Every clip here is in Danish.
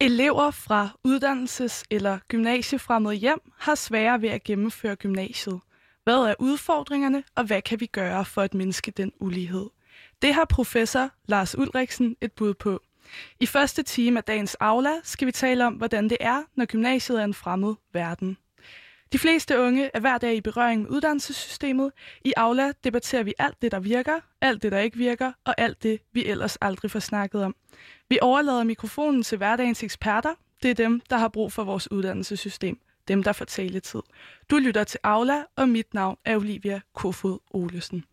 Elever fra uddannelses- eller gymnasiefremmede hjem har sværere ved at gennemføre gymnasiet. Hvad er udfordringerne, og hvad kan vi gøre for at mindske den ulighed? Det har professor Lars Ulriksen et bud på. I første time af dagens Aula skal vi tale om, hvordan det er, når gymnasiet er en fremmed verden. De fleste unge er hver dag i berøring med uddannelsessystemet. I Aula debatterer vi alt det, der virker, alt det, der ikke virker, og alt det, vi ellers aldrig får snakket om. Vi overlader mikrofonen til hverdagens eksperter. Det er dem, der har brug for vores uddannelsessystem. Dem, der får taletid. Du lytter til Aula, og mit navn er Olivia Kofod Olesen.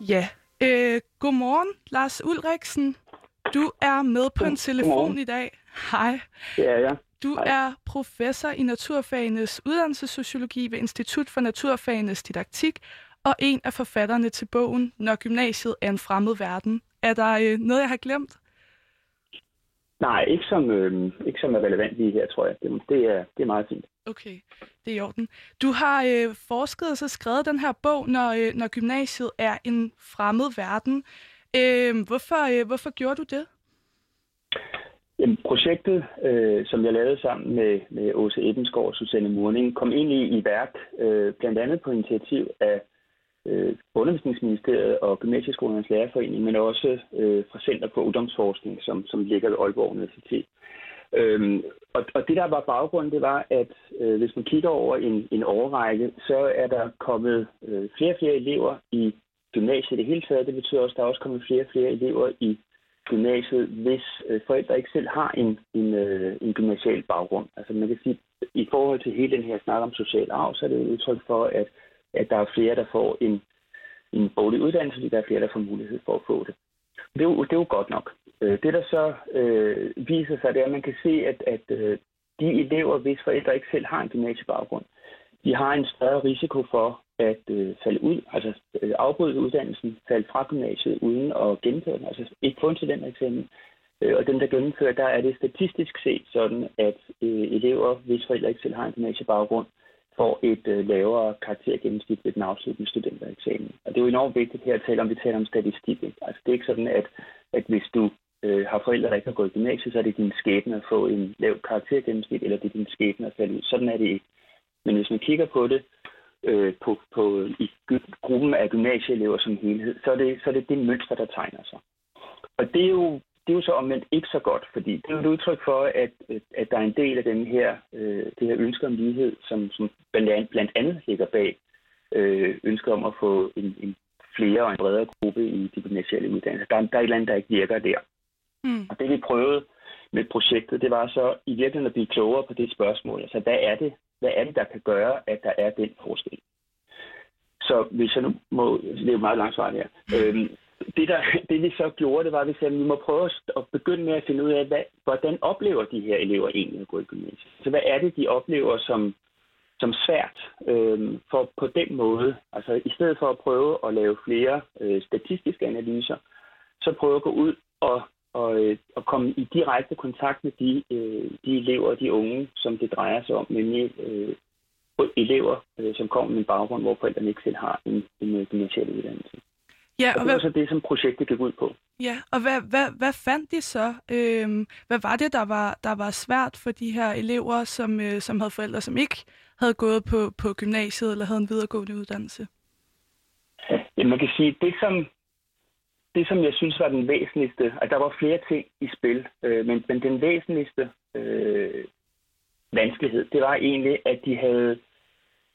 Ja, øh, godmorgen, Lars Ulriksen. Du er med på en telefon Godmorgen. i dag. Hej. Er jeg. Du Hej. er professor i naturfagenes uddannelsessociologi ved Institut for Naturfagenes Didaktik og en af forfatterne til bogen Når gymnasiet er en fremmed verden. Er der øh, noget, jeg har glemt? Nej, ikke som, øh, ikke som er relevant lige her, tror jeg. Det, det, er, det er meget fint. Okay, det er i orden. Du har øh, forsket og så skrevet den her bog, når, øh, når gymnasiet er en fremmed verden. Øh, hvorfor, øh, hvorfor gjorde du det? Jamen, projektet, øh, som jeg lavede sammen med, med Åse Ebbensgaard og Susanne Murning, kom egentlig i værk øh, blandt andet på initiativ af øh, Undervisningsministeriet og Gymnasieskolernes Lærerforening, men også øh, fra Center for Ungdomsforskning, som, som ligger ved Aalborg Universitet. Øhm, og, og det, der var baggrunden, det var, at øh, hvis man kigger over en, en årrække, så er der kommet øh, flere og flere elever i gymnasiet i det hele taget. Det betyder også, at der er også kommet flere og flere elever i gymnasiet, hvis øh, forældre ikke selv har en, en, øh, en gymnasial baggrund. Altså man kan sige, i forhold til hele den her snak om social arv, så er det et udtryk for, at, at der er flere, der får en, en boglig uddannelse, fordi der er flere, der får mulighed for at få det. Det er jo, det er jo godt nok. Øh, det, der så øh, viser sig, det er, at man kan se, at, at øh, de elever, hvis forældre ikke selv har en gymnasiebaggrund, de har en større risiko for at øh, falde ud, altså øh, afbryde uddannelsen, falde fra gymnasiet uden at gennemføre den, altså ikke få en studentereksamen. Øh, og dem, der gennemfører, der er det statistisk set sådan, at øh, elever, hvis forældre ikke selv har en gymnasiebaggrund, får et øh, lavere karaktergennemsnit ved den afsluttende studentereksamen. Og det er jo enormt vigtigt her at tale om, vi taler om statistik. Ikke? Altså det er ikke sådan, at, at hvis du øh, har forældre, der ikke har gået i gymnasiet, så er det din skæbne at få en lav karaktergennemsnit, eller det er din skæbne at falde ud. Sådan er det ikke. Men hvis man kigger på det øh, på, på, i gruppen af gymnasieelever som helhed, så er, det, så er det det mønster, der tegner sig. Og det er jo, det er jo så omvendt ikke så godt, fordi det er et udtryk for, at, at der er en del af den her, øh, det her ønske om lighed, som, som blandt, andet, blandt andet ligger bag øh, ønsket om at få en, en flere og en bredere gruppe i de gymnasiale uddannelser. Der, er- der er et eller andet, der ikke virker der. Mm. Og det vi prøvede med projektet, det var så i virkeligheden at blive klogere på det spørgsmål. Altså, hvad er det, hvad er det der kan gøre, at der er den forskel? Så hvis jeg nu må, det er jo meget langt svar her. Øhm, det, der, det vi så gjorde, det var, at vi sagde, at vi må prøve at begynde med at finde ud af, hvad, hvordan oplever de her elever egentlig at gå i gymnasiet? Så hvad er det, de oplever som, som svært øhm, for på den måde, altså i stedet for at prøve at lave flere øh, statistiske analyser, så prøve at gå ud og, og, øh, og komme i direkte kontakt med de, øh, de elever og de unge, som det drejer sig om, nemlig øh, elever, øh, som kommer med en baggrund, hvor forældrene ikke selv har en, en øh, gymnasial uddannelse. Ja, Og og det var hvad, så det, som projektet gik ud på. ja, og hvad, hvad, hvad fandt de så? Øhm, hvad var det, der var, der var svært for de her elever, som, øh, som havde forældre, som ikke havde gået på, på gymnasiet eller havde en videregående uddannelse? Ja, man kan sige, det som, det som jeg synes var den væsentligste, at der var flere ting i spil, øh, men, men den væsentligste øh, vanskelighed, det var egentlig, at de havde,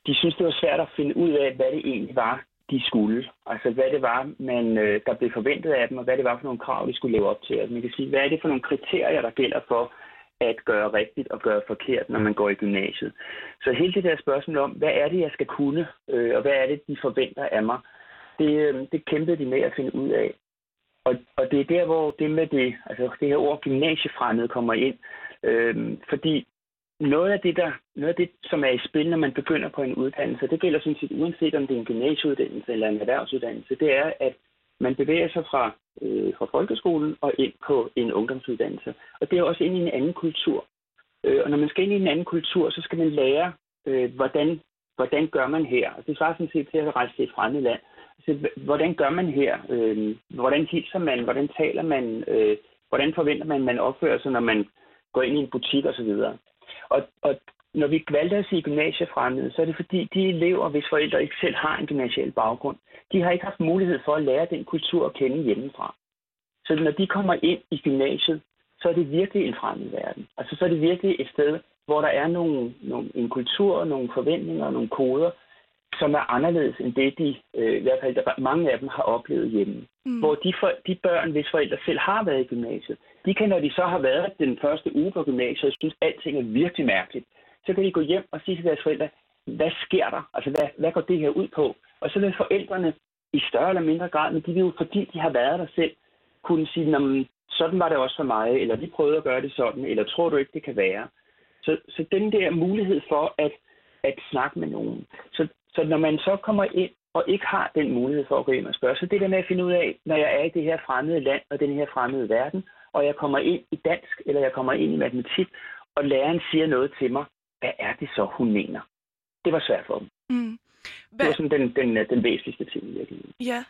de synes det var svært at finde ud af, hvad det egentlig var, de skulle. Altså hvad det var, man, øh, der blev forventet af dem, og hvad det var for nogle krav, de skulle leve op til. Altså man kan sige, hvad er det for nogle kriterier, der gælder for, at gøre rigtigt og gøre forkert, når man går i gymnasiet. Så hele det der spørgsmål om, hvad er det, jeg skal kunne, øh, og hvad er det, de forventer af mig, det, øh, det kæmpede de med at finde ud af. Og, og det er der, hvor det med det, altså det her ord gymnasiefremmed kommer ind. Øh, fordi noget af, det, der, noget af det, som er i spil, når man begynder på en uddannelse, det gælder sådan set uanset om det er en gymnasieuddannelse eller en erhvervsuddannelse, det er, at man bevæger sig fra, øh, fra folkeskolen og ind på en ungdomsuddannelse. Og det er også ind i en anden kultur. Øh, og når man skal ind i en anden kultur, så skal man lære, øh, hvordan, hvordan gør man her. Og det svarer sådan set til at rejse til et fremmed land. Altså, hvordan gør man her? Øh, hvordan hilser man? Hvordan taler man? Øh, hvordan forventer man, man opfører sig, når man går ind i en butik osv.? Og, og når vi valgte at sige gymnasiefremmede, så er det fordi, de elever, hvis forældre ikke selv har en gymnasial baggrund, de har ikke haft mulighed for at lære den kultur at kende hjemmefra. Så når de kommer ind i gymnasiet, så er det virkelig en fremmed verden. Altså så er det virkelig et sted, hvor der er nogle, nogle, en kultur, nogle forventninger, nogle koder, som er anderledes end det, de, øh, i hvert fald der, mange af dem har oplevet hjemme. Mm. Hvor de, for, de børn, hvis forældre selv har været i gymnasiet, de kan, når de så har været den første uge på gymnasiet, og synes, at alting er virkelig mærkeligt, så kan de gå hjem og sige til deres forældre, hvad sker der? Altså, hvad, hvad går det her ud på? Og så vil forældrene i større eller mindre grad, men de vil jo, fordi de har været der selv, kunne sige, sådan var det også for mig, eller vi prøvede at gøre det sådan, eller tror du ikke, det kan være? Så, så den der mulighed for at, at snakke med nogen. Så, når man så kommer ind og ikke har den mulighed for at gå ind og spørge, så det der med at finde ud af, når jeg er i det her fremmede land og den her fremmede verden, og jeg kommer ind i dansk, eller jeg kommer ind i matematik, og læreren siger noget til mig, hvad er det så, hun mener? Det var svært for dem. Mm. Hvad... Det var sådan den, den, den væsentligste ting i virkeligheden. Ja.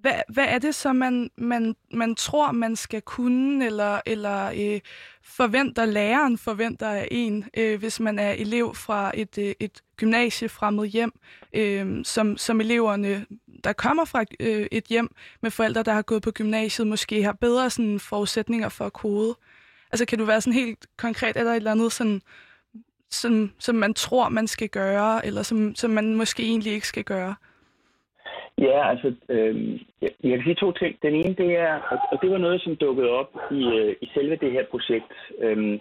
Hvad, hvad er det så, man, man, man tror, man skal kunne, eller, eller øh, forventer læreren forventer af en, øh, hvis man er elev fra et, øh, et gymnasiefremmed hjem, øh, som, som eleverne, der kommer fra øh, et hjem med forældre, der har gået på gymnasiet, måske har bedre sådan, forudsætninger for at kode? Altså kan du være sådan helt konkret, er der et eller andet sådan som, som man tror, man skal gøre, eller som, som man måske egentlig ikke skal gøre? Ja, altså, øh, jeg, jeg kan sige to ting. Den ene, det er, og det var noget, som dukkede op i, øh, i selve det her projekt. Øh,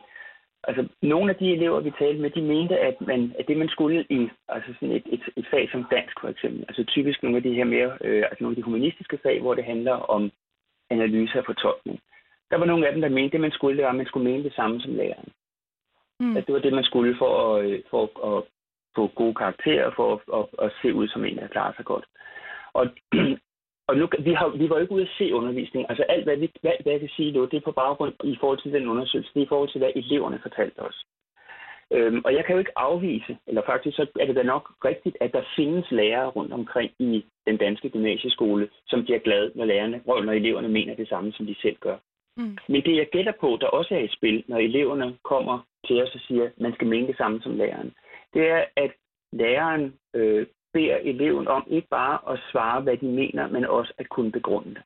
altså, nogle af de elever, vi talte med, de mente, at, man, at det, man skulle i altså sådan et, et, et fag som dansk, for eksempel, altså typisk nogle af de her mere, øh, altså nogle af de humanistiske fag, hvor det handler om analyse og fortolkning. Der var nogle af dem, der mente, at det, man skulle, det var, at man skulle mene det samme som læreren. Mm. At det var det, man skulle for at, øh, for at få gode karakterer, for at, at, at se ud som en, der klarer sig godt. Og, og nu, vi, har, vi var jo ikke ude at se undervisning. Altså alt, hvad vi, hvad, hvad vi siger nu, det er på baggrund i forhold til den undersøgelse. Det er i forhold til, hvad eleverne fortalte os. Øhm, og jeg kan jo ikke afvise, eller faktisk så er det da nok rigtigt, at der findes lærere rundt omkring i den danske gymnasieskole, som bliver glade, når, lærerne, når eleverne mener det samme, som de selv gør. Mm. Men det jeg gætter på, der også er i spil, når eleverne kommer til os og siger, at man skal mene det samme som læreren, det er, at læreren øh, beder eleven om ikke bare at svare, hvad de mener, men også at kunne begrunde det.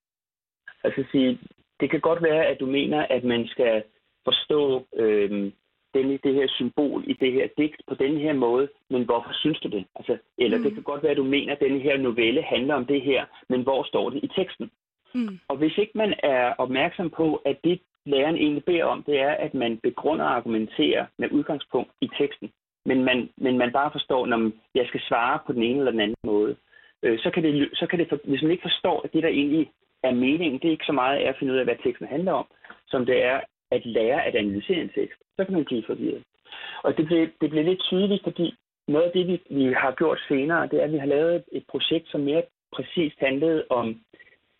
Altså sige, det kan godt være, at du mener, at man skal forstå øh, denne, det her symbol i det her digt på den her måde, men hvorfor synes du det? Altså, eller mm. det kan godt være, at du mener, at denne her novelle handler om det her, men hvor står det i teksten? Mm. Og hvis ikke man er opmærksom på, at det læreren egentlig beder om, det er, at man begrunder og argumenterer med udgangspunkt i teksten, men man, men man bare forstår, når jeg skal svare på den ene eller den anden måde, øh, så kan det, så kan det, hvis man ikke forstår, at det der egentlig er meningen, det er ikke så meget at finde ud af, hvad teksten handler om, som det er at lære at analysere en tekst, så kan man blive forvirret. Og det blev, det blev lidt tydeligt, fordi noget af det, vi, vi har gjort senere, det er, at vi har lavet et projekt, som mere præcist handlede om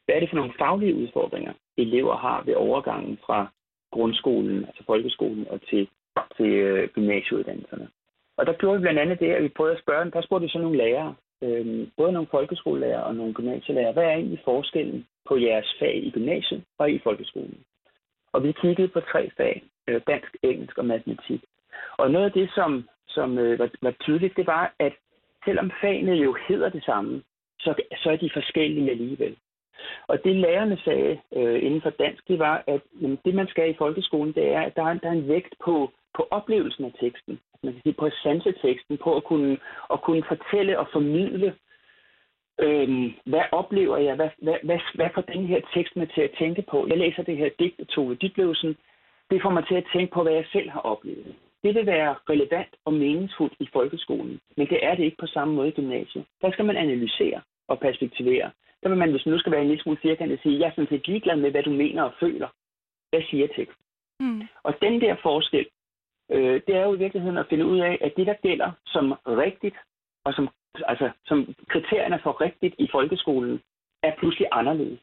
hvad er det for nogle faglige udfordringer, elever har ved overgangen fra grundskolen, altså folkeskolen, og til, til øh, gymnasieuddannelserne? Og der gjorde vi blandt andet det, at vi prøvede at spørge, der spurgte vi så nogle lærere, øh, både nogle folkeskolelærer og nogle gymnasielærer, hvad er egentlig forskellen på jeres fag i gymnasiet og i folkeskolen? Og vi kiggede på tre fag, øh, dansk, engelsk og matematik. Og noget af det, som, som øh, var, var tydeligt, det var, at selvom fagene jo hedder det samme, så, så er de forskellige alligevel. Og det lærerne sagde øh, inden for dansk, det var, at jamen, det man skal i folkeskolen, det er, at der er, der er en vægt på, på oplevelsen af teksten. Man kan sige på sanseteksten, på at kunne, at kunne fortælle og formidle, øh, hvad oplever jeg, hvad, hvad, hvad, hvad får den her tekst med til at tænke på. Jeg læser det her digt af Tove Ditlevsen, det får mig til at tænke på, hvad jeg selv har oplevet. Det vil være relevant og meningsfuldt i folkeskolen, men det er det ikke på samme måde i gymnasiet. Der skal man analysere og perspektivere. Der vil man, hvis man nu skal være en lille smule firkantet, sige, jeg er sådan set ligeglad med, hvad du mener og føler. Hvad siger teksten? Mm. Og den der forskel, øh, det er jo i virkeligheden at finde ud af, at det, der gælder som rigtigt, og som, altså, som kriterierne for rigtigt i folkeskolen, er pludselig anderledes.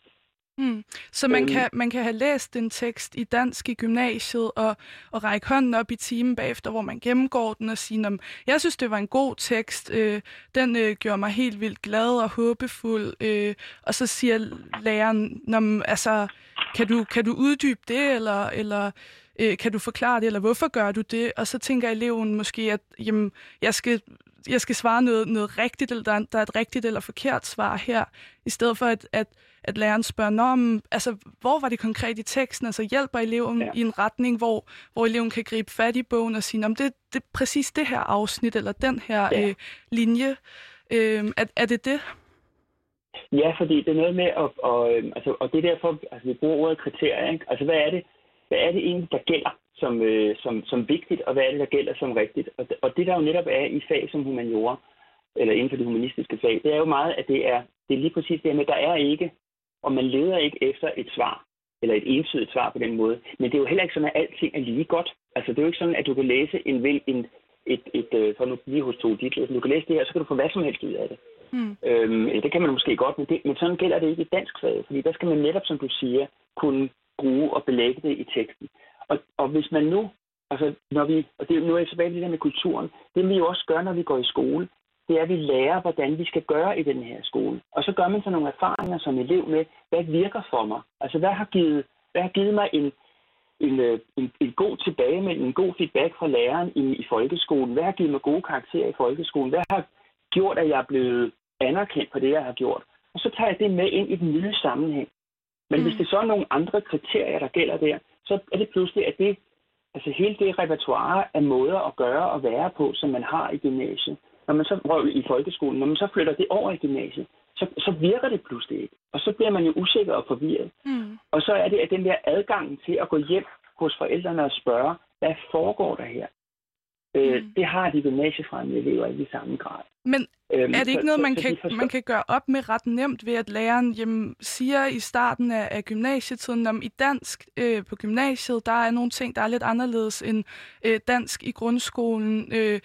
Mm. Så man, øhm, kan, man kan have læst en tekst i dansk i gymnasiet og, og række hånden op i timen bagefter, hvor man gennemgår den og sige, jeg synes, det var en god tekst, øh, den øh, gjorde mig helt vildt glad og håbefuld, øh, og så siger læreren, altså, kan du, kan du uddybe det, eller, eller øh, kan du forklare det, eller hvorfor gør du det? Og så tænker eleven måske, at jamen, jeg skal jeg skal svare noget, noget rigtigt, eller der, der er et rigtigt eller forkert svar her, i stedet for at, at, at læreren spørger, Nå, men, altså, hvor var det konkret i teksten? Altså hjælper eleven ja. i en retning, hvor, hvor eleven kan gribe fat i bogen og sige, det, det er præcis det her afsnit, eller den her ja. øh, linje. Øh, er, er det det? Ja, fordi det er noget med, at, og, øh, altså, og det er derfor, altså, vi bruger ordet kriterier. Ikke? Altså, hvad er det, hvad er det egentlig, der gælder som, øh, som, som vigtigt, og hvad er det, der gælder som rigtigt? Og, og det, der jo netop er i fag som humaniora, eller inden for det humanistiske fag, det er jo meget, at det er, det er lige præcis det med, der er ikke, og man leder ikke efter et svar, eller et entydigt svar på den måde. Men det er jo heller ikke sådan, at alting er lige godt. Altså, det er jo ikke sådan, at du kan læse en, en, et, et, et øh, for nu lige hos to dit, du kan læse det her, så kan du få hvad som helst ud af det. Mm. Øhm, det kan man måske godt, men, det, men sådan gælder det ikke i dansk fag, fordi der skal man netop, som du siger, kunne bruge og belægge det i teksten. Og, og hvis man nu, altså når vi, og det, nu er jeg tilbage til det der med kulturen, det vi jo også gør, når vi går i skole, det er, at vi lærer, hvordan vi skal gøre i den her skole. Og så gør man så nogle erfaringer som elev med, hvad virker for mig? Altså, hvad har givet, hvad har givet mig en, en, øh, en, en god tilbagemelding, en god feedback fra læreren i, i folkeskolen? Hvad har givet mig gode karakterer i folkeskolen? Hvad har gjort, at jeg er blevet anerkendt på det, jeg har gjort? Og så tager jeg det med ind i den nye sammenhæng. Men mm. hvis det så er nogle andre kriterier, der gælder der, så er det pludselig, at det, altså hele det repertoire af måder at gøre og være på, som man har i gymnasiet, når man så røv i folkeskolen, når man så flytter det over i gymnasiet, så, så virker det pludselig ikke. Og så bliver man jo usikker og forvirret. Mm. Og så er det at den der adgang til at gå hjem hos forældrene og spørge, hvad foregår der her? Øh, mm. Det har de gymnasiefremmede elever ikke i samme grad. Men øhm, er det ikke så, noget, man, så, kan, så man kan gøre op med ret nemt ved, at læreren jamen, siger i starten af, af gymnasietiden, om i dansk øh, på gymnasiet, der er nogle ting, der er lidt anderledes end øh, dansk i grundskolen. Øh,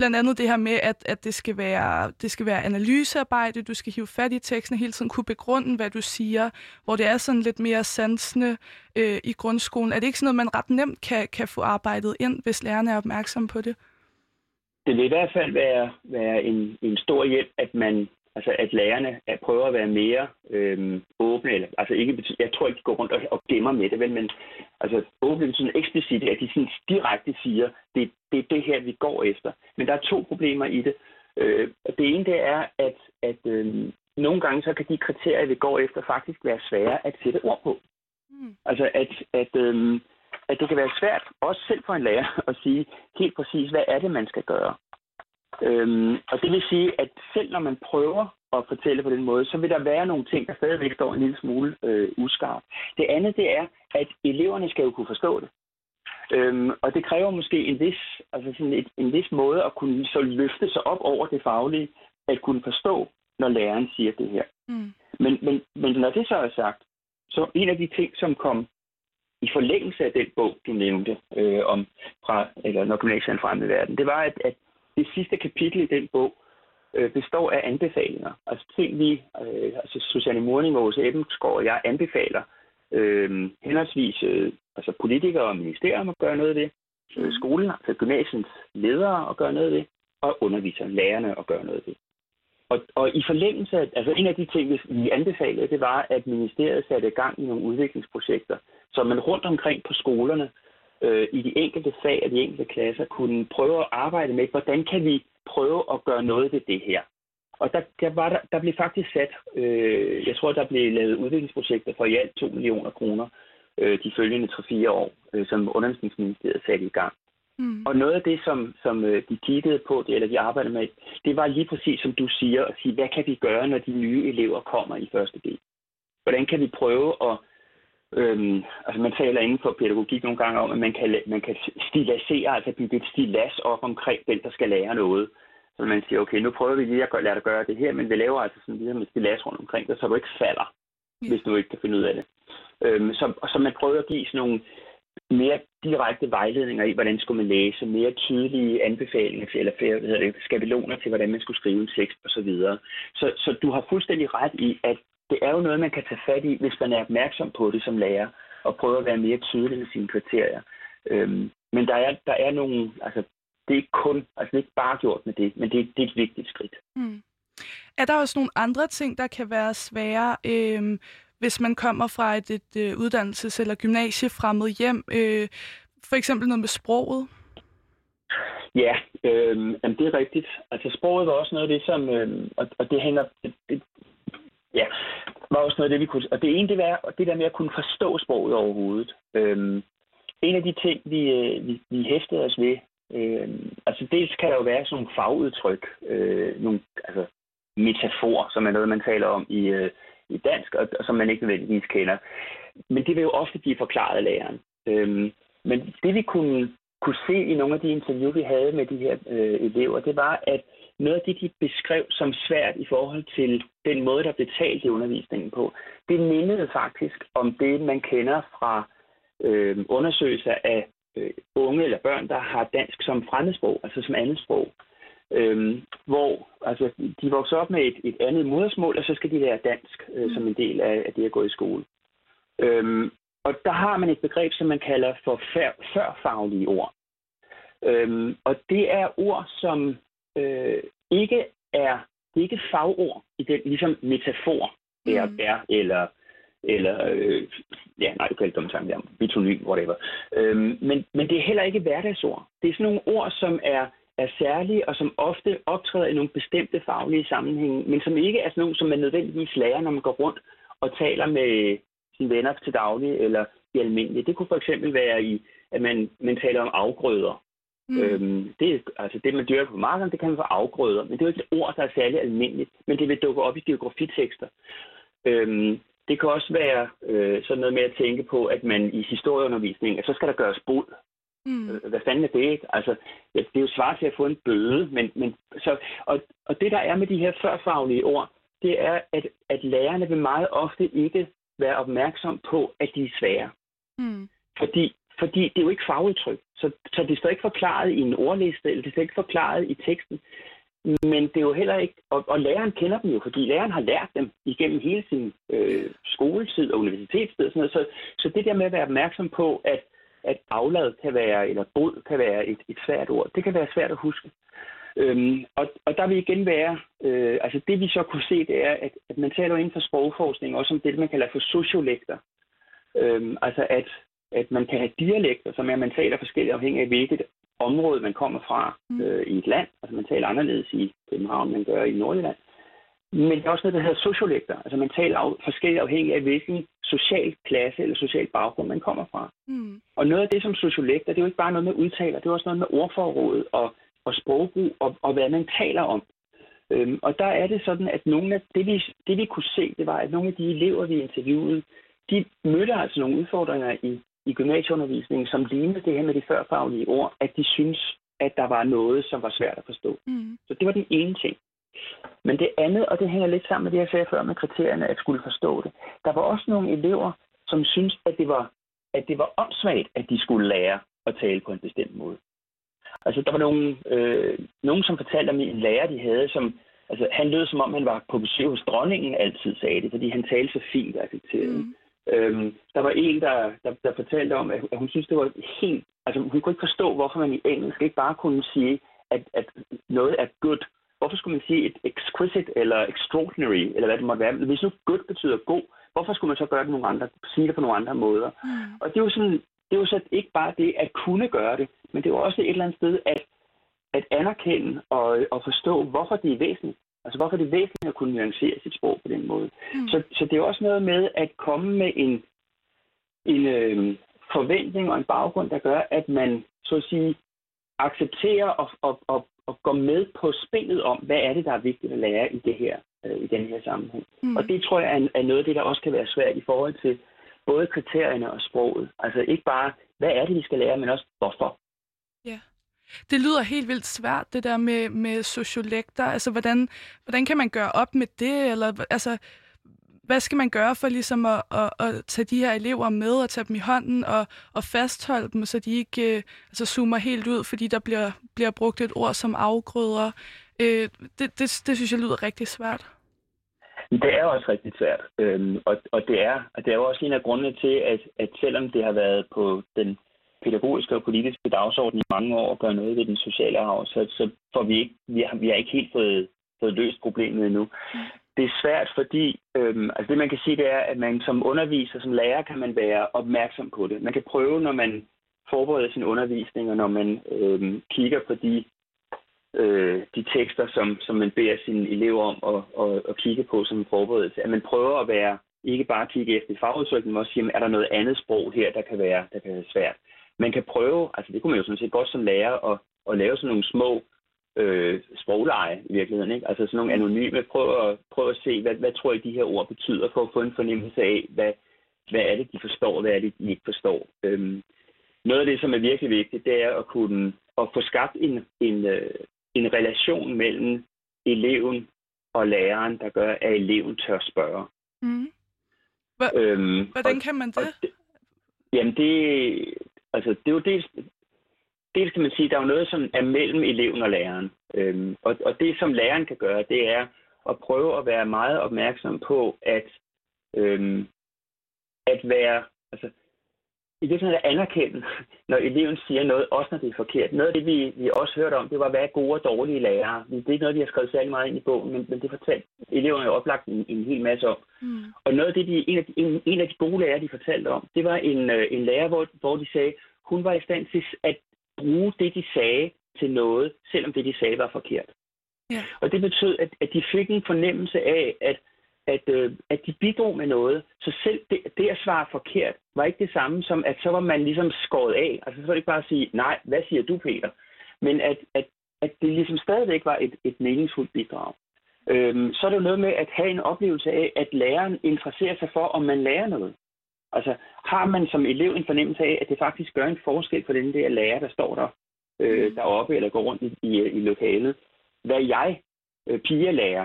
blandt andet det her med, at, at det, skal være, det skal være analysearbejde, du skal hive fat i teksten hele tiden, kunne begrunde, hvad du siger, hvor det er sådan lidt mere sansende øh, i grundskolen. Er det ikke sådan noget, man ret nemt kan, kan få arbejdet ind, hvis lærerne er opmærksom på det? Det vil i hvert fald være, være en, en stor hjælp, at man Altså at lærerne at prøver at være mere øhm, åbne, eller, altså ikke, jeg tror ikke, de går rundt og, og gemmer med det, vel, men altså åbne betyder eksplicit, at de sådan direkte siger, det, det er det her, vi går efter. Men der er to problemer i det. Øh, det ene det er, at, at øh, nogle gange så kan de kriterier, vi går efter, faktisk være svære at sætte ord på. Mm. Altså at, at, øh, at det kan være svært, også selv for en lærer, at sige helt præcis, hvad er det, man skal gøre. Øhm, og det vil sige, at selv når man prøver at fortælle på den måde, så vil der være nogle ting, der stadigvæk står en lille smule øh, uskarpt. Det andet, det er, at eleverne skal jo kunne forstå det. Øhm, og det kræver måske en vis, altså sådan et, en vis måde at kunne så løfte sig op over det faglige, at kunne forstå, når læreren siger det her. Mm. Men, men, men når det så er sagt, så en af de ting, som kom i forlængelse af den bog, du nævnte, øh, om fra, eller når gymnasiet er en fremmed verden, det var, at, at det sidste kapitel i den bog øh, består af anbefalinger. Altså ting, vi, øh, altså Susanne Morning og Åse Ebbensgaard og jeg anbefaler øh, henholdsvis øh, altså politikere og ministerier at gøre noget af det, øh, skolen, altså gymnasiens ledere at gøre noget af det, og undervisere, lærerne at gøre noget af det. Og, og i forlængelse af, altså en af de ting, vi anbefalede, det var, at ministeriet satte i gang i nogle udviklingsprojekter, så man rundt omkring på skolerne øh, i de enkelte fag og de enkelte klasser kunne prøve at arbejde med, hvordan kan vi prøve at gøre noget ved det her. Og der, der, var der, der blev faktisk sat, øh, jeg tror, der blev lavet udviklingsprojekter for i alt 2 millioner kroner øh, de følgende 3-4 år, øh, som undervisningsministeriet satte i gang. Mm. Og noget af det, som, som øh, de kiggede på, det, eller de arbejdede med, det var lige præcis, som du siger, at sige, hvad kan vi gøre, når de nye elever kommer i første del? Hvordan kan vi prøve at Øhm, altså man taler inden for pædagogik nogle gange om, at man kan, man kan stilasere, altså bygge et stilas op omkring den, der skal lære noget. Så man siger, okay, nu prøver vi lige at lade dig gøre det her, men vi laver altså sådan lige med stilas rundt omkring dig, så du ikke falder, ja. hvis du ikke kan finde ud af det. Øhm, så, så man prøver at give sådan nogle mere direkte vejledninger i, hvordan skulle man læse, mere tydelige anbefalinger til, eller hvad hedder det, skabeloner til, hvordan man skulle skrive en tekst osv. Så, videre. så, så du har fuldstændig ret i, at det er jo noget, man kan tage fat i, hvis man er opmærksom på det som lærer, og prøve at være mere tydelig med sine kriterier. Øhm, men der er, der er nogle, altså det er ikke kun, altså det er ikke bare gjort med det, men det, det er et vigtigt skridt. Mm. Er der også nogle andre ting, der kan være svære, øh, hvis man kommer fra et, et, et øh, uddannelses- eller gymnasiefremmed hjem? Øh, for eksempel noget med sproget? Ja, øh, jamen det er rigtigt. Altså sproget var også noget af det, som, øh, og, og det hænger, det, ja, var også noget af det, vi kunne, og det ene, det var det der med at kunne forstå sproget overhovedet. Øhm, en af de ting, vi, øh, vi, vi hæftede os ved, øhm, altså dels kan der jo være sådan nogle fagudtryk, øh, nogle altså, metafor, som er noget, man taler om i, øh, i dansk, og, og som man ikke nødvendigvis kender. Men det vil jo ofte blive forklaret af læreren. Øhm, men det vi kunne, kunne se i nogle af de interview, vi havde med de her øh, elever, det var, at noget af det, de beskrev som svært i forhold til den måde, der blev talt i undervisningen på, det mindede faktisk om det, man kender fra øh, undersøgelser af øh, unge eller børn, der har dansk som fremmedsprog, altså som andet sprog. Øhm, hvor altså, de vokser op med et, et andet modersmål, og så skal de lære dansk øh, mm. som en del af, af det at gå i skole. Øhm, og der har man et begreb, som man kalder for før, førfaglige ord. Øhm, og det er ord, som øh, ikke er, det er ikke fagord i den, ligesom metafor, er, mm. er eller eller øh, ja, nej, du kan ikke dumme der, bitonym, whatever. Øhm, men, men det er heller ikke hverdagsord. Det er sådan nogle ord, som er, er særlige, og som ofte optræder i nogle bestemte faglige sammenhænge, men som ikke er sådan nogle, som man nødvendigvis lærer, når man går rundt og taler med sine venner til daglig, eller i almindeligt. Det kunne for eksempel være i, at man, man taler om afgrøder. Mm. Øhm, det, altså det, man dyrker på marken, det kan man få afgrøder, men det er jo ikke et ord, der er særlig almindeligt, men det vil dukke op i geografitekster. Øhm, det kan også være øh, sådan noget med at tænke på, at man i historieundervisningen, at så skal der gøres bod. Mm. Øh, hvad fanden er det? Ikke? Altså, det er jo svar til at få en bøde, men, men så, og, og det der er med de her førfaglige ord, det er, at, at lærerne vil meget ofte ikke være opmærksom på, at de er svære. Mm. Fordi, fordi det er jo ikke fagudtryk. Så, så det står ikke forklaret i en ordliste, eller det står ikke forklaret i teksten. Men det er jo heller ikke, og, og læreren kender dem jo, fordi læreren har lært dem igennem hele sin øh, skoletid og universitetstid og sådan noget. Så, så det der med at være opmærksom på, at, at aflad kan være, eller bod kan være et, et svært ord, det kan være svært at huske. Øhm, og, og der vil igen være, øh, altså det vi så kunne se, det er, at, at man taler inden for sprogforskning også om det, man kalder for sociolekter. Øhm, altså at, at man kan have dialekter, som er, at man taler forskelligt afhængig af, hvilket område, man kommer fra mm. øh, i et land. Altså man taler anderledes i København, end man gør i Nordjylland. Men der er også noget, der hedder sociolekter. Altså man taler af, forskelligt afhængig af, hvilken social klasse eller social baggrund man kommer fra. Mm. Og noget af det som sociolekter, det er jo ikke bare noget med udtaler, det er også noget med ordforrådet og, og sprogbrug og, og hvad man taler om. Øhm, og der er det sådan, at nogle af det vi, det, vi kunne se, det var, at nogle af de elever, vi interviewede, de mødte altså nogle udfordringer i i gymnasieundervisningen, som lignede det her med de førfaglige ord, at de synes, at der var noget, som var svært at forstå. Mm. Så det var den ene ting. Men det andet, og det hænger lidt sammen med det, jeg sagde før med kriterierne, at skulle forstå det. Der var også nogle elever, som synes, at det var, at det var åndssvagt, at de skulle lære at tale på en bestemt måde. Altså, der var nogle, øh, nogen, som fortalte om en lærer, de havde, som, altså, han lød som om, han var på besøg hos dronningen altid, sagde det, fordi han talte så fint og affekteret. Mm. Øhm, der var en, der, der, der fortalte om, at hun synes, det var helt... Altså, hun kunne ikke forstå, hvorfor man i engelsk ikke bare kunne sige, at, at noget er good. Hvorfor skulle man sige et exquisite eller extraordinary, eller hvad det måtte være? Hvis nu good betyder god, hvorfor skulle man så gøre det nogle andre, sige det på nogle andre måder? Mm. Og det er jo sådan, det er jo så ikke bare det at kunne gøre det, men det er jo også et eller andet sted at, at anerkende og, og forstå, hvorfor det er væsentligt. Altså hvorfor er det væsentligt at kunne nuancere sit sprog på den måde? Så, så det er også noget med at komme med en, en øh, forventning og en baggrund, der gør, at man så at sige accepterer og, og, og, og går med på spillet om, hvad er det, der er vigtigt at lære i det her øh, i den her sammenhæng. Mm. Og det tror jeg er, er noget af det, der også kan være svært i forhold til både kriterierne og sproget. Altså ikke bare, hvad er det, vi skal lære, men også hvorfor. Ja. Det lyder helt vildt svært, det der med, med sociolekter. Altså, hvordan, hvordan kan man gøre op med det? Eller, altså, hvad skal man gøre for ligesom at, at, at tage de her elever med og tage dem i hånden og, og fastholde dem, så de ikke øh, altså zoomer helt ud, fordi der bliver, bliver brugt et ord som afgrøder. Øh, det, det, det synes jeg lyder rigtig svært. Det er også rigtig svært, øhm, og, og, det er, og det er jo også en af grundene til, at, at selvom det har været på den pædagogiske og politiske dagsorden i mange år at gøre noget ved den sociale arv, så, så får vi ikke, vi har, vi har ikke helt fået, fået løst problemet endnu. Det er svært, fordi øhm, altså det man kan sige, det er, at man som underviser, som lærer, kan man være opmærksom på det. Man kan prøve, når man forbereder sin undervisning, og når man øhm, kigger på de øh, de tekster, som, som man beder sine elever om at, at, at kigge på som en forberedelse. At man prøver at være, ikke bare kigge efter fagudtryk, men også sige, er der noget andet sprog her, der kan være, der kan være svært. Man kan prøve, altså det kunne man jo sådan set godt som lærer, at, at lave sådan nogle små øh, sprogleje i virkeligheden. Ikke? Altså sådan nogle anonyme. Prøv at, prøv at se, hvad, hvad tror I, de her ord betyder, for at få en fornemmelse af, hvad, hvad er det, de forstår, hvad er det, de ikke forstår. Øhm, noget af det, som er virkelig vigtigt, det er at kunne at få skabt en, en, øh, en relation mellem eleven og læreren, der gør, at eleven tør spørge. Mm. H- øhm, hvordan og, kan man det? det? Jamen det, altså det er jo dels, dels kan man sige, der er jo noget, som er mellem eleven og læreren. Øhm, og, og det, som læreren kan gøre, det er at prøve at være meget opmærksom på, at, øhm, at være, altså i virkeligheden at anerkende, når eleven siger noget, også når det er forkert. Noget af det, vi, vi også hørte om, det var, hvad er gode og dårlige lærere. Det er ikke noget, vi har skrevet særlig meget ind i bogen, men, men det fortalte eleverne jo oplagt en, en hel masse om. Mm. Og noget af det, de, en, af de, en, en af de gode lærere, de fortalte om, det var en, øh, en lærer, hvor, hvor de sagde, hun var i stand til at bruge det, de sagde til noget, selvom det, de sagde, var forkert. Yeah. Og det betød, at, at de fik en fornemmelse af, at at, øh, at de bidrog med noget. Så selv det, det at svare forkert var ikke det samme som, at så var man ligesom skåret af. Altså så var det ikke bare at sige, nej, hvad siger du, Peter? Men at, at, at det ligesom stadigvæk var et, et meningsfuldt bidrag. Øhm, så er det jo noget med at have en oplevelse af, at læreren interesserer sig for, om man lærer noget. Altså har man som elev en fornemmelse af, at det faktisk gør en forskel for den der lærer, der står der øh, deroppe eller går rundt i, i, i lokalet. Hvad jeg, øh, pigelærer,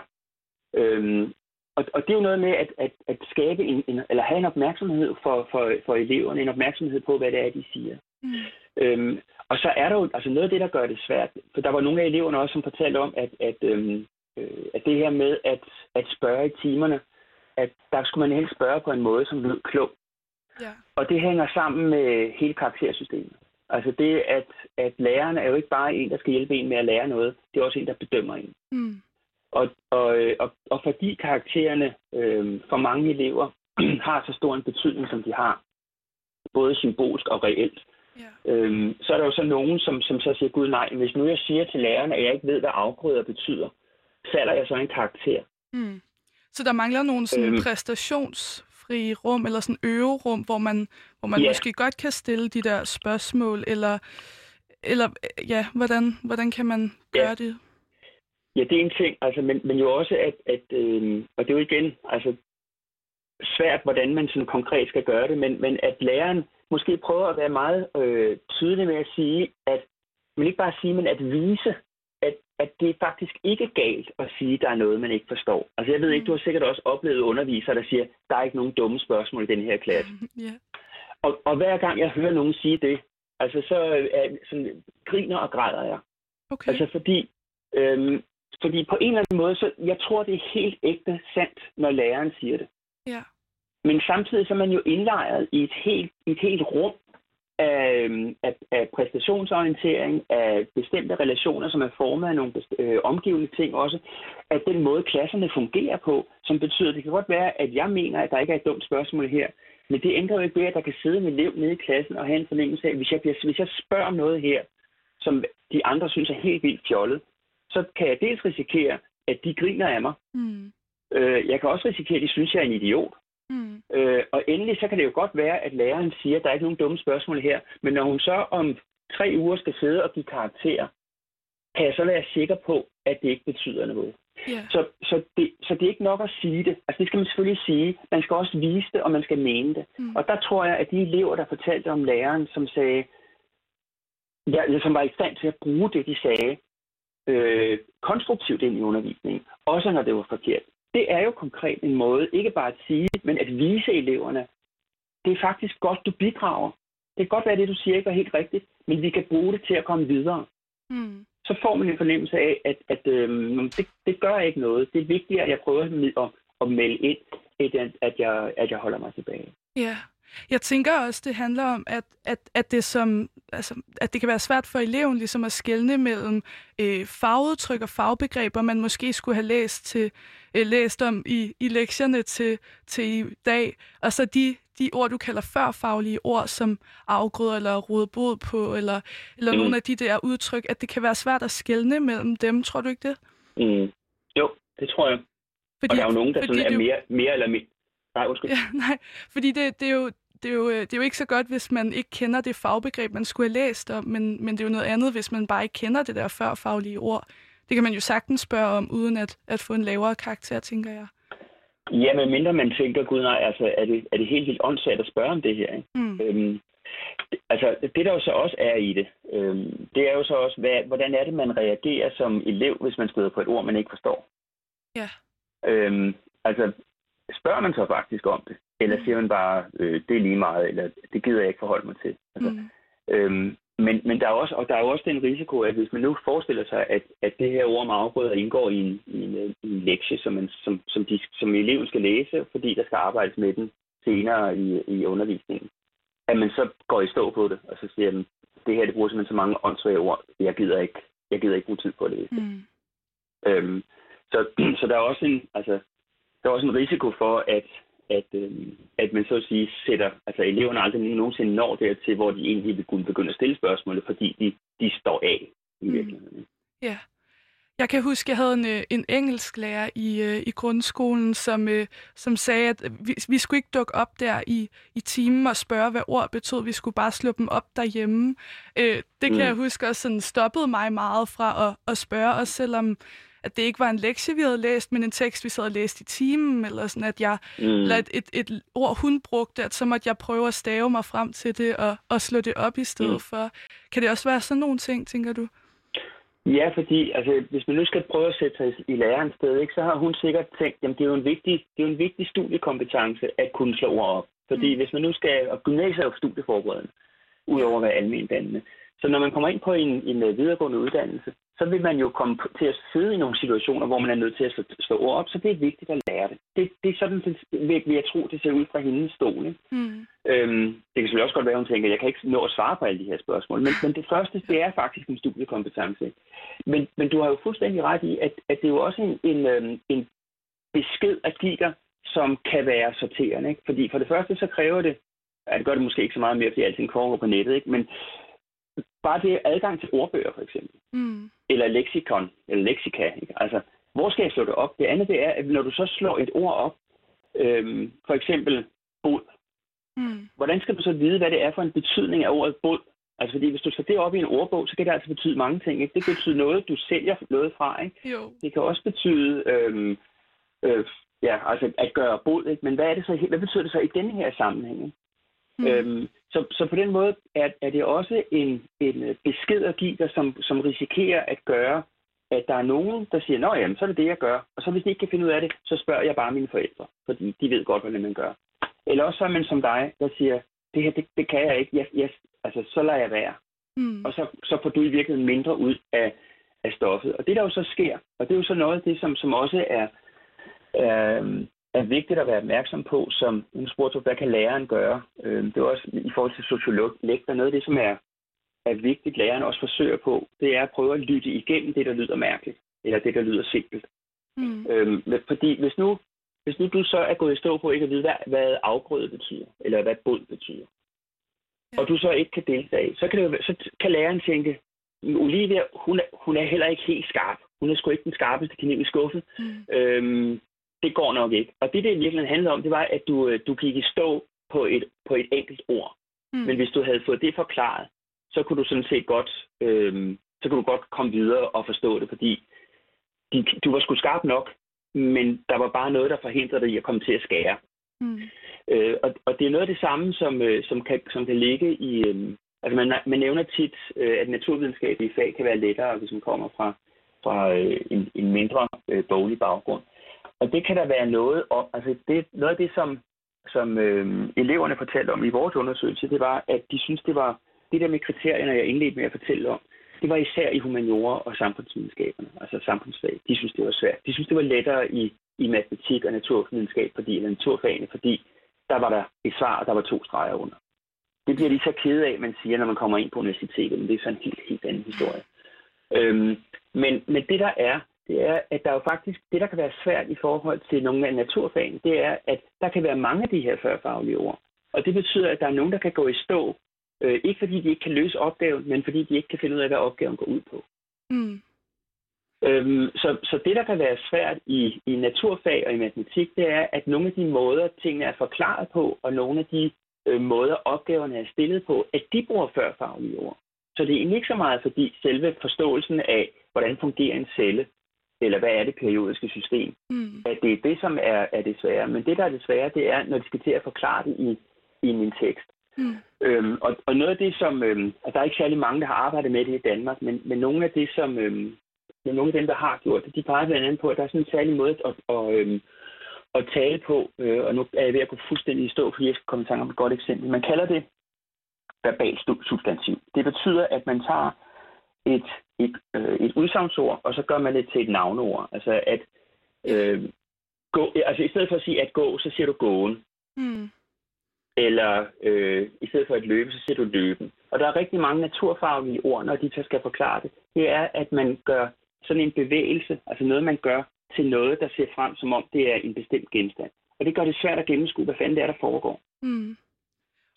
øhm, og, og det er jo noget med at, at, at skabe en, en, eller have en opmærksomhed for, for, for eleverne, en opmærksomhed på, hvad det er, de siger. Mm. Øhm, og så er der jo altså noget af det, der gør det svært. For der var nogle af eleverne også, som fortalte om, at, at, øhm, øh, at det her med at, at spørge i timerne, at der skulle man helst spørge på en måde, som lød klog. Ja. Og det hænger sammen med hele karaktersystemet. Altså det, at, at læreren er jo ikke bare en, der skal hjælpe en med at lære noget, det er også en, der bedømmer en. Mm. Og, og, og, og fordi karaktererne øh, for mange elever har så stor en betydning, som de har, både symbolsk og reelt, ja. øhm, så er der jo så nogen, som, som så siger, gud nej, hvis nu jeg siger til læreren, at jeg ikke ved, hvad afgrøder betyder, falder jeg så en karakter. Mm. Så der mangler nogle sådan øhm, præstationsfri rum, eller sådan øverum, hvor man, hvor man ja. måske godt kan stille de der spørgsmål, eller, eller ja, hvordan, hvordan kan man gøre ja. det? Ja, det er en ting, altså, men, men jo også, at, at øh, og det er jo igen altså, svært, hvordan man sådan konkret skal gøre det, men, men at læreren måske prøver at være meget øh, tydelig med at sige, at men ikke bare sige, men at vise, at, at det er faktisk ikke galt at sige, at der er noget, man ikke forstår. Altså jeg ved ikke, du har sikkert også oplevet undervisere, der siger, der er ikke nogen dumme spørgsmål i den her klasse. Yeah. Og, og hver gang jeg hører nogen sige det, altså så øh, sådan, griner og græder jeg. Okay. Altså fordi øhm, fordi på en eller anden måde, så jeg tror, det er helt ægte sandt, når læreren siger det. Ja. Men samtidig så er man jo indlejret i et helt, i et helt rum af, af, af præstationsorientering, af bestemte relationer, som er formet af nogle øh, omgivende ting også, at den måde klasserne fungerer på, som betyder, at det kan godt være, at jeg mener, at der ikke er et dumt spørgsmål her, men det ændrer jo ikke ved, at der kan sidde en elev nede i klassen og have en fornemmelse af, at hvis jeg, bliver, hvis jeg spørger noget her, som de andre synes er helt vildt fjollet, så kan jeg dels risikere, at de griner af mig. Mm. Øh, jeg kan også risikere, at de synes, jeg er en idiot. Mm. Øh, og endelig så kan det jo godt være, at læreren siger, at der er ikke nogen dumme spørgsmål her, men når hun så om tre uger skal sidde og give karakterer, kan jeg så være sikker på, at det ikke betyder noget. Yeah. Så, så, det, så det er ikke nok at sige det. Altså det skal man selvfølgelig sige. Man skal også vise det, og man skal mene det. Mm. Og der tror jeg, at de elever, der fortalte om læreren, som sagde, ja, som var i stand til at bruge det, de sagde, øh, konstruktivt ind i undervisningen, også når det var forkert. Det er jo konkret en måde, ikke bare at sige, men at vise eleverne, det er faktisk godt, du bidrager. Det kan godt være, at det, du siger, ikke var helt rigtigt, men vi kan bruge det til at komme videre. Mm. Så får man en fornemmelse af, at, at øh, det, det gør ikke noget. Det er vigtigt, at jeg prøver at, at melde ind, at, at, jeg, at jeg holder mig tilbage. Ja, jeg tænker også, det handler om, at, at, at, det, som, altså, at det kan være svært for eleven ligesom at skelne mellem øh, fagudtryk og fagbegreber, man måske skulle have læst, til, øh, læst om i, i lektierne til, til i dag, og så de, de ord, du kalder førfaglige ord, som afgrøder eller rode bod på, eller, eller mm. nogle af de der udtryk, at det kan være svært at skelne mellem dem. Tror du ikke det? Mm. Jo, det tror jeg. Fordi, og der er jo nogen, der sådan er mere, mere eller mindre... Nej, undskyld. Ja, nej, fordi det, det, er jo, det, er jo, det er jo ikke så godt, hvis man ikke kender det fagbegreb, man skulle have læst om, men, men det er jo noget andet, hvis man bare ikke kender det der førfaglige ord. Det kan man jo sagtens spørge om, uden at, at få en lavere karakter, tænker jeg. Ja, men mindre man tænker, gud nej, altså er det, er det helt vildt åndssvagt at spørge om det her. Ikke? Mm. Øhm, altså det der jo så også er i det, øhm, det er jo så også, hvad, hvordan er det, man reagerer som elev, hvis man støder på et ord, man ikke forstår? Ja. Øhm, altså spørger man så faktisk om det? Eller mm. siger man bare, øh, det er lige meget, eller det gider jeg ikke forholde mig til? Altså, mm. øhm, men, men der er også, og der er også den risiko, at hvis man nu forestiller sig, at, at det her ord om afgrøder indgår i en, i en, i en lektie, som, man, som, som, de, som eleven skal læse, fordi der skal arbejdes med den senere i, i undervisningen, at man så går i stå på det, og så siger, at det her det bruger simpelthen så mange åndssvage ord, jeg gider ikke, jeg gider ikke bruge tid på det. Mm. Øhm, så, så der er også en, altså, der er også en risiko for, at, at, øh, at man så at sige sætter, altså eleverne aldrig nogensinde når dertil, hvor de egentlig vil kunne begynde at stille spørgsmål, fordi de, de står af i mm. virkeligheden. Mm. Ja. Jeg kan huske, jeg havde en, øh, en engelsklærer i, øh, i grundskolen, som, øh, som sagde, at vi, vi skulle ikke dukke op der i, i timen og spørge, hvad ord betød. Vi skulle bare slå dem op derhjemme. Øh, det kan mm. jeg huske også sådan stoppede mig meget fra at, at spørge, også selvom at det ikke var en lektie, vi havde læst, men en tekst, vi sad og læste i timen, eller sådan, at jeg, mm. eller et, et, et ord, hun brugte, at så måtte jeg prøve at stave mig frem til det, og, og slå det op i stedet mm. for. Kan det også være sådan nogle ting, tænker du? Ja, fordi altså, hvis man nu skal prøve at sætte sig i lærerens sted, ikke, så har hun sikkert tænkt, at det er jo en vigtig, det er jo en vigtig studiekompetence at kunne slå ord op. Fordi mm. hvis man nu skal, og gymnasiet er jo studieforberedende, udover at være almen dannende. Så når man kommer ind på en, en øh, videregående uddannelse, så vil man jo komme til at sidde i nogle situationer, hvor man er nødt til at slå, slå ord op, så det er vigtigt at lære det. Det, det er sådan, det, vil jeg tro, det ser ud fra hendes stol. Ikke? Mm. Øhm, det kan selvfølgelig også godt være, at hun tænker, at jeg kan ikke nå at svare på alle de her spørgsmål, men, men det første, det er faktisk en studiekompetence. Men, men du har jo fuldstændig ret i, at, at det er jo også en, en, øhm, en besked at give dig, som kan være sorterende. Ikke? Fordi for det første, så kræver det, at det gør det måske ikke så meget mere, fordi alting foregår på nettet, ikke? men bare det adgang til ordbøger, for eksempel. Mm. Eller leksikon, eller leksika. Ikke? Altså, hvor skal jeg slå det op? Det andet det er, at når du så slår et ord op, øhm, for eksempel bod, mm. hvordan skal du så vide, hvad det er for en betydning af ordet bod? Altså fordi hvis du tager det op i en ordbog, så kan det altså betyde mange ting. Ikke? Det kan betyde noget, du sælger noget fra. Ikke? Jo. Det kan også betyde øhm, øh, ja, altså at gøre bod. Ikke? Men hvad, er det så, hvad betyder det så i denne her sammenhæng? Ikke? Mm. Øhm, så, så på den måde er, er det også en, en øh, besked at give dig, som, som risikerer at gøre, at der er nogen, der siger, nå jamen, så er det det, jeg gør. Og så hvis de ikke kan finde ud af det, så spørger jeg bare mine forældre, fordi de ved godt, hvordan man gør. Eller også så er man som dig, der siger, det her, det, det kan jeg ikke, jeg, jeg, altså så lader jeg være. Mm. Og så, så får du i virkeligheden mindre ud af, af stoffet. Og det der jo så sker, og det er jo så noget af det, som, som også er, er, er vigtigt at være opmærksom på, som nu spurgte hvad kan læreren gøre? Øh, det er også i forhold til sociolog, der noget af det, som er, er vigtigt, læreren også forsøger på, det er at prøve at lytte igennem det, der lyder mærkeligt, eller det, der lyder simpelt. Mm. Øhm, fordi hvis nu, hvis nu du så er gået i stå på ikke at vide, hvad, hvad afgrøde betyder, eller hvad bod betyder, ja. og du så ikke kan deltage, så kan, det, så kan læreren tænke, Olivia, hun er, hun er heller ikke helt skarp. Hun er sgu ikke den skarpeste kniv i skuffen. Mm. Øhm, det går nok ikke. Og det, det virkelig handlede om, det var, at du, øh, du gik i stå på et, på et enkelt ord. Mm. Men hvis du havde fået det forklaret, så kunne du sådan set godt, øhm, så kunne du godt komme videre og forstå det, fordi de, du var sgu skarp nok, men der var bare noget, der forhindrede dig i at komme til at skære. Mm. Øh, og, og det er noget af det samme, som, øh, som, kan, som kan ligge i... Øh, altså man, man nævner tit, øh, at naturvidenskabelige fag kan være lettere, hvis man kommer fra, fra øh, en, en mindre øh, boglig baggrund. Og det kan der være noget om. Altså det, noget af det, som, som øh, eleverne fortalte om i vores undersøgelse, det var, at de synes, det var det der med kriterierne, jeg indledte med at fortælle om, det var især i humaniora og samfundsvidenskaberne, altså samfundsfag. De synes, det var svært. De synes, det var lettere i, i matematik og naturvidenskab, fordi, eller naturfagene, fordi der var der et svar, og der var to streger under. Det bliver de så kede af, man siger, når man kommer ind på universitetet, men det er så en helt, helt anden historie. Øhm, men, men det der er, det er, at der jo faktisk, det der kan være svært i forhold til nogle af naturfagene, det er, at der kan være mange af de her førfaglige ord. Og det betyder, at der er nogen, der kan gå i stå, øh, ikke fordi de ikke kan løse opgaven, men fordi de ikke kan finde ud af, hvad opgaven går ud på. Mm. Øhm, så, så det, der kan være svært i, i naturfag og i matematik, det er, at nogle af de måder, tingene er forklaret på, og nogle af de øh, måder, opgaverne er stillet på, at de bruger førfaglige ord. Så det er egentlig ikke så meget, fordi selve forståelsen af, hvordan fungerer en celle, eller hvad er det periodiske system, mm. at det er det, som er, er det svære. Men det, der er det svære, det er, når de skal til at forklare det i, i min tekst. Mm. Øhm, og, og noget af det, som... Øhm, og der er ikke særlig mange, der har arbejdet med det i Danmark, men, men nogle af det, som... Øhm, nogle af dem, der har gjort det, de peger blandt andet på, at der er sådan en særlig måde at, at, at, øhm, at tale på, øh, og nu er jeg ved at gå fuldstændig i stå, fordi jeg skal komme i tanke om et godt eksempel. Man kalder det verbalt substantiv. Det betyder, at man tager et, et, øh, et udsagnsord, og så gør man det til et navneord. Altså at øh, gå, altså i stedet for at sige at gå, så siger du gåen. Mm. Eller øh, i stedet for at løbe, så siger du løben. Og der er rigtig mange naturfaglige ord, når de så skal forklare det. Det er, at man gør sådan en bevægelse, altså noget, man gør til noget, der ser frem, som om det er en bestemt genstand. Og det gør det svært at gennemskue, hvad fanden det er, der foregår. Mm.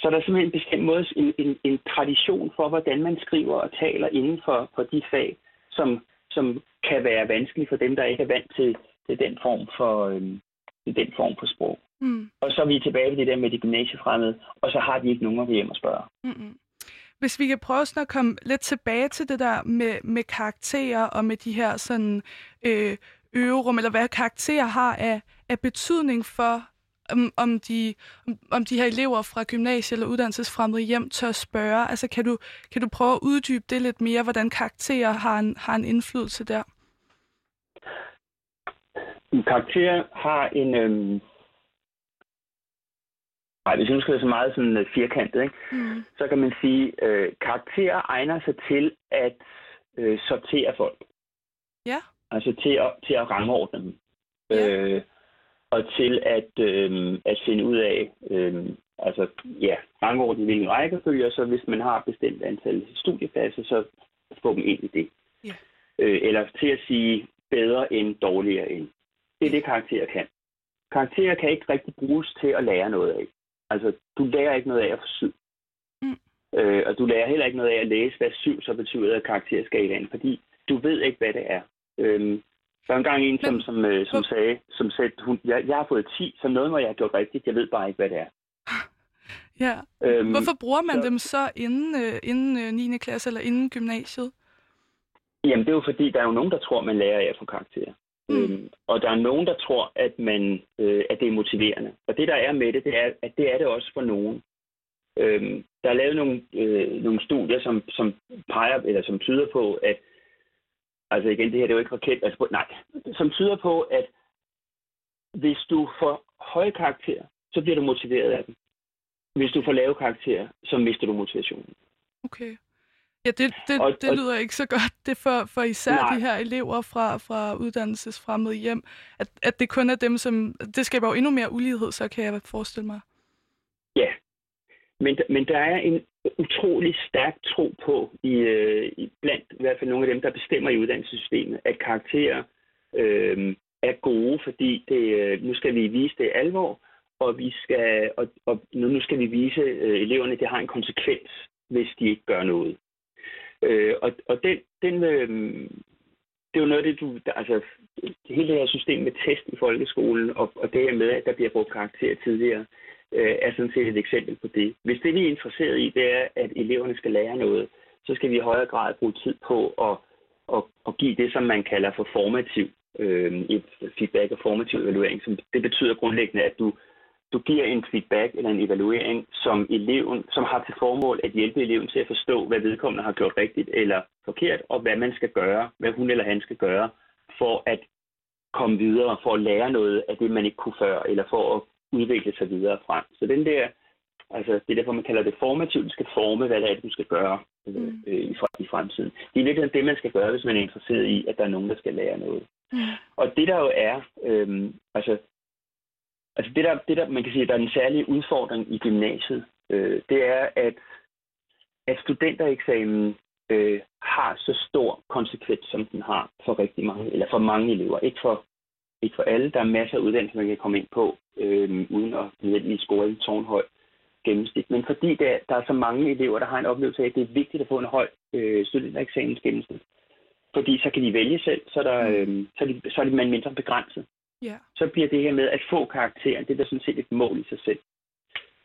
Så der er simpelthen en bestemt måde, en, en, en tradition for, hvordan man skriver og taler inden for, for de fag, som, som kan være vanskelige for dem, der ikke er vant til, til den form for, øhm, til den form for sprog. Mm. Og så er vi tilbage ved det der med de gymnasiefremmede, og så har de ikke nogen at hjem og spørge. Mm-hmm. Hvis vi kan prøve sådan at komme lidt tilbage til det der med, med karakterer og med de her sådan øh, øverum, eller hvad karakterer har af, af betydning for, om, om, de, om, om de her elever fra gymnasie eller uddannelsesfremmede hjem tør spørge. Altså kan du, kan du prøve at uddybe det lidt mere, hvordan karakterer har en, har en indflydelse der? Karakterer har en... Øhm Nej, hvis nu skal være så meget sådan øh, firkantet, ikke? Mm. så kan man sige, at øh, karakterer egner sig til at øh, sortere folk. Ja. Altså til at, til at rangordne dem. Ja. Øh, og til at, øh, at finde ud af, øh, altså ja, rangordne hvilken rækkefølge, så hvis man har et bestemt antal studiepladser, så få dem ind i det. Ja. Øh, eller til at sige bedre end dårligere end. Det er det, karakterer kan. Karakterer kan ikke rigtig bruges til at lære noget af. Altså, du lærer ikke noget af at syv. Mm. Øh, og du lærer heller ikke noget af at læse, hvad syv så betyder af karakterskalaen, fordi du ved ikke, hvad det er. Øhm, der var engang en, som, Men, som, øh, som sagde, som sagde hun, jeg, jeg har fået 10, så noget må jeg have gjort rigtigt. Jeg ved bare ikke, hvad det er. Ja. Øhm, Hvorfor bruger man så, dem så inden, øh, inden øh, 9. klasse eller inden gymnasiet? Jamen, det er jo fordi, der er jo nogen, der tror, man lærer af at få karakterer. Mm. Øhm, og der er nogen, der tror, at, man, øh, at det er motiverende. Og det, der er med det, det er, at det er det også for nogen. Øhm, der er lavet nogle, øh, nogle studier, som, som peger, eller som tyder på, at altså igen, det her det er jo ikke raket, altså, nej, som tyder på, at hvis du får høje karakterer, så bliver du motiveret af dem. Hvis du får lave karakterer, så mister du motivationen. Okay. Ja, det, det, og, det lyder og, ikke så godt. Det for, for især nej. de her elever fra, fra uddannelsesfremmede hjem, at, at det kun er dem, som... Det skaber jo endnu mere ulighed, så kan jeg forestille mig. Ja, men, men der er en utrolig stærk tro på, i, øh, i blandt i hvert fald nogle af dem, der bestemmer i uddannelsessystemet, at karakterer øh, er gode, fordi det, øh, nu skal vi vise det alvor, og, vi skal, og, og nu skal vi vise øh, eleverne, at det har en konsekvens, hvis de ikke gør noget. Øh, og og den, den, øh, det er jo noget af det, du... Altså, hele det her system med test i folkeskolen, og, og det her med, at der bliver brugt karakter tidligere, øh, er sådan set et eksempel på det. Hvis det, vi er interesseret i, det er, at eleverne skal lære noget, så skal vi i højere grad bruge tid på at, at, at give det, som man kalder for formativ øh, et feedback og formativ evaluering. Som, det betyder grundlæggende, at du, du giver en feedback eller en evaluering, som eleven, som har til formål at hjælpe eleven til at forstå, hvad vedkommende har gjort rigtigt eller forkert, og hvad man skal gøre, hvad hun eller han skal gøre, for at komme videre, for at lære noget af det, man ikke kunne før, eller for at udvikle sig videre frem. Så den der, altså det er derfor, man kalder det formativt, du skal forme, hvad det er, du skal gøre øh, mm. øh, i, i fremtiden. Det er virkelig det, man skal gøre, hvis man er interesseret i, at der er nogen, der skal lære noget. Mm. Og det der jo er, øh, altså, altså det der, det der, man kan sige, der er en særlig udfordring i gymnasiet, øh, det er, at, at studentereksamen øh, har så stor konsekvens, som den har for rigtig mange, eller for mange elever. Ikke for, ikke for alle. Der er masser af uddannelser, man kan komme ind på, øh, uden at nødvendigvis score en tårnhøj gennemsnit. Men fordi der, der er så mange elever, der har en oplevelse af, at det er vigtigt at få en høj øh, studentereksamens gennemsnit. Fordi så kan de vælge selv, så er, der, øh, så er, de, så er de man mindre begrænset. Yeah. Så bliver det her med at få karakteren, det er da sådan set et mål i sig selv.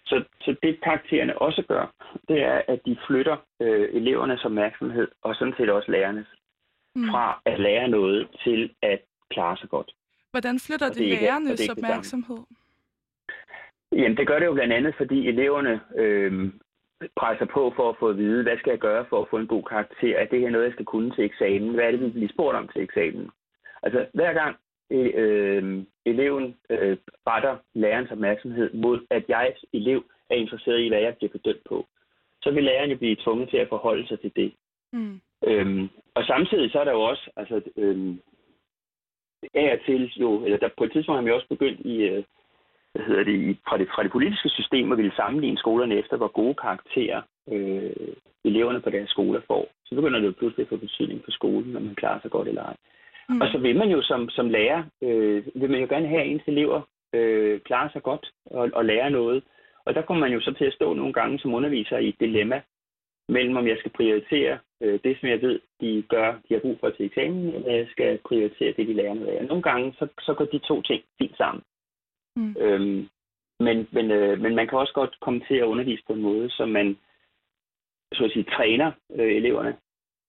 Så, så det karaktererne også gør, det er, at de flytter øh, elevernes opmærksomhed, og sådan set også lærernes, mm. fra at lære noget til at klare sig godt. Hvordan flytter det, det ikke, lærernes det opmærksomhed? Jamen, det gør det jo blandt andet, fordi eleverne øh, presser på for at få at vide, hvad skal jeg gøre for at få en god karakter? Er det her noget, jeg skal kunne til eksamen? Hvad er det, vi bliver spurgt om til eksamen? Altså, hver gang øh, eleven øh, retter lærerens opmærksomhed mod, at jeg elev er interesseret i, hvad jeg bliver bedømt på, så vil læreren jo blive tvunget til at forholde sig til det. Mm. Øhm, og samtidig så er der jo også, altså, øhm, af og til jo, eller der, på et tidspunkt har vi også begyndt i, øh, hvad hedder det, i, fra, det, fra det politiske system at ville sammenligne skolerne efter, hvor gode karakterer øh, eleverne på deres skoler får. Så begynder det jo pludselig at få betydning for skolen, når man klarer sig godt eller ej. Mm. Og så vil man jo som, som lærer, øh, vil man jo gerne have, at ens elever øh, klarer sig godt og, og lærer noget. Og der kommer man jo så til at stå nogle gange som underviser i et dilemma mellem, om jeg skal prioritere øh, det, som jeg ved, de gør, de har brug for til eksamen, eller jeg skal prioritere det, de lærer noget af. Nogle gange, så, så går de to ting fint sammen. Mm. Øhm, men, men, øh, men man kan også godt komme til at undervise på en måde, som man så at sige, træner øh, eleverne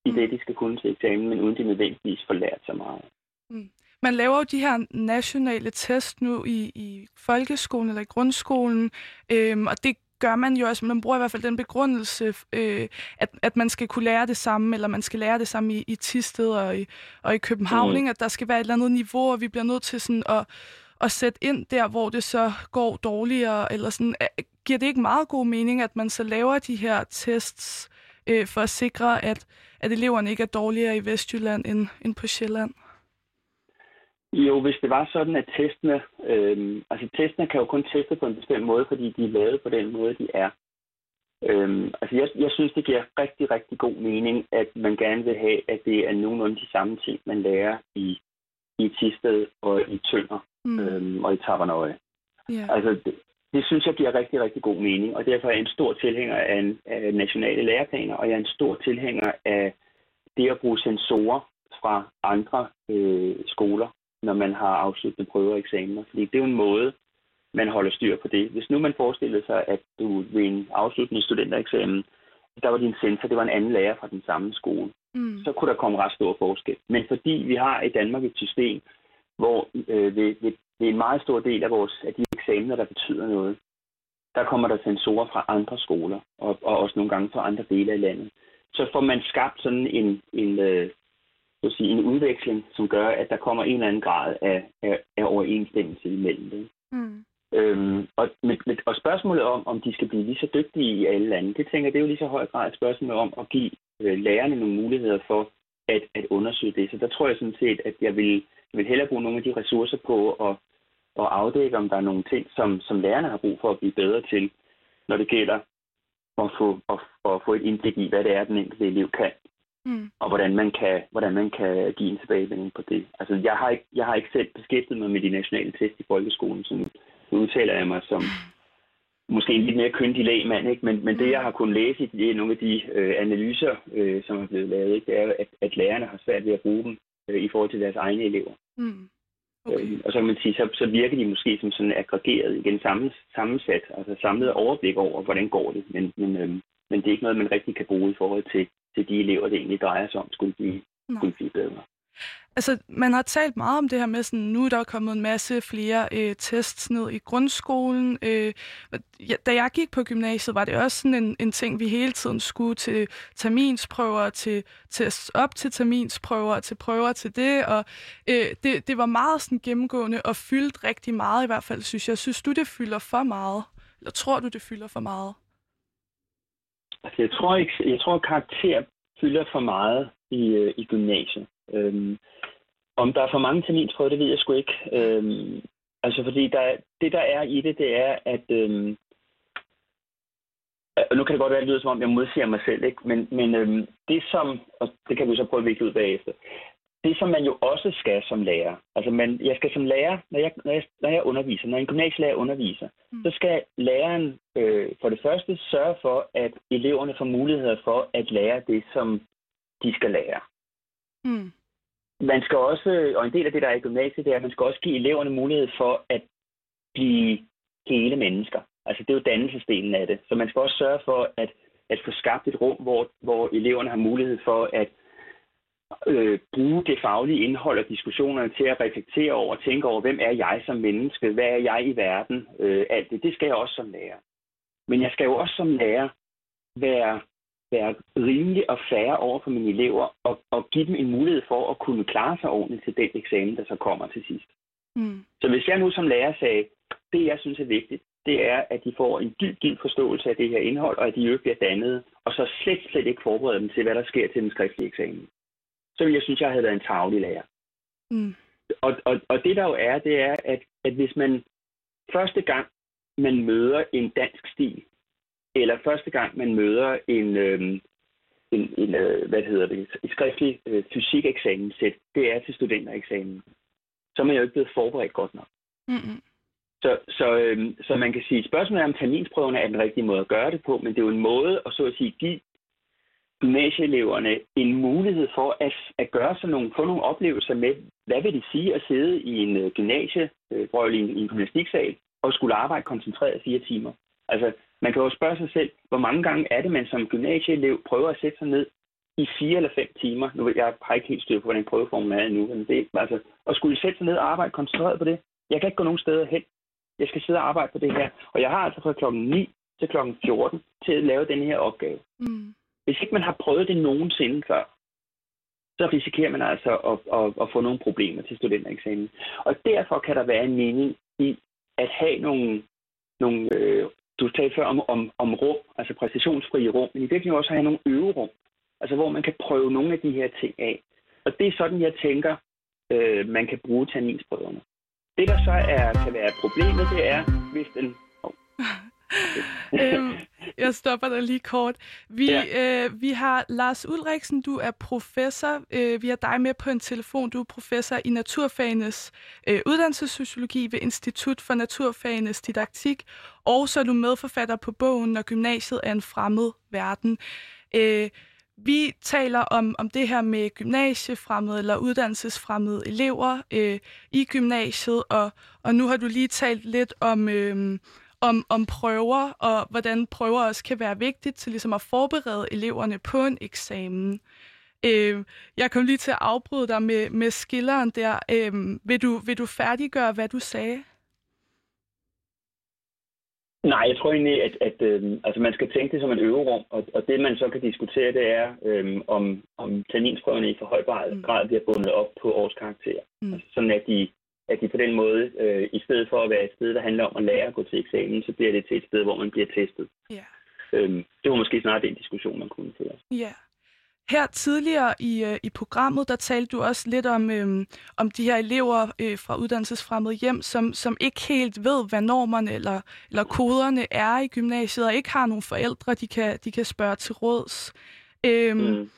i mm. det, de skal kunne til eksamen, men uden de nødvendigvis får lært så meget. Mm. Man laver jo de her nationale test nu i, i folkeskolen eller i grundskolen, øhm, og det gør man jo også, man bruger i hvert fald den begrundelse, øh, at, at man skal kunne lære det samme, eller man skal lære det samme i, i Tisted og i, og i København, mm. at der skal være et eller andet niveau, og vi bliver nødt til sådan at, at sætte ind der, hvor det så går dårligere, eller sådan, giver det ikke meget god mening, at man så laver de her tests, øh, for at sikre, at, at eleverne ikke er dårligere i Vestjylland end, end på Sjælland? Jo, hvis det var sådan, at testene, øh, altså testene kan jo kun teste på en bestemt måde, fordi de er lavet på den måde, de er. Øhm, altså jeg, jeg synes, det giver rigtig, rigtig god mening, at man gerne vil have, at det er nogenlunde de samme ting, man lærer i, i Tisted og i Tønder mm. øhm, og i Tabernøje. Yeah. Altså, det, det synes jeg giver rigtig, rigtig god mening, og derfor er jeg en stor tilhænger af, en, af nationale læreplaner, og jeg er en stor tilhænger af det at bruge sensorer fra andre øh, skoler når man har afsluttet prøver og eksamener. Fordi det er jo en måde, man holder styr på det. Hvis nu man forestiller sig, at du ved en afsluttende studentereksamen, der var din censor, det var en anden lærer fra den samme skole, mm. så kunne der komme ret stor forskel. Men fordi vi har i Danmark et system, hvor øh, ved, ved, ved en meget stor del af, vores, af de eksamener, der betyder noget, der kommer der sensorer fra andre skoler, og, og også nogle gange fra andre dele af landet. Så får man skabt sådan en, en, øh, så sige, en udveksling, som gør, at der kommer en eller anden grad af, af, af overensstemmelse imellem det. Mm. Øhm, og, med, med, og spørgsmålet om, om de skal blive lige så dygtige i alle lande, det tænker det er jo lige så høj grad et spørgsmål om at give øh, lærerne nogle muligheder for at, at undersøge det. Så der tror jeg sådan set, at jeg vil, jeg vil hellere bruge nogle af de ressourcer på at, at afdække, om der er nogle ting, som, som lærerne har brug for at blive bedre til, når det gælder at få, at, at få et indblik i, hvad det er, den enkelte elev kan mm. Hvordan man, kan, hvordan man kan give en tilbagevending på det. Altså, jeg har, ikke, jeg har ikke selv beskæftiget mig med de nationale test i folkeskolen, så nu, udtaler jeg mig som måske en lidt mere køndig lægmand, ikke? Men, men det, jeg har kunnet læse i nogle af de øh, analyser, øh, som er blevet lavet, ikke? det er, at, at lærerne har svært ved at bruge dem øh, i forhold til deres egne elever. Mm. Okay. Øh, og så kan man sige, så, så virker de måske som sådan aggregeret, igen sammens, sammensat, altså samlet overblik over, hvordan går det. Men, men, øh, men det er ikke noget, man rigtig kan bruge i forhold til til de elever, det egentlig drejer sig om, skulle blive, skulle blive bedre. Altså, man har talt meget om det her med, sådan, nu er der kommet en masse flere øh, tests ned i grundskolen. Øh, da jeg gik på gymnasiet, var det også sådan en, en ting, vi hele tiden skulle til terminsprøver, til tests op til terminsprøver, til prøver til det, og øh, det, det var meget sådan gennemgående og fyldt rigtig meget i hvert fald, synes jeg. Synes du, det fylder for meget? Eller tror du, det fylder for meget? Altså, jeg tror ikke, jeg tror, karakter fylder for meget i, øh, i gymnasiet. Øhm, om der er for mange terminsprøver, det ved jeg sgu ikke. Øhm, altså, fordi der, det, der er i det, det er, at... Øhm, og nu kan det godt være, at det lyder som om, jeg modsiger mig selv, ikke? men, men øhm, det som, og det kan vi så prøve at vikle ud bagefter, det som man jo også skal som lærer, altså man, jeg skal som lærer, når jeg, når jeg, når jeg underviser, når en gymnasielærer underviser, mm. så skal læreren øh, for det første sørge for, at eleverne får muligheder for at lære det, som de skal lære. Mm. Man skal også, og en del af det, der er i gymnasiet, det er, at man skal også give eleverne mulighed for at blive hele mennesker. Altså det er jo dannelsesdelen af det. Så man skal også sørge for at, at få skabt et rum, hvor, hvor eleverne har mulighed for at øh, bruge det faglige indhold og diskussionerne til at reflektere over og tænke over, hvem er jeg som menneske, hvad er jeg i verden, øh, alt det. Det skal jeg også som lærer. Men jeg skal jo også som lærer være være rimelig og færre over for mine elever, og, og give dem en mulighed for at kunne klare sig ordentligt til den eksamen, der så kommer til sidst. Mm. Så hvis jeg nu som lærer sagde, det jeg synes er vigtigt, det er, at de får en dyb, dyb forståelse af det her indhold, og at de jo bliver dannet, og så slet, slet ikke forbereder dem til, hvad der sker til den skriftlige eksamen. Så vil jeg synes, jeg havde været en tavlig lærer. Mm. Og, og, og det der jo er, det er, at, at hvis man første gang, man møder en dansk stil, eller første gang man møder en, øh, en, en øh, hvad hedder det, et skriftlig øh, fysikeksamen-sæt, det er til studentereksamen, så er man jo ikke blevet forberedt godt nok. Mm-hmm. Så, så, øh, så man kan sige, spørgsmålet er, om terminsprøverne er den rigtige måde at gøre det på, men det er jo en måde at så at sige, give gymnasieeleverne en mulighed for at, at gøre sådan nogle, få nogle oplevelser med, hvad vil det sige at sidde i en uh, gymnasie, øh, i en, i en gymnastiksal, og skulle arbejde koncentreret fire timer. Altså, man kan jo spørge sig selv, hvor mange gange er det, man som gymnasieelev prøver at sætte sig ned i fire eller fem timer. Nu jeg har ikke helt styr på, hvordan prøveformen er endnu, men det, altså, at skulle sætte sig ned og arbejde koncentreret på det. Jeg kan ikke gå nogen steder hen. Jeg skal sidde og arbejde på det her. Og jeg har altså fra klokken 9 til klokken 14 til at lave den her opgave. Mm. Hvis ikke man har prøvet det nogensinde før, så risikerer man altså at, at, at få nogle problemer til studentereksamen. Og derfor kan der være en mening i at have nogle, nogle øh, du talte før om, om, om rum, altså præcisionsfrie rum, men i virkeligheden også have nogle øverum, altså hvor man kan prøve nogle af de her ting af. Og det er sådan, jeg tænker, øh, man kan bruge terminsprøverne. Det, der så er, kan være problemet, det er, hvis den... Oh. øhm, jeg stopper dig lige kort. Vi, ja. øh, vi har Lars Ulriksen, du er professor. Øh, vi har dig med på en telefon. Du er professor i naturfagenes øh, uddannelsessociologi ved Institut for Naturfagenes Didaktik. Og så er du medforfatter på bogen, Når gymnasiet er en fremmed verden. Øh, vi taler om, om det her med gymnasiefremmede eller uddannelsesfremmede elever øh, i gymnasiet, og, og nu har du lige talt lidt om... Øh, om, om prøver, og hvordan prøver også kan være vigtigt til ligesom at forberede eleverne på en eksamen. Øh, jeg kom lige til at afbryde dig med, med skilleren der. Øh, vil, du, vil du færdiggøre, hvad du sagde? Nej, jeg tror egentlig, at, at øh, altså man skal tænke det som et øverum, og, og det man så kan diskutere, det er, øh, om, om terminsprøverne i for høj grad mm. bliver bundet op på årskarakterer. Mm. Altså sådan at de at de på den måde, øh, i stedet for at være et sted, der handler om at lære at gå til eksamen, så bliver det til et sted, hvor man bliver testet. Ja. Øhm, det var måske snart den diskussion, man kunne føre. Ja. Her tidligere i, øh, i programmet, der talte du også lidt om, øh, om de her elever øh, fra uddannelsesfremmede hjem, som, som ikke helt ved, hvad normerne eller, eller koderne er i gymnasiet, og ikke har nogen forældre, de kan, de kan spørge til råds. Øh, mm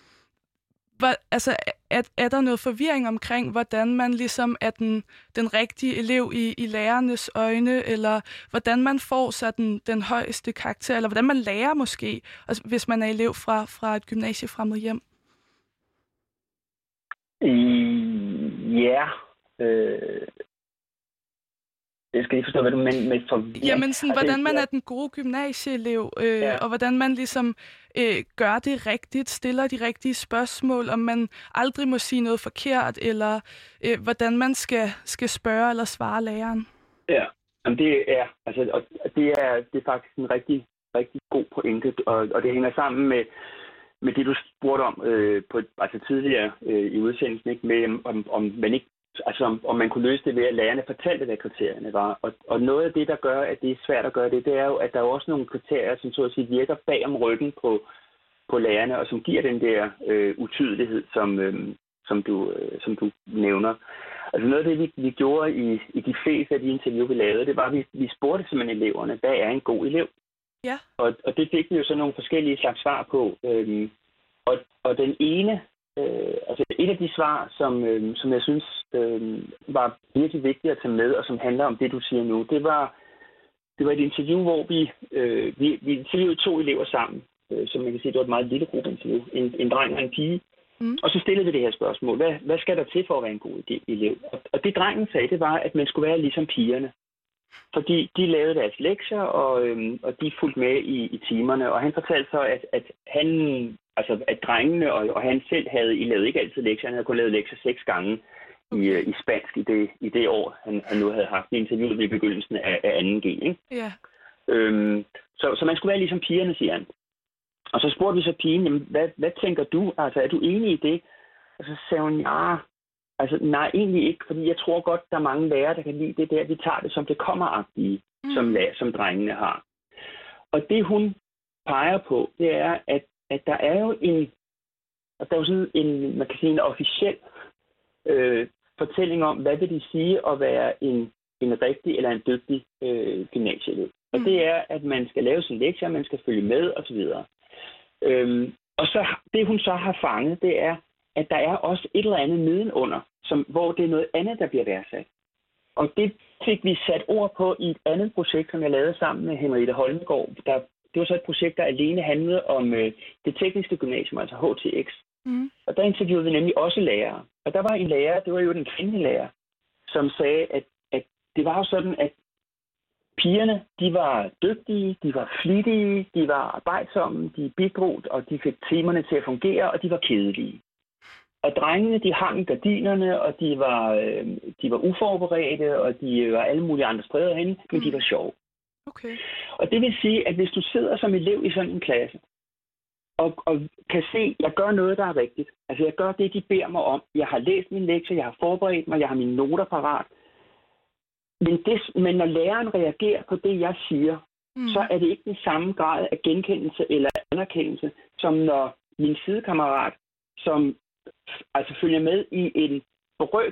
hvor, altså, er, er der noget forvirring omkring, hvordan man ligesom er den, den rigtige elev i, i lærernes øjne, eller hvordan man får sådan den, højeste karakter, eller hvordan man lærer måske, altså, hvis man er elev fra, fra et gymnasiefremmed hjem? Ja, øh, jeg skal lige forstå, hvad du mener med forvirring. Jamen, sådan, hvordan man er den gode gymnasieelev, øh, ja. og hvordan man ligesom øh, gør det rigtigt, stiller de rigtige spørgsmål, om man aldrig må sige noget forkert, eller øh, hvordan man skal, skal spørge eller svare læreren. Ja, Jamen, det er, altså, og det er, det er faktisk en rigtig, rigtig god pointe, og, og det hænger sammen med, med det, du spurgte om øh, på, altså tidligere øh, i udsendelsen, ikke, med om, om man ikke altså om, man kunne løse det ved, at lærerne fortalte, hvad kriterierne var. Og, og noget af det, der gør, at det er svært at gøre det, det er jo, at der er også nogle kriterier, som så at sige virker bag om ryggen på, på lærerne, og som giver den der øh, utydelighed, som, øh, som, du, øh, som du nævner. Altså noget af det, vi, vi gjorde i, i de fleste af de interview, vi lavede, det var, at vi, vi spurgte simpelthen eleverne, hvad er en god elev? Ja. Og, og det fik vi jo så nogle forskellige slags svar på. Øhm, og, og den ene Øh, altså et af de svar, som, øh, som jeg synes øh, var virkelig vigtigt at tage med, og som handler om det, du siger nu, det var, det var et interview, hvor vi, øh, vi, vi interviewede to elever sammen, øh, som man kan sige, det var et meget lille gruppeinterview, en, en dreng og en pige. Mm. Og så stillede vi det her spørgsmål, hvad, hvad skal der til for at være en god elev? Og, og det drengen sagde, det var, at man skulle være ligesom pigerne. Fordi de lavede deres lektier, og, øhm, og de fulgte med i, i timerne. Og han fortalte så, at, at han altså at drengene og, og han selv havde, I lavede ikke altid lektier, han havde kun lavet lektier seks gange okay. i, øh, i spansk i det, i det år, han, han nu havde haft interviewet ved begyndelsen af, af 2G. Ikke? Ja. Øhm, så, så man skulle være ligesom pigerne, siger han. Og så spurgte vi så pigen, jamen, hvad, hvad tænker du? Altså, er du enig i det? Og så sagde hun, ja, altså nej, egentlig ikke, fordi jeg tror godt, der er mange lærere, der kan lide det der, vi tager det som det kommer mm. som, som drengene har. Og det hun peger på, det er, at at der er jo en, at der er jo sådan en, man kan sige en officiel øh, fortælling om, hvad vil det sige at være en, en rigtig eller en dygtig øh, gymnasieelev. Og mm. det er, at man skal lave sin lektier, man skal følge med osv. Øhm, og så det, hun så har fanget, det er, at der er også et eller andet nedenunder, som, hvor det er noget andet, der bliver værdsat. Og det fik vi sat ord på i et andet projekt, som jeg lavede sammen med Henriette Holmgaard, der det var så et projekt, der alene handlede om øh, det tekniske gymnasium, altså HTX. Mm. Og der interviewede vi nemlig også lærere. Og der var en lærer, det var jo den kvindelige lærer, som sagde, at, at det var jo sådan, at pigerne, de var dygtige, de var flittige, de var arbejdsomme, de bidrog, og de fik timerne til at fungere, og de var kedelige. Og drengene, de hang gardinerne, og de var, øh, de var uforberedte, og de var alle mulige andre steder hen, men de var sjove. Okay. Og det vil sige, at hvis du sidder som elev i sådan en klasse, og, og kan se, at jeg gør noget, der er rigtigt. Altså, jeg gør det, de beder mig om. Jeg har læst min lektie, jeg har forberedt mig, jeg har mine noter parat. Men, det, men når læreren reagerer på det, jeg siger, mm. så er det ikke den samme grad af genkendelse eller anerkendelse, som når min sidekammerat, som altså følger med i en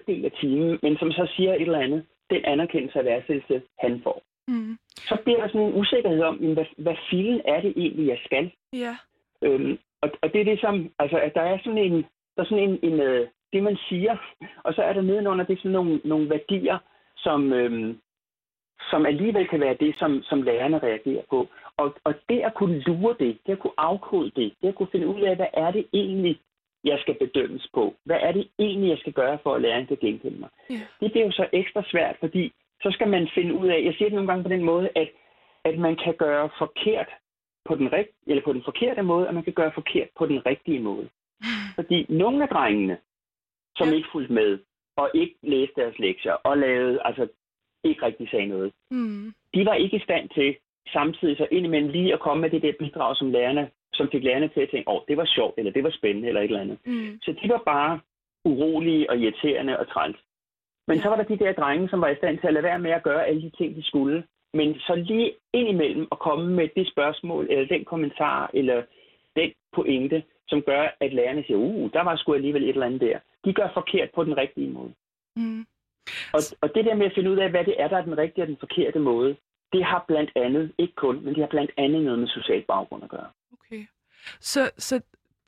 del af timen, men som så siger et eller andet, den anerkendelse af værdsættelse, han får. Mm. Så bliver der sådan en usikkerhed om, hvad, hvad filen er det egentlig, jeg skal? Ja. Øhm, og, og det er det som, altså, at der er sådan en, der er sådan en, en øh, det man siger, og så er der nedenunder det sådan nogle, nogle værdier, som, øhm, som alligevel kan være det, som, som lærerne reagerer på. Og, og det at kunne lure det, det at kunne afkode det, det at kunne finde ud af, hvad er det egentlig, jeg skal bedømmes på? Hvad er det egentlig, jeg skal gøre for at lære kan genkende mig? Ja. Det bliver jo så ekstra svært, fordi så skal man finde ud af, jeg siger det nogle gange på den måde, at, at man kan gøre forkert på den, rigt, eller på den forkerte måde, og man kan gøre forkert på den rigtige måde. Fordi nogle af drengene, som ja. ikke fulgte med, og ikke læste deres lektier, og lavede, altså ikke rigtig sagde noget, mm. de var ikke i stand til samtidig så indimellem lige at komme med det der bidrag, som lærerne, som fik lærerne til at tænke, åh, oh, det var sjovt, eller det var spændende, eller et eller andet. Mm. Så de var bare urolige og irriterende og træls. Men så var der de der drenge, som var i stand til at lade være med at gøre alle de ting, de skulle. Men så lige indimellem at komme med det spørgsmål, eller den kommentar, eller den pointe, som gør, at lærerne siger, uh, der var sgu alligevel et eller andet der. De gør forkert på den rigtige måde. Mm. Og, og det der med at finde ud af, hvad det er, der er den rigtige og den forkerte måde, det har blandt andet, ikke kun, men det har blandt andet noget med social baggrund at gøre. Så, så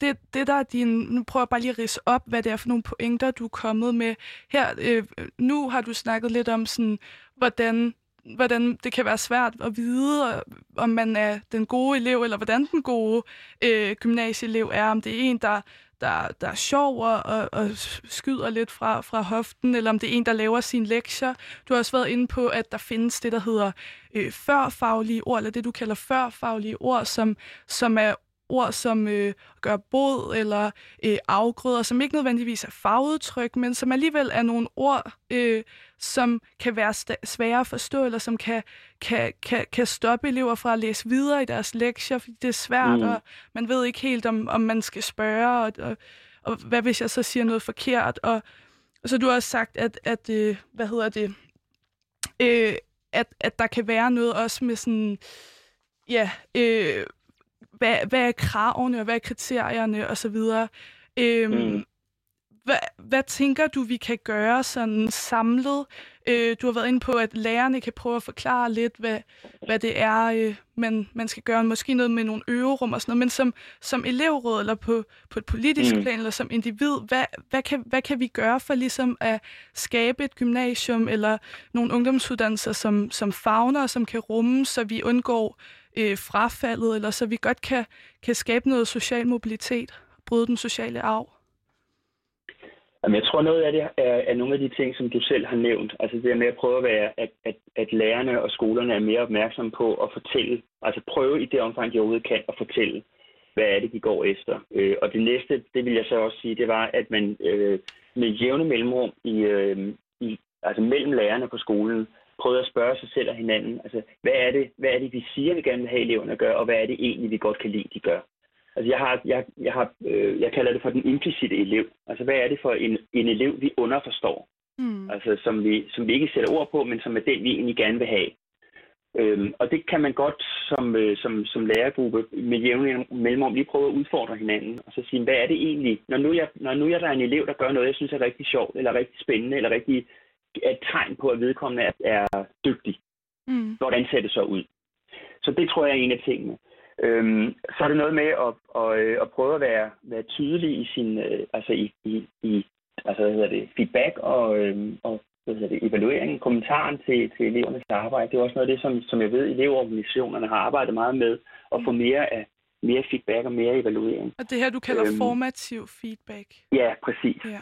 det, det der er din... Nu prøver jeg bare lige at rise op, hvad det er for nogle pointer, du er kommet med. Her, øh, nu har du snakket lidt om, sådan, hvordan hvordan det kan være svært at vide, øh, om man er den gode elev, eller hvordan den gode øh, gymnasieelev er, om det er en, der, der, der er sjov og, og, og skyder lidt fra, fra hoften, eller om det er en, der laver sine lektier. Du har også været inde på, at der findes det, der hedder øh, førfaglige ord, eller det, du kalder førfaglige ord, som, som er ord som øh, gør bod eller øh, afgrøder, som ikke nødvendigvis er fagudtryk, men som alligevel er nogle ord, øh, som kan være svære at forstå, eller som kan, kan, kan, kan stoppe elever fra at læse videre i deres lektier, fordi det er svært, mm. og man ved ikke helt, om, om man skal spørge, og, og, og hvad hvis jeg så siger noget forkert, og, og så du har også sagt, at, at øh, hvad hedder det, øh, at, at der kan være noget også med sådan, ja, øh, hvad, hvad er kravene, og hvad er kriterierne osv. Øhm, mm. hvad, hvad tænker du, vi kan gøre sådan samlet? Øh, du har været inde på, at lærerne kan prøve at forklare lidt, hvad, hvad det er, øh, man, man skal gøre. Måske noget med nogle øverum og sådan noget. Men som, som elevråd, eller på, på et politisk mm. plan, eller som individ, hvad, hvad, kan, hvad kan vi gøre for ligesom at skabe et gymnasium, eller nogle ungdomsuddannelser, som, som fagner, og som kan rumme, så vi undgår øh, frafaldet, eller så vi godt kan, kan skabe noget social mobilitet, bryde den sociale arv? Jamen, jeg tror, noget af det er, er nogle af de ting, som du selv har nævnt. Altså det der med at prøve at være, at, at, at lærerne og skolerne er mere opmærksomme på at fortælle, altså prøve i det omfang, de overhovedet kan, at fortælle, hvad er det, de går efter. Øh, og det næste, det vil jeg så også sige, det var, at man øh, med jævne mellemrum i, øh, i, altså mellem lærerne på skolen, prøvet at spørge sig selv og hinanden, altså, hvad er det, hvad er det vi siger, vi gerne vil have eleverne at gøre, og hvad er det egentlig, vi godt kan lide, de gør. Altså, jeg, har, jeg, jeg, har, øh, jeg kalder det for den implicite elev. Altså, hvad er det for en, en elev, vi underforstår? Mm. Altså, som vi, som vi ikke sætter ord på, men som er den, vi egentlig gerne vil have. Øhm, og det kan man godt som, øh, som, som lærergruppe med jævnlig mellemrum lige prøve at udfordre hinanden, og så sige, hvad er det egentlig, når nu, jeg, når nu jeg der er en elev, der gør noget, jeg synes er rigtig sjovt, eller rigtig spændende, eller rigtig er et tegn på, at vedkommende er, er dygtig. Mm. Hvordan ser det så ud? Så det tror jeg er en af tingene. Øhm, så er det noget med at, at, øh, at prøve at være, være tydelig i sin øh, altså i, i, i altså, hvad hedder det, feedback og, øhm, og hvad hedder det, evalueringen, kommentaren til, til elevernes arbejde. Det er også noget af det, som, som jeg ved, elevorganisationerne har arbejdet meget med, at få mere af mere feedback og mere evaluering. Og det her, du kalder øhm, formativ feedback. Ja, præcis. Ja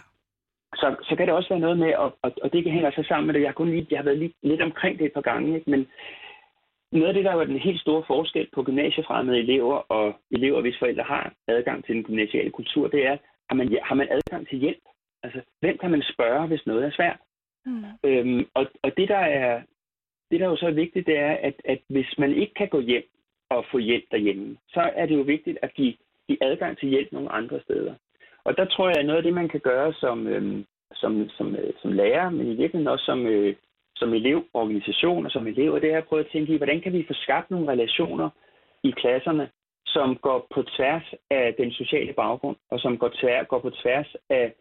så, så kan det også være noget med, og, og, og det kan hænge så sammen med det. Jeg har, kun lige, jeg har været lige, lidt omkring det et par gange, ikke? men noget af det, der er den helt store forskel på gymnasiefremmede elever og elever, hvis forældre har adgang til den gymnasiale kultur, det er, har man, har man adgang til hjælp? Altså, hvem kan man spørge, hvis noget er svært? Mm. Øhm, og, og det, der er, det, der er jo så vigtigt, det er, at, at hvis man ikke kan gå hjem og få hjælp derhjemme, så er det jo vigtigt at give, give adgang til hjælp nogle andre steder. Og der tror jeg, at noget af det, man kan gøre som, øh, som, som, øh, som lærer, men i virkeligheden også som, øh, som elevorganisation og som elever, det er at prøve at tænke i, hvordan kan vi få skabt nogle relationer i klasserne, som går på tværs af den sociale baggrund, og som går, tvær, går på tværs af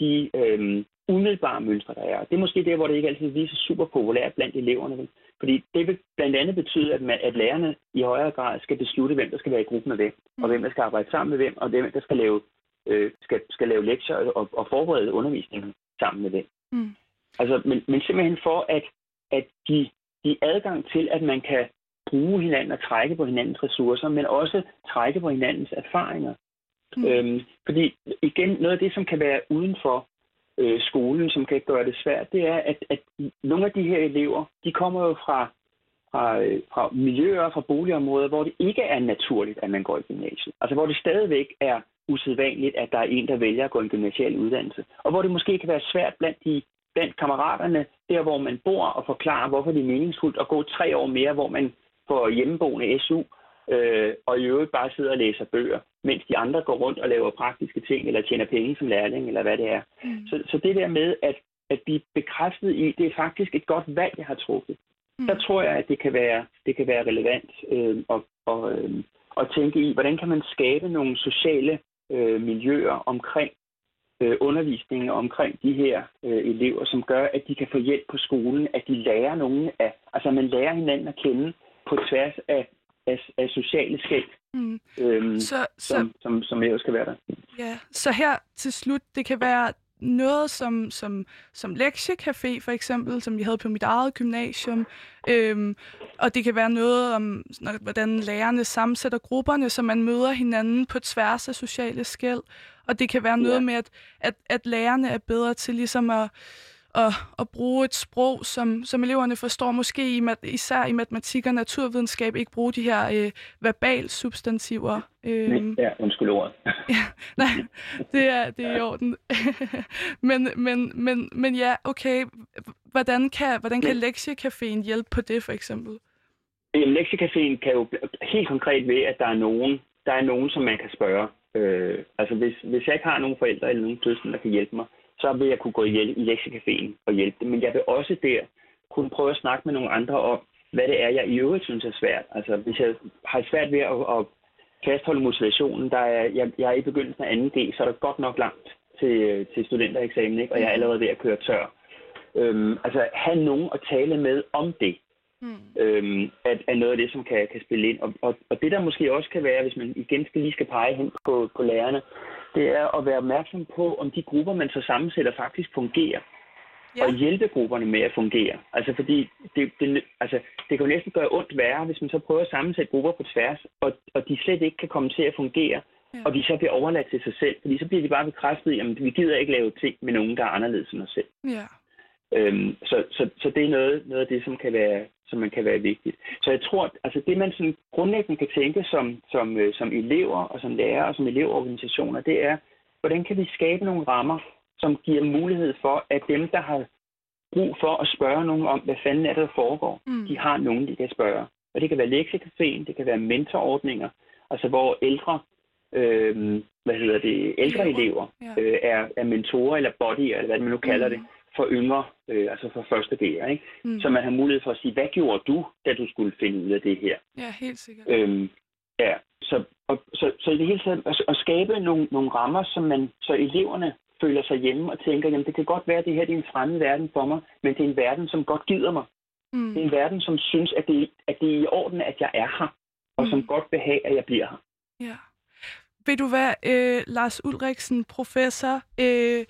de øh, umiddelbare mønstre, der er. Det er måske der, hvor det ikke altid viser super populært blandt eleverne. Fordi det vil blandt andet betyde, at, man, at lærerne i højere grad skal beslutte, hvem der skal være i gruppen med hvem, og hvem der skal arbejde sammen med hvem, og hvem der skal lave øh, skal, skal lave lektier og, og forberede undervisningen sammen med det. Mm. Altså, men, men simpelthen for at, at de, de adgang til, at man kan bruge hinanden og trække på hinandens ressourcer, men også trække på hinandens erfaringer. Mm. Øhm, fordi igen, noget af det, som kan være uden for øh, skolen, som kan gøre det svært, det er, at, at nogle af de her elever, de kommer jo fra, fra, øh, fra miljøer, fra boligområder, hvor det ikke er naturligt, at man går i gymnasiet. Altså hvor det stadigvæk er usædvanligt, at der er en, der vælger at gå en gymnasial uddannelse. Og hvor det måske kan være svært blandt, de, blandt kammeraterne, der hvor man bor, og forklare, hvorfor det er meningsfuldt at gå tre år mere, hvor man får hjemmeboende SU, øh, og i øvrigt bare sidder og læser bøger, mens de andre går rundt og laver praktiske ting, eller tjener penge som lærling, eller hvad det er. Mm. Så, så det der med at, at blive bekræftet i, det er faktisk et godt valg, jeg har truffet. Mm. Der tror jeg, at det kan være, det kan være relevant øh, at, og, øh, at tænke i, hvordan kan man skabe nogle sociale øh, miljøer omkring øh, undervisningen omkring de her øh, elever, som gør, at de kan få hjælp på skolen, at de lærer nogen af, altså man lærer hinanden at kende på tværs af, af, af sociale skæld, mm. øhm, så, som, så, som, som jo skal være der. Ja, så her til slut, det kan være noget som, som, som lektiecafé for eksempel, som vi havde på mit eget gymnasium. Øhm, og det kan være noget om, hvordan lærerne sammensætter grupperne, så man møder hinanden på tværs af sociale skæld. Og det kan være noget Ja. med, at, at, at lærerne er bedre til ligesom at, at, at bruge et sprog, som, som eleverne forstår. Måske i, mat- især i matematik og naturvidenskab ikke bruge de her øh, verbalsubstantiver. Øhm, Ja, undskyld ordet. Nej, det er, det er i orden. men, men, men, men ja, okay. Hvordan kan, hvordan kan lektiecaféen hjælpe på det, for eksempel? Jamen, Lektiecaféen kan jo helt konkret ved, at der er nogen, der er nogen, som man kan spørge. Øh, altså, hvis, hvis jeg ikke har nogen forældre eller nogen søskende, der kan hjælpe mig, så vil jeg kunne gå i, i Lektiecaféen og hjælpe dem. Men jeg vil også der kunne prøve at snakke med nogle andre om, hvad det er, jeg i øvrigt synes er svært. Altså, hvis jeg har svært ved at, at fastholde motivationen, der er, jeg, jeg er i begyndelsen af 2G, så er der godt nok langt til, til studentereksamen, ikke? og jeg er allerede ved at køre tør. Øhm, altså, have nogen at tale med om det Hmm. øhm, er, er noget af det, som kan, kan spille ind. Og, og, og det, der måske også kan være, hvis man igen skal lige skal pege hen på, på lærerne, det er at være opmærksom på, om de grupper, man så sammensætter, faktisk fungerer. Ja. Og hjælpe grupperne med at fungere. Altså fordi det, det, altså, det kan jo næsten gøre ondt værre, hvis man så prøver at sammensætte grupper på tværs, og, og de slet ikke kan komme til at fungere, Ja. og de så bliver overladt til sig selv. Fordi så bliver de bare bekræftet i, at vi gider ikke lave ting med nogen, der er anderledes end os selv. Ja. Øhm, så, så, så det er noget, noget af det, som kan være, som man kan være vigtigt. Så jeg tror, altså det man sådan grundlæggende kan tænke som, som, øh, som elever og som lærere og som elevorganisationer, det er, hvordan kan vi skabe nogle rammer, som giver mulighed for, at dem, der har brug for at spørge nogen om, hvad fanden er det, der foregår, Mm. de har nogen, de kan spørge. Og det kan være lektiecaféen, det kan være mentorordninger, altså hvor ældre, øh, hvad hedder det, ældre Elever. elever Ja. øh, er, er mentorer eller bodyer, eller hvad man nu kalder Mm. det, for yngre, øh, altså for første G'er, ikke? Mm. Så man har mulighed for at sige, hvad gjorde du, da du skulle finde ud af det her? Ja, helt sikkert. Øhm, ja, så, og, så, så i det hele taget at, at skabe nogle, nogle rammer, som man, så eleverne føler sig hjemme og tænker, jamen det kan godt være, at det her det er en fremmed verden for mig, men det er en verden, som godt gider mig. Mm. Det er en verden, som synes, at det, at det er i orden, at jeg er her, og Mm. som godt vil have, at jeg bliver her. Ja. Vil du være, øh, Lars Ulriksen, professor, øh,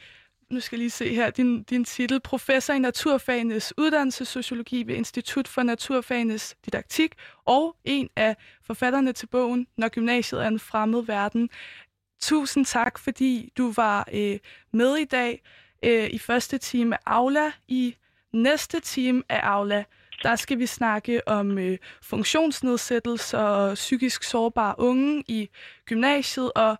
nu skal jeg lige se her, din, din titel, professor i naturfagenes uddannelsessociologi ved Institut for Naturfagenes Didaktik, og en af forfatterne til bogen, Når gymnasiet er en fremmed verden. Tusind tak, fordi du var øh, med i dag øh, i første time af Aula. I næste time af Aula, der skal vi snakke om øh, funktionsnedsættelse og psykisk sårbare unge i gymnasiet, og,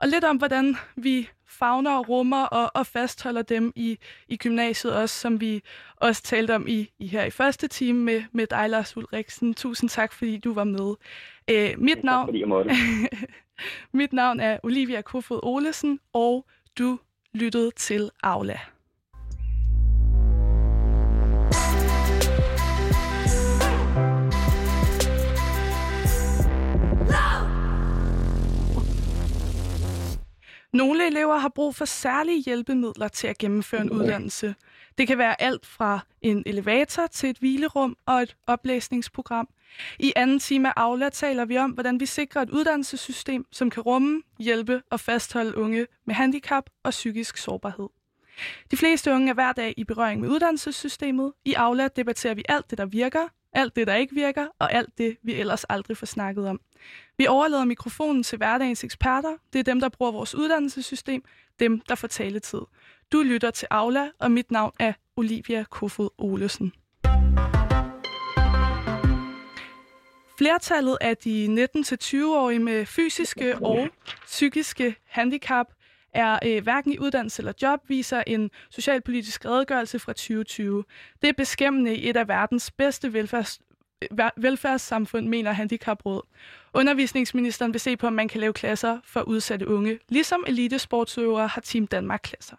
og lidt om, hvordan vi fagner og rummer og, og fastholder dem i, i gymnasiet også, som vi også talte om i, i her i første time med, med dig, Lars Ulriksen. Tusind tak, fordi du var med. Øh, mit, Tak, navn, mit navn er Olivia Kofod Olesen, og du lyttede til Aula. Nogle elever har brug for særlige hjælpemidler til at gennemføre en uddannelse. Det kan være alt fra en elevator til et hvilerum og et oplæsningsprogram. I anden time af Aula taler vi om, hvordan vi sikrer et uddannelsessystem, som kan rumme, hjælpe og fastholde unge med handicap og psykisk sårbarhed. De fleste unge er hver dag i berøring med uddannelsessystemet. I Aula debatterer vi alt det, der virker, alt det, der ikke virker, og alt det, vi ellers aldrig får snakket om. Vi overlader mikrofonen til hverdagens eksperter. Det er dem, der bruger vores uddannelsessystem, dem, der får taletid. Du lytter til Aula, og mit navn er Olivia Kofod Olesen. Flertallet af de 19-20-årige med fysiske og psykiske handicap er øh, hverken i uddannelse eller job, viser en socialpolitisk redegørelse fra 2020. Det er beskæmmende i et af verdens bedste velfærds, velfærdssamfund, mener Handicapråd. Undervisningsministeren vil se på, om man kan lave klasser for udsatte unge, ligesom elitesportsøvere har Team Danmark-klasser.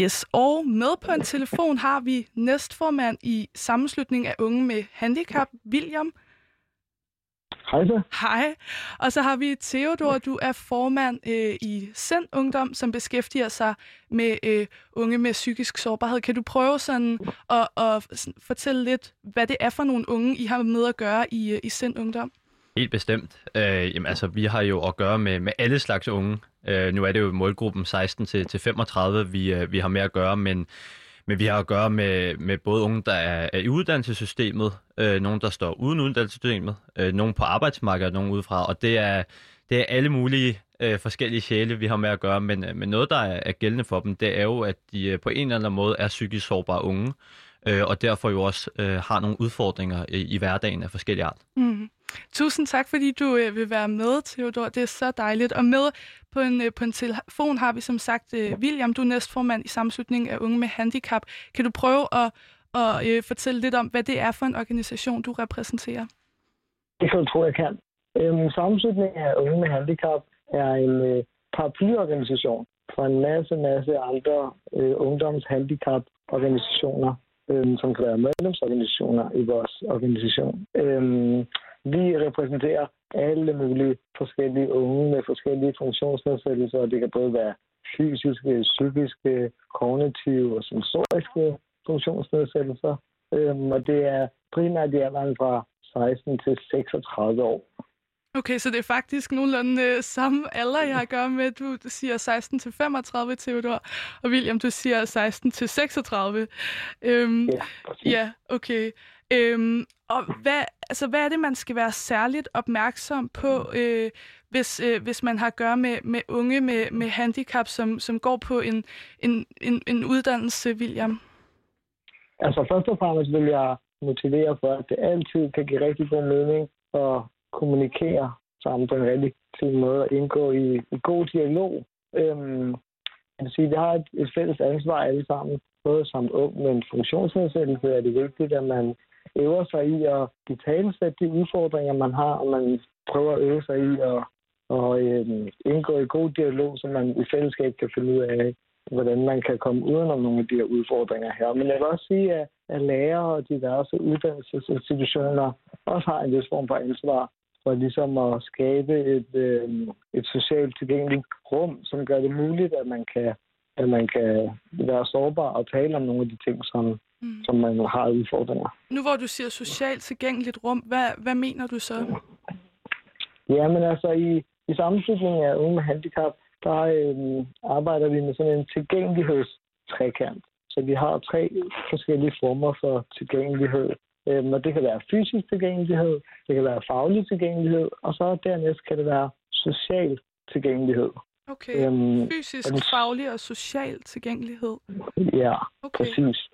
Yes, og med på en telefon har vi næstformand i sammenslutning af unge med handicap, William. Hej så. Hej. Og så har vi Theodor, du er formand øh, i Send Ungdom, som beskæftiger sig med øh, unge med psykisk sårbarhed. Kan du prøve sådan at, at fortælle lidt, hvad det er for nogle unge, I har med at gøre i, øh, i Send Ungdom? Helt bestemt. Øh, jamen, altså, vi har jo at gøre med, med alle slags unge. Øh, nu er det jo målgruppen 16 til, til 35, vi, øh, vi har med at gøre, men, men vi har at gøre med, med både unge, der er, er i uddannelsessystemet, øh, nogen, der står uden uddannelsessystemet, øh, nogen på arbejdsmarkedet, nogen udefra, og det er, det er alle mulige øh, forskellige sjæle, vi har med at gøre, men, øh, men noget, der er, er gældende for dem, det er jo, at de øh, på en eller anden måde er psykisk sårbare unge, øh, og derfor jo også øh, har nogle udfordringer i, i hverdagen af forskellige art. Mm. Tusind tak, fordi du øh, vil være med, Theodor. Det er så dejligt. Og med på en, øh, på en telefon har vi som sagt øh, William, du er næstformand i sammenslutningen af unge med handicap. Kan du prøve at, at øh, fortælle lidt om, hvad det er for en organisation, du repræsenterer? Det kan du tro, jeg kan. Øhm, sammenslutningen af unge med handicap er en øh, paraplyorganisation for en masse, masse andre øh, ungdomshandicaporganisationer, øh, som kan være medlemsorganisationer i vores organisation. Øh, vi repræsenterer alle mulige forskellige unge med forskellige funktionsnedsættelser, og det kan både være fysiske, psykiske, kognitive og sensoriske funktionsnedsættelser. Øhm, og det er primært i alderen fra 16 til 36 år. Okay, så det er faktisk nogenlunde øh, samme alder, jeg har at gøre med. Du siger 16 til 35, Theodor, og William, du siger 16 til 36. Øhm, Ja, præcis. ja, okay. Øhm, og hvad, altså, hvad er det, man skal være særligt opmærksom på, øh, hvis, øh, hvis man har at gøre med, med unge med, med handicap, som, som går på en, en, en, en uddannelse, William? Altså først og fremmest vil jeg motivere for, at det altid kan give rigtig god mening at kommunikere sammen på en rigtig fin måde og indgå i, i god dialog. Øhm, jeg vil sige, vi har et, et fælles ansvar alle sammen, både som ung med en funktionsnedsættelse er det vigtigt, at man øver sig i at betalesætte de udfordringer, man har, og man prøver at øve sig i at, og, øh, indgå i god dialog, så man i fællesskab kan finde ud af, hvordan man kan komme udenom nogle af de her udfordringer her. Men jeg vil også sige, at, at lærere og diverse uddannelsesinstitutioner også har en vis form for ansvar for ligesom at skabe et, øh, et socialt tilgængeligt rum, som gør det muligt, at man kan, at man kan være sårbar og tale om nogle af de ting, som, Mm. som man har udfordringer. Nu hvor du siger socialt tilgængeligt rum, hvad, hvad mener du så? Ja, men altså i, i sammenslutningen af unge med handicap, der øh, arbejder vi med sådan en tilgængelighedstrekant. Så vi har tre forskellige former for tilgængelighed. Øhm, og det kan være fysisk tilgængelighed, det kan være faglig tilgængelighed, og så dernæst kan det være social tilgængelighed. Okay, Øhm, fysisk, og den- faglig og social tilgængelighed. Ja, Okay. præcis.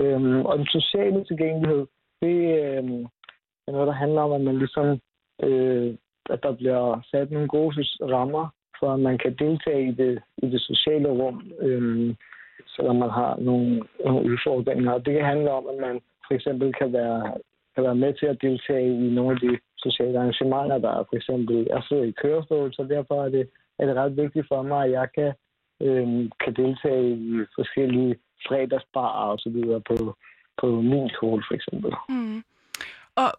Øhm, og den sociale tilgængelighed, det øhm, er noget, der handler om, at man ligesom, øh, at der bliver sat nogle gode rammer, for at man kan deltage i det, i det sociale rum, øhm, selvom man har nogle, nogle udfordringer. Og det kan handle om, at man for eksempel kan være, kan være med til at deltage i nogle af de sociale arrangementer, der er for eksempel, jeg sidder i kørestol, så derfor er det, er det ret vigtigt for mig, at jeg kan, øhm, kan deltage i forskellige fredagsbarer og så videre på, på min skole for eksempel. Mm. Og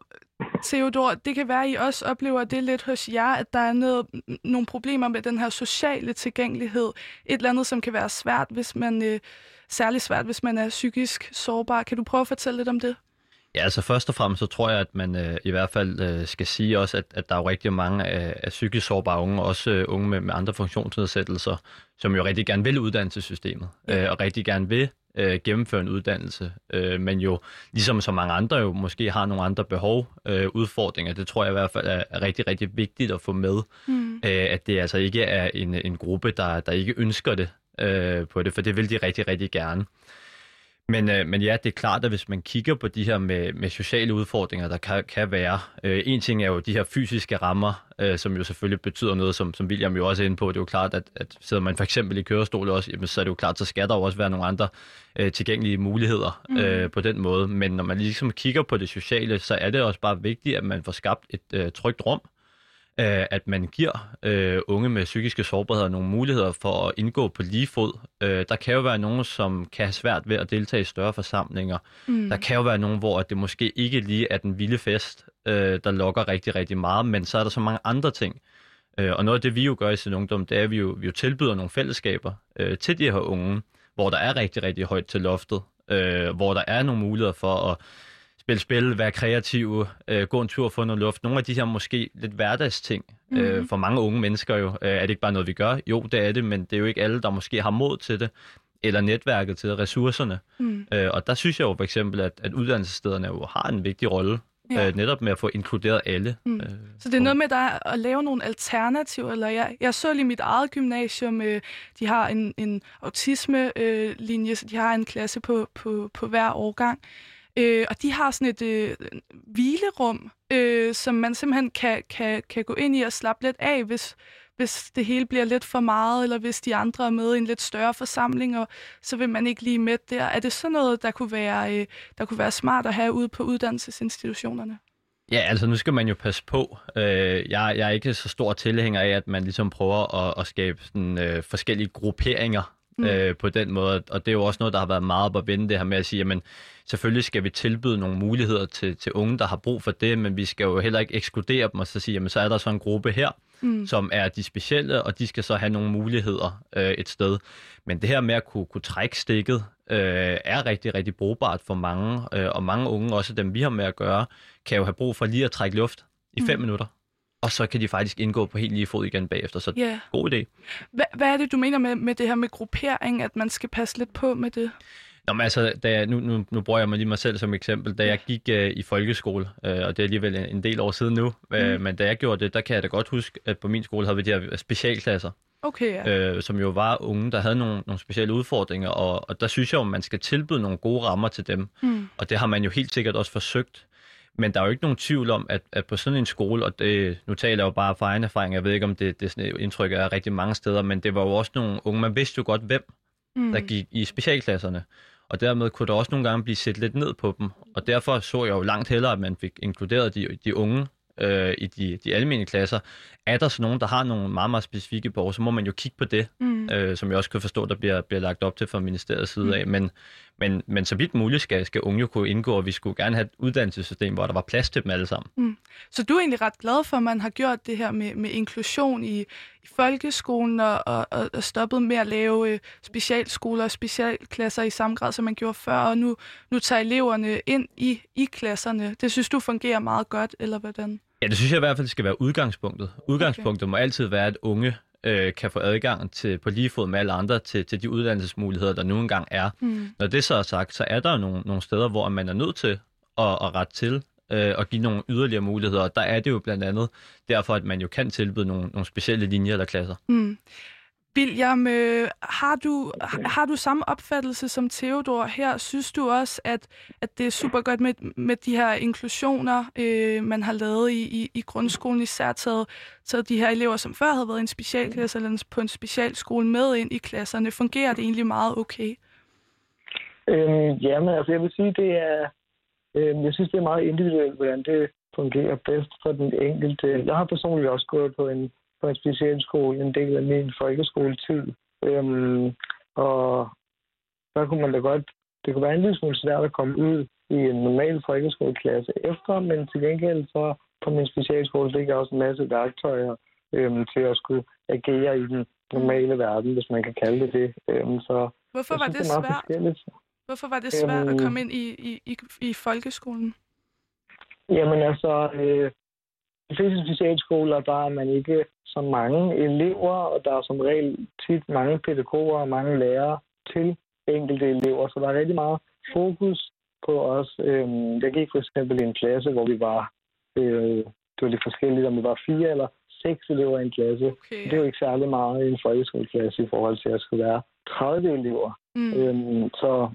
Theodor, det kan være, at I også oplever det lidt hos jer, at der er noget, nogle problemer med den her sociale tilgængelighed. Et eller andet, som kan være svært, hvis man øh, særlig svært, hvis man er psykisk sårbar. Kan du prøve at fortælle lidt om det? Ja, altså først og fremmest så tror jeg, at man øh, i hvert fald øh, skal sige også, at, at der er jo rigtig mange af, af psykisk sårbare unge, også øh, unge med, med andre funktionsnedsættelser, som jo rigtig gerne vil uddannelsessystemet, øh, og rigtig gerne vil øh, gennemføre en uddannelse, øh, men jo ligesom så mange andre jo måske har nogle andre behov, øh, udfordringer. Det tror jeg i hvert fald er, er rigtig, rigtig vigtigt at få med, Mm. øh, at det altså ikke er en, en gruppe, der, der ikke ønsker det øh, på det, for det vil de rigtig, rigtig gerne. Men, øh, men ja, det er klart, at hvis man kigger på de her med, med sociale udfordringer, der kan, kan være, øh, en ting er jo de her fysiske rammer, øh, som jo selvfølgelig betyder noget, som, som William jo også er inde på. Det er jo klart, at, at sidder man for eksempel i kørestol også, jamen, så er det jo klart, så skal der jo også være nogle andre øh, tilgængelige muligheder øh, på den måde. Men når man ligesom kigger på det sociale, så er det også bare vigtigt, at man får skabt et øh, trygt rum, øh, at man giver øh, unge med psykiske sårbarheder nogle muligheder for at indgå på lige fod. Øh, der kan jo være nogen, som kan have svært ved at deltage i større forsamlinger. Mm. Der kan jo være nogen, hvor det måske ikke lige er den vilde fest, øh, der lokker rigtig, rigtig meget, men så er der så mange andre ting. Øh, og noget af det, vi jo gør i sin ungdom, det er, at vi jo, vi jo tilbyder nogle fællesskaber øh, til de her unge, hvor der er rigtig, rigtig højt til loftet, øh, hvor der er nogle muligheder for at spille spil, være kreative, øh, gå en tur, få noget luft. Nogle af de her måske lidt hverdagsting. Mm-hmm. Øh, for mange unge mennesker jo, øh, er det ikke bare noget, vi gør? Jo, det er det, men det er jo ikke alle, der måske har mod til det, eller netværket til ressourcerne. Mm. Øh, og der synes jeg jo for eksempel, at, at uddannelsesstederne jo har en vigtig rolle ja. øh, netop med at få inkluderet alle. Mm. Øh, så det er noget med der at lave nogle alternativer, eller jeg, jeg så lige mit eget gymnasium, øh, de har en, en autisme-linje, øh, så de har en klasse på, på, på hver årgang, øh, og de har sådan et øh, hvilerum, øh, som man simpelthen kan, kan, kan gå ind i og slappe lidt af, hvis, hvis det hele bliver lidt for meget, eller hvis de andre er med i en lidt større forsamling, og så vil man ikke lige med der. Er det sådan noget, der kunne være, øh, der kunne være smart at have ude på uddannelsesinstitutionerne? Ja, altså nu skal man jo passe på. Øh, jeg, jeg er ikke så stor tilhænger af, at man ligesom prøver at, at skabe sådan, øh, forskellige grupperinger mm. øh, på den måde. Og det er jo også noget, der har været meget på at vende det her med at sige, jamen selvfølgelig skal vi tilbyde nogle muligheder til, til unge, der har brug for det, men vi skal jo heller ikke ekskludere dem og så sige, jamen så er der så en gruppe her, mm. som er de specielle, og de skal så have nogle muligheder øh, et sted. Men det her med at kunne, kunne trække stikket, øh, er rigtig, rigtig brugbart for mange, øh, og mange unge, også dem vi har med at gøre, kan jo have brug for lige at trække luft i fem mm. minutter. Og så kan de faktisk indgå på helt lige fod igen bagefter, så yeah. god idé. Hvad, hvad er det, du mener med, med det her med gruppering, at man skal passe lidt på med det? Nå, men altså, da jeg, nu, nu, nu bruger jeg mig lige mig selv som eksempel. Da jeg gik uh, i folkeskole, uh, og det er alligevel en, en del år siden nu, uh, mm. men da jeg gjorde det, der kan jeg da godt huske, at på min skole havde vi de her specialklasser. Okay, ja. uh, som jo var unge, der havde nogle, nogle specielle udfordringer, og, og der synes jeg jo, man skal tilbyde nogle gode rammer til dem. Mm. Og det har man jo helt sikkert også forsøgt. Men der er jo ikke nogen tvivl om, at, at på sådan en skole, og det, nu taler jeg jo bare fra egen erfaring, jeg ved ikke, om det, det er sådan et indtryk af rigtig mange steder, men det var jo også nogle unge, man vidste jo godt, hvem mm. der gik i specialklasserne og dermed kunne der også nogle gange blive set lidt ned på dem. Og derfor så jeg jo langt hellere, at man fik inkluderet de, de unge øh, i de, de almindelige klasser. Er der så nogen, der har nogle meget, meget specifikke behov, så må man jo kigge på det, mm. øh, som jeg også kan forstå, der bliver, bliver lagt op til fra ministeriets side mm. af. Men, men, men så vidt muligt skal, skal unge jo kunne indgå, og vi skulle gerne have et uddannelsessystem, hvor der var plads til dem alle sammen. Mm. Så du er egentlig ret glad for, at man har gjort det her med, med inklusion i, i folkeskolen og, og, og stoppet med at lave øh, specialskoler og specialklasser i samme grad, som man gjorde før, og nu, nu tager eleverne ind i, i klasserne. Det synes du fungerer meget godt, eller hvordan? Ja, det synes jeg i hvert fald skal være udgangspunktet. Udgangspunktet okay. må altid være, at unge øh, kan få adgang til på lige fod med alle andre til, til de uddannelsesmuligheder, der nu engang er. Mm. Når det så er sagt, så er der nogle, nogle steder, hvor man er nødt til at, at rette til øh, og give nogle yderligere muligheder. Der er det jo blandt andet derfor, at man jo kan tilbyde nogle, nogle specielle linjer eller klasser. Mm. William, øh, har, du, har du samme opfattelse som Theodor her? Synes du også, at, at det er super godt med, med de her inklusioner, øh, man har lavet i, i, i grundskolen, især taget, taget de her elever, som før havde været i en specialklasse eller på en specialskole med ind i klasserne? Fungerer det egentlig meget okay? Øhm, jamen, altså jeg vil sige, det er, øh, jeg synes, det er meget individuelt, hvordan det fungerer bedst for den enkelte. Jeg har personligt også gået på en på en specialskole en del af min folkeskoletid. Øhm, og der kunne man da godt, det kunne være en lille smule svært at komme ud i en normal folkeskoleklasse efter, men til gengæld så på min specialskole fik jeg også en masse værktøjer øhm, til at skulle agere i den normale verden, hvis man kan kalde det det. Øhm, så Hvorfor var det, det svært? Hvorfor var det svært øhm, at komme ind i, i, i, i folkeskolen? Jamen altså, øh, de fleste specialskoler, der er man ikke så mange elever, og der er som regel tit mange pædagoger og mange lærere til enkelte elever, så der er rigtig meget fokus på os. Øhm, jeg gik for eksempel i en klasse, hvor vi var, øh, det var lidt forskelligt, om vi var fire eller seks elever i en klasse. Okay. Det er jo ikke særlig meget i en folkeskoleklasse i forhold til, at skulle være 30 elever. Mm. Øhm, så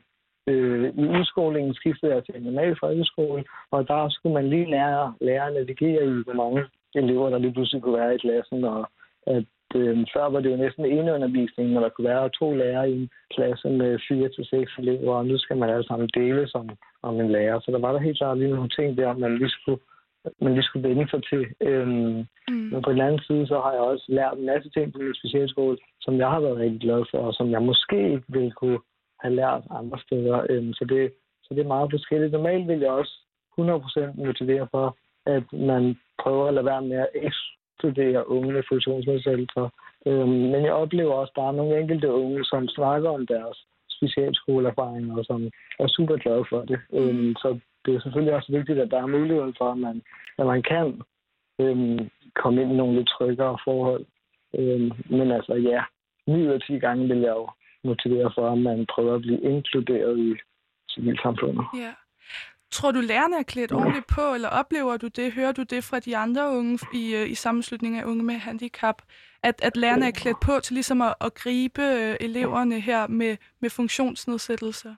Øh, I udskolingen skiftede jeg til en normal folkeskole, og der skulle man lige lære, lære at navigere i, hvor mange elever, der lige pludselig kunne være i klassen, og at øh, før var det jo næsten ene undervisning, når der kunne være to lærere i en klasse med fire til seks elever, og nu skal man alle sammen dele som om en lærer. Så der var der helt klart lige nogle ting der, man lige skulle, man lige skulle vende sig til. Øhm, mm. Men på den anden side, så har jeg også lært en masse ting på min specialskole, som jeg har været rigtig glad for, og som jeg måske ikke ville kunne have lært andre steder. Øhm, så, det, så det er meget forskelligt. Normalt vil jeg også 100% motivere for, at man prøver at lade være med at ekskludere unge med funktionsnedsættelser. Øhm, men jeg oplever også bare nogle enkelte unge, som snakker om deres specialskoleerfaringer, og som er super glade for det. Øhm, så det er selvfølgelig også vigtigt, at der er mulighed for, at man, at man kan øhm, komme ind i nogle lidt tryggere forhold. Øhm, men altså ja, 9 ud af 10 gange vil jeg jo motivere for, at man prøver at blive inkluderet i civilsamfundet. Ja. tror du, lærerne er klædt ordentligt på, eller oplever du det? Hører du det fra de andre unge i, øh, i sammenslutningen af unge med handicap? At, at lærerne er klædt på til ligesom at, at gribe øh, eleverne her med, med funktionsnedsættelser?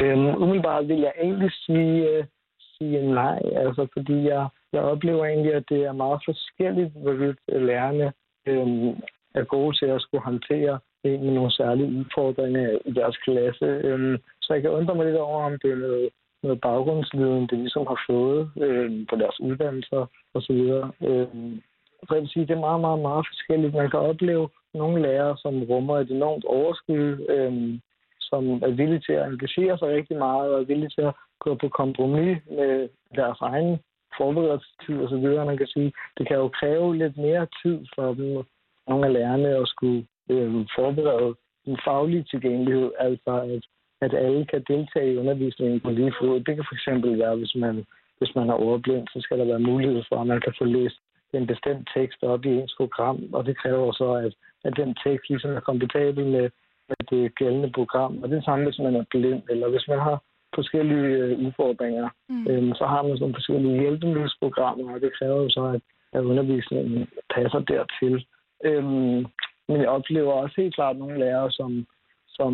Øhm, umiddelbart vil jeg egentlig sige, øh, sige nej, altså fordi jeg, jeg oplever egentlig, at det er meget forskelligt, hvorvidt lærerne øhm, er gode til at skulle håndtere med nogle særlige udfordringer i deres klasse. Øhm, så jeg kan undre mig lidt over, om det er noget, noget baggrundsviden, det ligesom har fået øhm, på deres uddannelser osv. Øhm, så jeg vil sige, det er meget, meget, meget forskelligt. Man kan opleve nogle lærere, som rummer et enormt overskud, øhm, som er villige til at engagere sig rigtig meget og er villige til at gå på kompromis med deres egen forberedelsestid osv. Man kan sige, det kan jo kræve lidt mere tid for dem, nogle af lærerne, at skulle øh, forberede den faglige tilgængelighed, altså at, at alle kan deltage i undervisningen på lige fod. Det kan fx være, hvis man, hvis man er overblind, så skal der være mulighed for, at man kan få læst en bestemt tekst op i ens program, og det kræver så, at, at den tekst ligesom er kompatibel med, med det gældende program. Og det samme, hvis man er blind, eller hvis man har forskellige øh, udfordringer, mm. øhm, så har man sådan nogle forskellige hjælpemiddelprogrammer, og det kræver jo så, at, at undervisningen passer dertil. Øhm, men jeg oplever også helt klart nogle lærere, som, som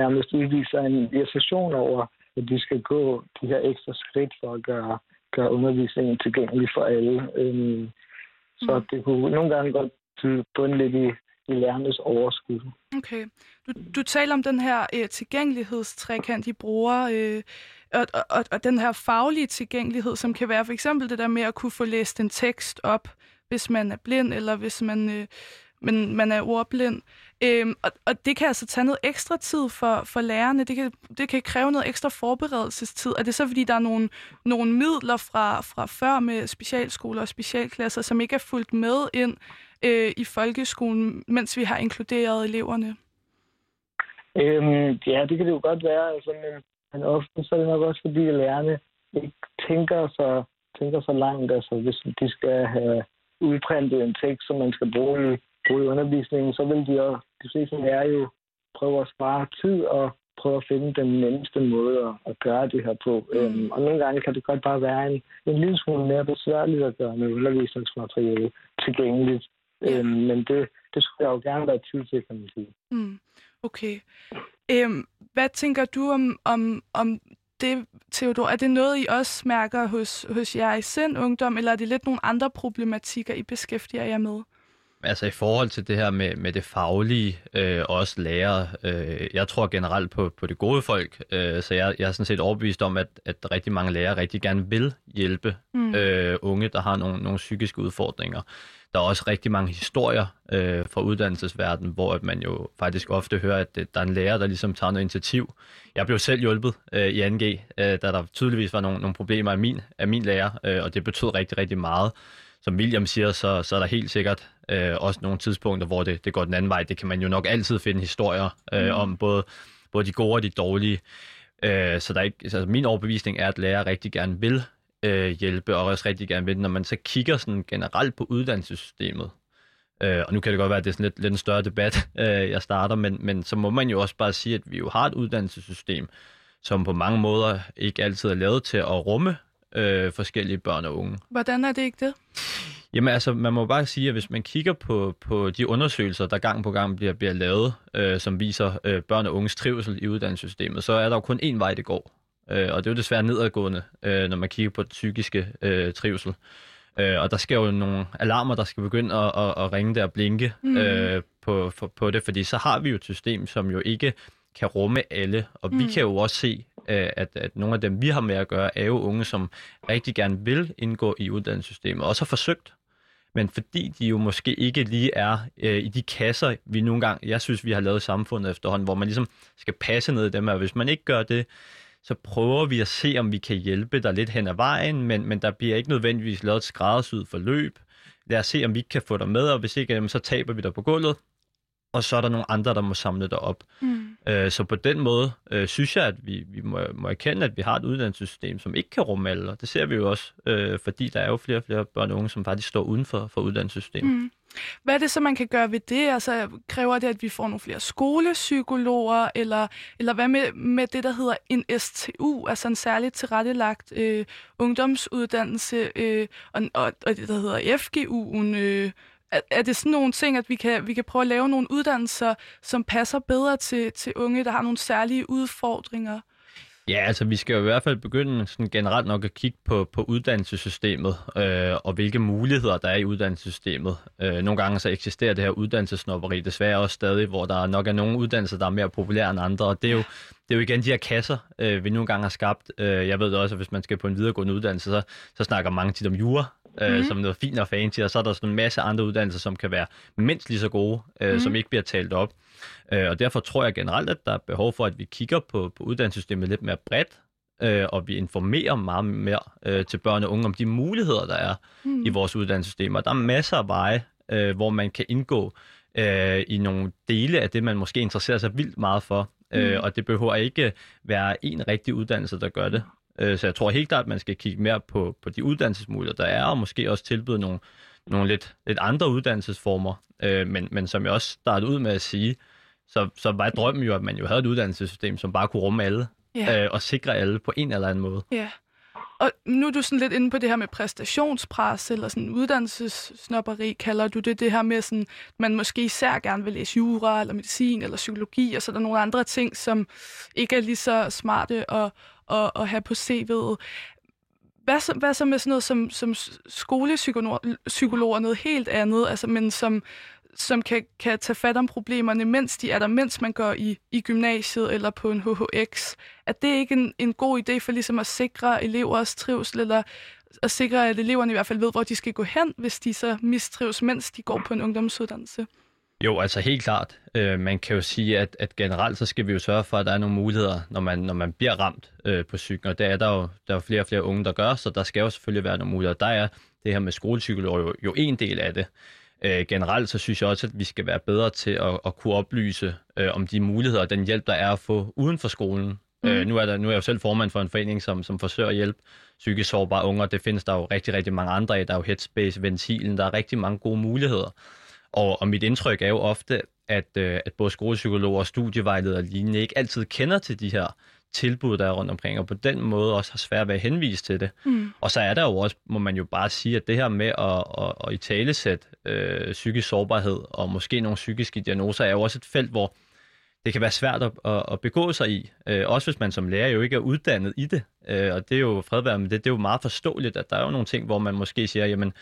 nærmest udviser en irritation over, at de skal gå de her ekstra skridt for at gøre, gøre undervisningen tilgængelig for alle. Øhm, så mm. det kunne nogle gange godt bunde lidt i, i lærernes overskud. Okay. Du, du taler om den her øh, tilgængelighedstrækant, de bruger, øh, og, og, og den her faglige tilgængelighed, som kan være for eksempel det der med at kunne få læst en tekst op, hvis man er blind, eller hvis man, øh, men man er ordblind. Øhm, og, og det kan altså tage noget ekstra tid for, for lærerne. Det kan, det kan kræve noget ekstra forberedelsestid. Er det så, fordi der er nogle, nogle midler fra, fra før med specialskoler og specialklasser, som ikke er fulgt med ind øh, i folkeskolen, mens vi har inkluderet eleverne? Øhm, ja, det kan det jo godt være. Altså, men, men ofte så er det nok også, fordi lærerne ikke tænker så, tænker så langt. Altså, hvis de skal have udprintet en tekst, som man skal bruge i, bruge i undervisningen, så vil de jo, de fleste lærer jo prøve at spare tid og prøve at finde den nemmeste måde at, at gøre det her på. Mm. Øhm, og nogle gange kan det godt bare være en, en lille smule mere besværligt at gøre med undervisningsmateriale tilgængeligt. Yeah. Øhm, men det, det skulle jeg jo gerne være tid til, kan man sige. Mm. Okay. Øhm, hvad tænker du om, om, om det, Theodor? Er det noget, I også mærker hos, hos jer i sind ungdom, eller er det lidt nogle andre problematikker, I beskæftiger jer med? Altså i forhold til det her med, med det faglige, øh, også lærer, øh, jeg tror generelt på, på det gode folk, øh, så jeg, jeg er sådan set overbevist om, at, at rigtig mange lærere rigtig gerne vil hjælpe mm. øh, unge, der har nogle, nogle psykiske udfordringer. Der er også rigtig mange historier øh, fra uddannelsesverdenen, hvor man jo faktisk ofte hører, at der er en lærer, der ligesom tager noget initiativ. Jeg blev selv hjulpet øh, i 2G, øh, da der tydeligvis var nogle, nogle problemer af min, af min lærer, øh, og det betød rigtig, rigtig meget. Som William siger, så, så er der helt sikkert øh, også nogle tidspunkter, hvor det, det går den anden vej. Det kan man jo nok altid finde historier øh, mm. om, både, både de gode og de dårlige. Øh, så der er ikke, altså min overbevisning er, at lærere rigtig gerne vil øh, hjælpe, og også rigtig gerne vil, når man så kigger sådan generelt på uddannelsessystemet, øh, og nu kan det godt være, at det er sådan lidt, lidt en større debat, øh, jeg starter, men, men så må man jo også bare sige, at vi jo har et uddannelsessystem, som på mange måder ikke altid er lavet til at rumme øh, forskellige børn og unge. Hvordan er det ikke det? Jamen altså, man må bare sige, at hvis man kigger på, på de undersøgelser, der gang på gang bliver, bliver lavet, øh, som viser øh, børn og unges trivsel i uddannelsessystemet, så er der jo kun én vej, det går. Øh, og det er jo desværre nedadgående, øh, når man kigger på den psykiske øh, trivsel. Øh, og der skal jo nogle alarmer, der skal begynde at, at, at ringe der og blinke mm. øh, på, for, på det, fordi så har vi jo et system, som jo ikke kan rumme alle. Og mm. vi kan jo også se, øh, at, at nogle af dem, vi har med at gøre, er jo unge, som rigtig gerne vil indgå i uddannelsessystemet, og også har forsøgt. Men fordi de jo måske ikke lige er øh, i de kasser, vi nogle gange, jeg synes, vi har lavet i samfundet efterhånden, hvor man ligesom skal passe ned i dem, og hvis man ikke gør det, så prøver vi at se, om vi kan hjælpe dig lidt hen ad vejen, men, men der bliver ikke nødvendigvis lavet et skræddersyet forløb. Lad os se, om vi kan få dig med, og hvis ikke, så taber vi dig på gulvet, og så er der nogle andre, der må samle dig op. Mm. Øh, så på den måde øh, synes jeg, at vi, vi må, må erkende, at vi har et uddannelsessystem, som ikke kan rumme alle, og det ser vi jo også, øh, fordi der er jo flere og flere børn og unge, som faktisk står uden for, for uddannelsessystemet. Mm. Hvad er det så, man kan gøre ved det? Altså, kræver det, at vi får nogle flere skolepsykologer, eller, eller hvad med, med det, der hedder en STU, altså en særligt tilrettelagt øh, ungdomsuddannelse, øh, og, og, og det, der hedder FGU'en, øh, er, er det sådan nogle ting, at vi kan, vi kan prøve at lave nogle uddannelser, som passer bedre til, til unge, der har nogle særlige udfordringer? Ja, altså vi skal jo i hvert fald begynde sådan generelt nok at kigge på, på uddannelsessystemet, øh, og hvilke muligheder der er i uddannelsessystemet. Øh, nogle gange så eksisterer det her uddannelsesnopperi desværre også stadig, hvor der nok er nogle uddannelser, der er mere populære end andre, og det er jo, det er jo igen de her kasser, øh, vi nogle gange har skabt. Øh, jeg ved også, at hvis man skal på en videregående uddannelse, så, så snakker mange tit om jura, øh, mm. som noget fint og fancy, og så er der sådan en masse andre uddannelser, som kan være mindst lige så gode, øh, mm. som ikke bliver talt op. Øh, og derfor tror jeg generelt, at der er behov for, at vi kigger på, på uddannelsessystemet lidt mere bredt, øh, og vi informerer meget mere øh, til børn og unge om de muligheder, der er mm. i vores uddannelsessystem. Og der er masser af veje, øh, hvor man kan indgå øh, i nogle dele af det, man måske interesserer sig vildt meget for. Mm. Øh, og det behøver ikke være en rigtig uddannelse, der gør det. Øh, så jeg tror helt klart, at man skal kigge mere på, på de uddannelsesmuligheder, der er, og måske også tilbyde nogle, nogle lidt, lidt andre uddannelsesformer. Øh, men, men som jeg også startede ud med at sige, så, så var drømmen jo, at man jo havde et uddannelsessystem, som bare kunne rumme alle, ja. øh, og sikre alle på en eller anden måde. Ja. Og nu er du sådan lidt inde på det her med præstationspres, eller sådan uddannelsesnopperi, kalder du det, det her med sådan, man måske især gerne vil læse jura, eller medicin, eller psykologi, og så er der nogle andre ting, som ikke er lige så smarte at, at, at have på CV'et. Hvad så, hvad så med sådan noget som, som skolepsykologer, noget helt andet, altså, men som, som kan, kan tage fat om problemerne, mens de er der, mens man går i, i gymnasiet eller på en HHX. Er det ikke en, en god idé for ligesom at sikre elevers trivsel, eller at sikre, at eleverne i hvert fald ved, hvor de skal gå hen, hvis de så mistrives, mens de går på en ungdomsuddannelse? Jo, altså helt klart. Øh, man kan jo sige, at, at generelt så skal vi jo sørge for, at der er nogle muligheder, når man, når man bliver ramt øh, på cyklen. Og der er der jo der er flere og flere unge, der gør, så der skal jo selvfølgelig være nogle muligheder. Der er det her med skolepsykologer jo, jo en del af det. Øh, generelt så synes jeg også, at vi skal være bedre til at, at kunne oplyse øh, om de muligheder og den hjælp, der er at få uden for skolen. Mm. Øh, nu, er der, nu er jeg jo selv formand for en forening, som, som forsøger at hjælpe psykisk sårbare unge, og det findes der jo rigtig, rigtig mange andre af. Der er jo Headspace, Ventilen, der er rigtig mange gode muligheder. Og, og mit indtryk er jo ofte, at, øh, at både skolepsykologer og studievejledere og lignende ikke altid kender til de her tilbud, der er rundt omkring, og på den måde også har svært ved at henvise til det. Mm. Og så er der jo også, må man jo bare sige, at det her med at, at, at i talesæt øh, psykisk sårbarhed og måske nogle psykiske diagnoser, er jo også et felt, hvor det kan være svært at, at, at begå sig i. Øh, også hvis man som lærer jo ikke er uddannet i det. Øh, og det er jo fredværd med det. Det er jo meget forståeligt, at der er jo nogle ting, hvor man måske siger, jamen,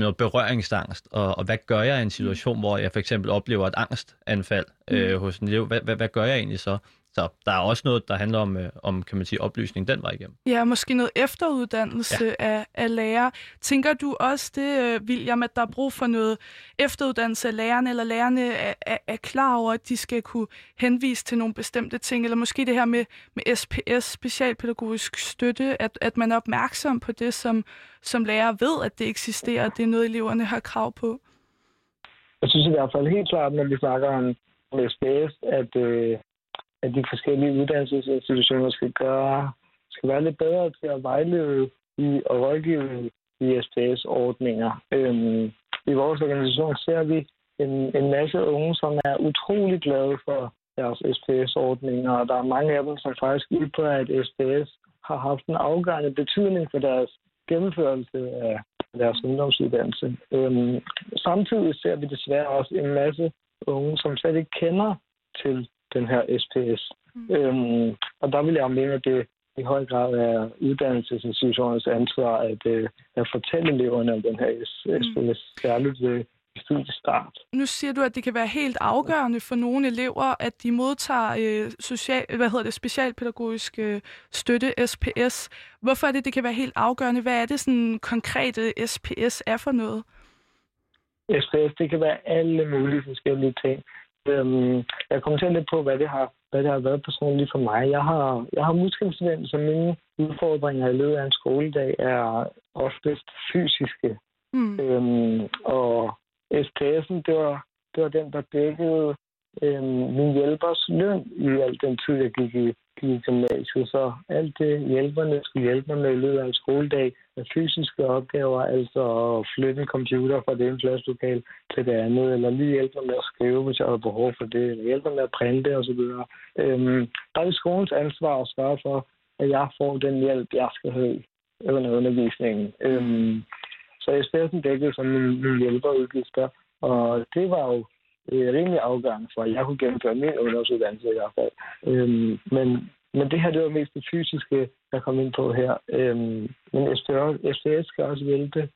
noget berøringsangst, og, og hvad gør jeg i en situation, hvor jeg for eksempel oplever et angstanfald øh, mm. hos en elev? Hvad, hvad, hvad gør jeg egentlig så? Så der er også noget, der handler om, øh, om kan man sige, oplysning den vej igennem. Ja, måske noget efteruddannelse ja. af, af lærer. Tænker du også det, øh, William, at der er brug for noget efteruddannelse af lærerne, eller lærerne er, er, er klar over, at de skal kunne henvise til nogle bestemte ting, eller måske det her med, med SPS, specialpædagogisk støtte, at, at man er opmærksom på det, som, som lærer ved, at det eksisterer, at det er noget, eleverne har krav på? Jeg synes i hvert fald helt klart, når vi snakker om SPS, at, øh, at de forskellige uddannelsesinstitutioner skal gøre skal være lidt bedre til at vejlede i og rådgive i SPS-ordninger. Øhm, I vores organisation ser vi en, en masse unge, som er utrolig glade for deres SPS-ordninger, og der er mange af dem, som faktisk ytrer, at SPS har haft en afgørende betydning for deres gennemførelse af deres ungdomsuddannelse. Øhm, samtidig ser vi desværre også en masse unge, som slet ikke kender til den her SPS. Mm. Øhm, og der vil jeg mene, at det i høj grad er uddannelsesinstitutionernes ansvar at, øh, at fortælle eleverne om den her SPS, mm. særligt ved studiestart. Nu siger du, at det kan være helt afgørende for nogle elever, at de modtager øh, social, hvad hedder det, specialpædagogisk øh, støtte, SPS. Hvorfor er det, det kan være helt afgørende? Hvad er det sådan konkrete SPS er for noget? SPS, det kan være alle mulige forskellige ting. Øhm, jeg kommer til lidt på, hvad det har, hvad det har været personligt for mig. Jeg har, jeg har muskelsvind, så mine udfordringer i løbet af en skoledag er oftest fysiske. Mm. Øhm, og SPS'en, det var, det var den, der dækkede øhm, min hjælpers løn i al den tid, jeg gik i, i gymnasiet, så alt det hjælperne skulle hjælpe mig med i løbet af en skoledag med fysiske opgaver, altså at flytte en computer fra det ene klasselokal til det andet, eller lige hjælpe mig med at skrive, hvis jeg havde behov for det, eller hjælpe mig med at printe osv. Øhm, der er det skolens ansvar at sørge for, at jeg får den hjælp, jeg skal have under undervisningen. Øhm, så jeg spillede sådan dækket som min, min hjælperudgifter, og det var jo øh, rimelig afgørende for, at jeg kunne gennemføre min ungdomsuddannelse i hvert fald. Øhm, men, men det her, det var mest det fysiske, jeg kom ind på her. Øhm, men SPS skal også hjælpe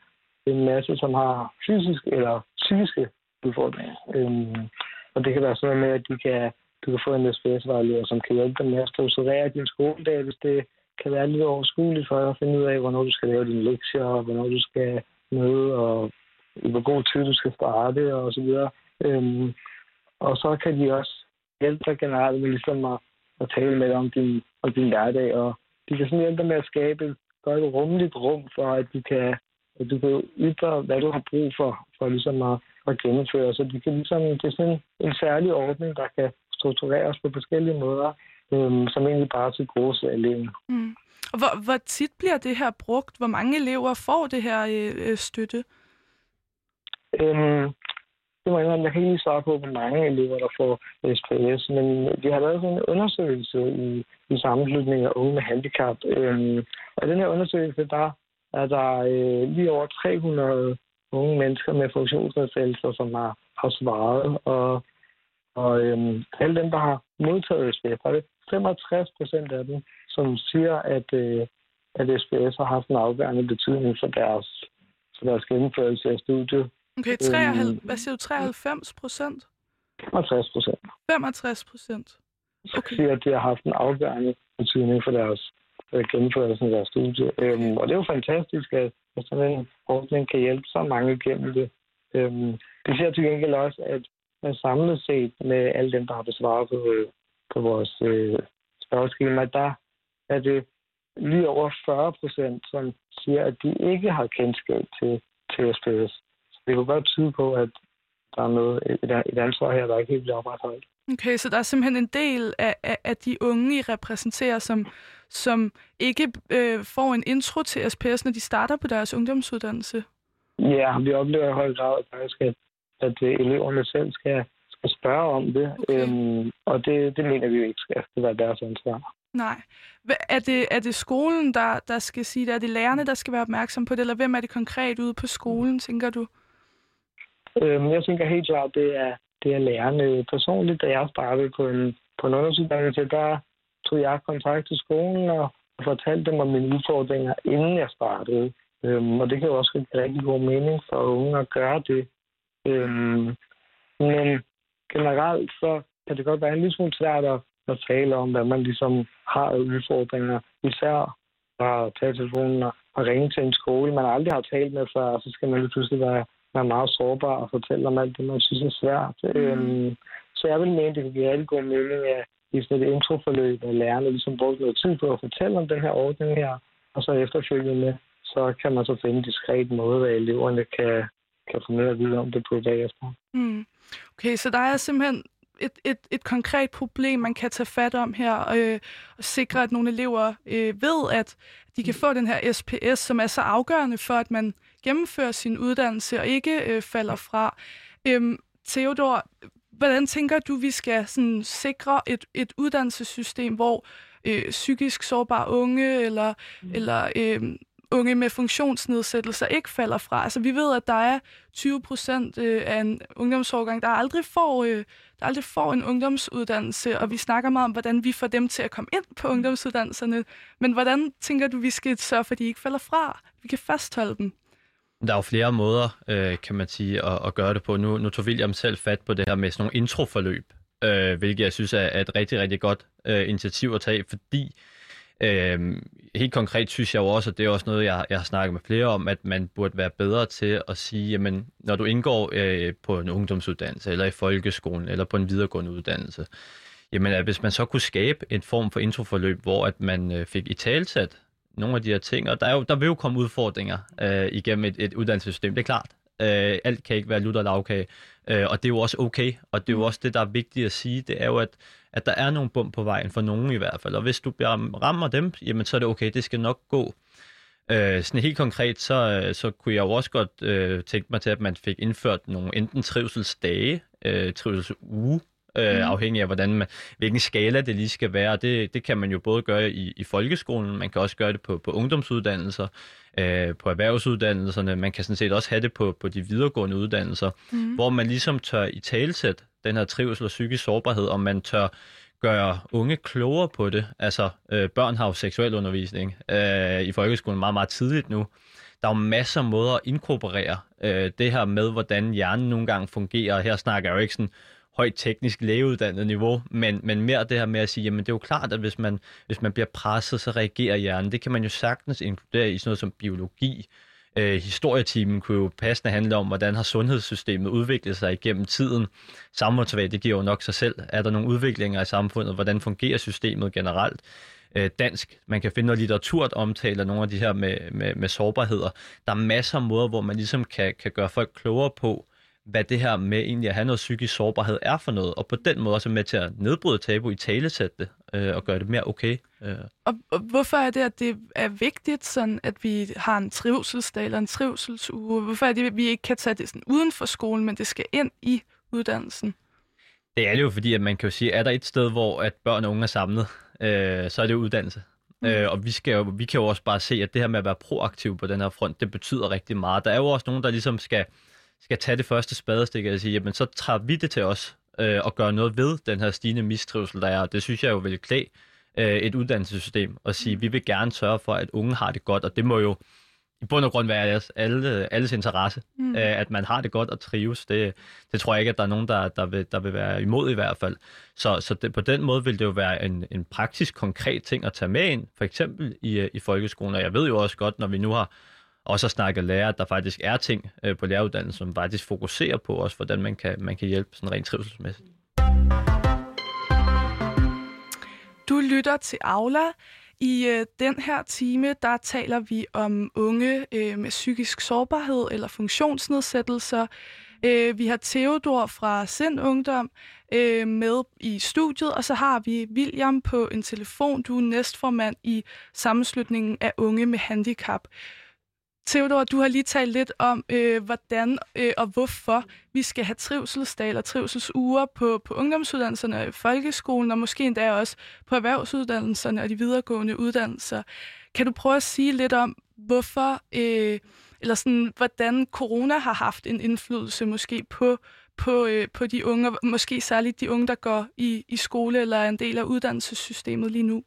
en masse, som har fysiske eller psykiske udfordringer. Øhm, og det kan være sådan med, at de kan, du kan få en SPS-vejleder, som kan hjælpe dig med at strukturere din skoledag, hvis det kan være lidt overskueligt for dig at finde ud af, hvornår du skal lave dine lektier, og hvornår du skal møde, og i hvor god tid du skal starte, og så videre. Øhm, og så kan de også hjælpe dig generelt med ligesom at, at tale med dig om din, om din hverdag, og de kan sådan hjælpe dig med at skabe et godt rummeligt rum for, at du kan, at du kan ytre, hvad du har brug for, for ligesom at, at gennemføre. Så de kan ligesom, det er sådan en særlig ordning, der kan struktureres på forskellige måder, øhm, som egentlig bare til gode eleven. Mm. Og hvor, hvor tit bliver det her brugt? Hvor mange elever får det her øh, støtte? Øhm, det må jeg jeg kan ikke lige svare på, hvor mange elever, der får SPS, men vi har lavet sådan en undersøgelse i, i sammenslutningen af unge med handicap. Øhm, og i den her undersøgelse, der er der øh, lige over 300 unge mennesker med funktionsnedsættelser, som har, har svaret. Og, og øhm, alle dem, der har modtaget SPS, er det 65 procent af dem, som siger, at, øh, at SPS har haft en afgørende betydning for deres, for deres gennemførelse af studiet. Okay, 93, øhm, hvad siger du, 93 procent? 65 procent. 65 procent? Okay. siger, at det har haft en afgørende betydning for deres øh, gennemførelse af deres studie. Øhm, og det er jo fantastisk, at, sådan en ordning kan hjælpe så mange gennem det. Øhm, det siger til gengæld også, at man samlet set med alle dem, der har besvaret på, øh, på vores øh, spørgeskema, der er det lige over 40 procent, som siger, at de ikke har kendskab til, til SPS det kunne godt tyde på, at der er noget, et, et ansvar her, der ikke helt bliver opretholdt. Okay, så der er simpelthen en del af, af, af de unge, I repræsenterer, som, som ikke øh, får en intro til SPS, når de starter på deres ungdomsuddannelse? Ja, vi oplever i høj grad faktisk, at, at øh, eleverne selv skal, skal spørge om det, okay. øhm, og det, det mener vi jo ikke skal det være deres ansvar. Nej. Er det, er det skolen, der, der skal sige det? Er det lærerne, der skal være opmærksom på det? Eller hvem er det konkret ude på skolen, tænker du? Øhm, jeg tænker helt klart, det er, det er lærerne. Personligt, da jeg startede på en, på en undersøgelse, der tog jeg kontakt til skolen og, og fortalte dem om mine udfordringer, inden jeg startede. Øhm, og det kan jo også give rigtig god mening for unge at gøre det. Øhm, men generelt så kan det godt være en lille smule svært at, at tale om, hvad man ligesom har af udfordringer. Især at tage telefonen og, og ringe til en skole, man aldrig har talt med før, og så skal man lige pludselig være man er meget sårbar og fortælle om alt det, man synes er svært. Mm. Øhm, så jeg vil mene, det kan give rigtig god mening, at i sådan et introforløb, at lærerne ligesom brugt noget tid på at fortælle om den her ordning her, og så efterfølgende, så kan man så finde en diskret måde, at eleverne kan, kan få mere at vide om det på bagefter. Mm. Okay, så der er simpelthen et, et, et konkret problem, man kan tage fat om her, øh, og sikre, at nogle elever øh, ved, at de kan få den her SPS, som er så afgørende for, at man gennemfører sin uddannelse og ikke øh, falder fra. Øhm, Theodor, hvordan tænker du, vi skal sådan, sikre et, et uddannelsessystem, hvor øh, psykisk sårbare unge eller, mm. eller øh, unge med funktionsnedsættelser ikke falder fra. Altså, vi ved, at der er 20 procent øh, af en ungdomsårgang, der aldrig får, øh, der aldrig får en ungdomsuddannelse, og vi snakker meget om, hvordan vi får dem til at komme ind på ungdomsuddannelserne. Men hvordan tænker du, vi skal sørge for, at de ikke falder fra? Vi kan fastholde dem. Der er jo flere måder, øh, kan man sige, at, at gøre det på. Nu, nu tog William selv fat på det her med sådan nogle introforløb, øh, hvilket jeg synes er, er et rigtig, rigtig godt øh, initiativ at tage, fordi øh, helt konkret synes jeg jo også, at det er også noget, jeg, jeg har snakket med flere om, at man burde være bedre til at sige, jamen, når du indgår øh, på en ungdomsuddannelse, eller i folkeskolen, eller på en videregående uddannelse, jamen, at hvis man så kunne skabe en form for introforløb, hvor at man øh, fik i talsat nogle af de her ting, og der, er jo, der vil jo komme udfordringer øh, igennem et, et uddannelsessystem, det er klart. Øh, alt kan ikke være lutter lavkage, øh, og det er jo også okay, og det er jo også det, der er vigtigt at sige, det er jo, at, at der er nogle bump på vejen, for nogen i hvert fald. Og hvis du rammer dem, jamen så er det okay, det skal nok gå. Øh, sådan helt konkret, så, så kunne jeg jo også godt øh, tænke mig til, at man fik indført nogle enten trivselsdage, øh, trivselsuge, øh, mm. afhængig af hvordan man, hvilken skala det lige skal være. Det, det kan man jo både gøre i, i folkeskolen, man kan også gøre det på, på ungdomsuddannelser, øh, på erhvervsuddannelserne, man kan sådan set også have det på, på de videregående uddannelser, mm. hvor man ligesom tør i talsæt den her trivsel og psykisk sårbarhed, og man tør gøre unge klogere på det. Altså, øh, børn har jo seksuel undervisning øh, i folkeskolen meget, meget tidligt nu. Der er jo masser af måder at inkorporere øh, det her med, hvordan hjernen nogle gange fungerer. Her snakker jeg jo ikke sådan højt teknisk lægeuddannet niveau, men, men mere det her med at sige, jamen det er jo klart, at hvis man, hvis man bliver presset, så reagerer hjernen. Det kan man jo sagtens inkludere i sådan noget som biologi. Øh, historietimen kunne jo passende handle om, hvordan har sundhedssystemet udviklet sig igennem tiden. Samfundsvæg, det giver jo nok sig selv. Er der nogle udviklinger i samfundet? Hvordan fungerer systemet generelt? Øh, dansk. Man kan finde noget litteratur, der omtaler nogle af de her med, med, med sårbarheder. Der er masser af måder, hvor man ligesom kan, kan gøre folk klogere på, hvad det her med egentlig at have noget psykisk sårbarhed er for noget, og på den måde også med til at nedbryde tabu i talesætte det, øh, og gøre det mere okay. Øh. Og, og hvorfor er det, at det er vigtigt, sådan, at vi har en trivselsdag eller en trivselsuge? Hvorfor er det, at vi ikke kan tage det sådan uden for skolen, men det skal ind i uddannelsen? Det er det jo fordi, at man kan jo sige, at er der et sted, hvor at børn og unge er samlet, øh, så er det uddannelse. Mm. Øh, og vi, skal jo, vi kan jo også bare se, at det her med at være proaktiv på den her front, det betyder rigtig meget. Der er jo også nogen, der ligesom skal skal tage det første spadestik og sige, jamen så tager vi det til os øh, og gør noget ved den her stigende mistrivsel, der er. Det synes jeg jo vil klæde øh, et uddannelsessystem og sige, vi vil gerne sørge for, at unge har det godt, og det må jo i bund og grund være alles, alle, alles interesse, mm. øh, at man har det godt og trives. Det, det tror jeg ikke, at der er nogen, der, der, vil, der vil være imod i hvert fald. Så, så det, på den måde vil det jo være en, en praktisk, konkret ting at tage med ind, for eksempel i, i folkeskolen. Og jeg ved jo også godt, når vi nu har og så snakke lærer, at der faktisk er ting øh, på læreruddannelsen, som faktisk fokuserer på også, hvordan man kan, man kan hjælpe sådan rent trivselsmæssigt. Du lytter til Aula. I øh, den her time, der taler vi om unge øh, med psykisk sårbarhed eller funktionsnedsættelser. Øh, vi har Theodor fra Sind Ungdom øh, med i studiet, og så har vi William på en telefon. Du er næstformand i sammenslutningen af unge med handicap. Theodor, du har lige talt lidt om, øh, hvordan øh, og hvorfor vi skal have trivselsdag eller trivselsuger på, på ungdomsuddannelserne og i folkeskolen, og måske endda også på erhvervsuddannelserne og de videregående uddannelser. Kan du prøve at sige lidt om, hvorfor, øh, eller sådan, hvordan corona har haft en indflydelse måske på, på, øh, på de unge, og måske særligt de unge, der går i, i skole eller er en del af uddannelsessystemet lige nu?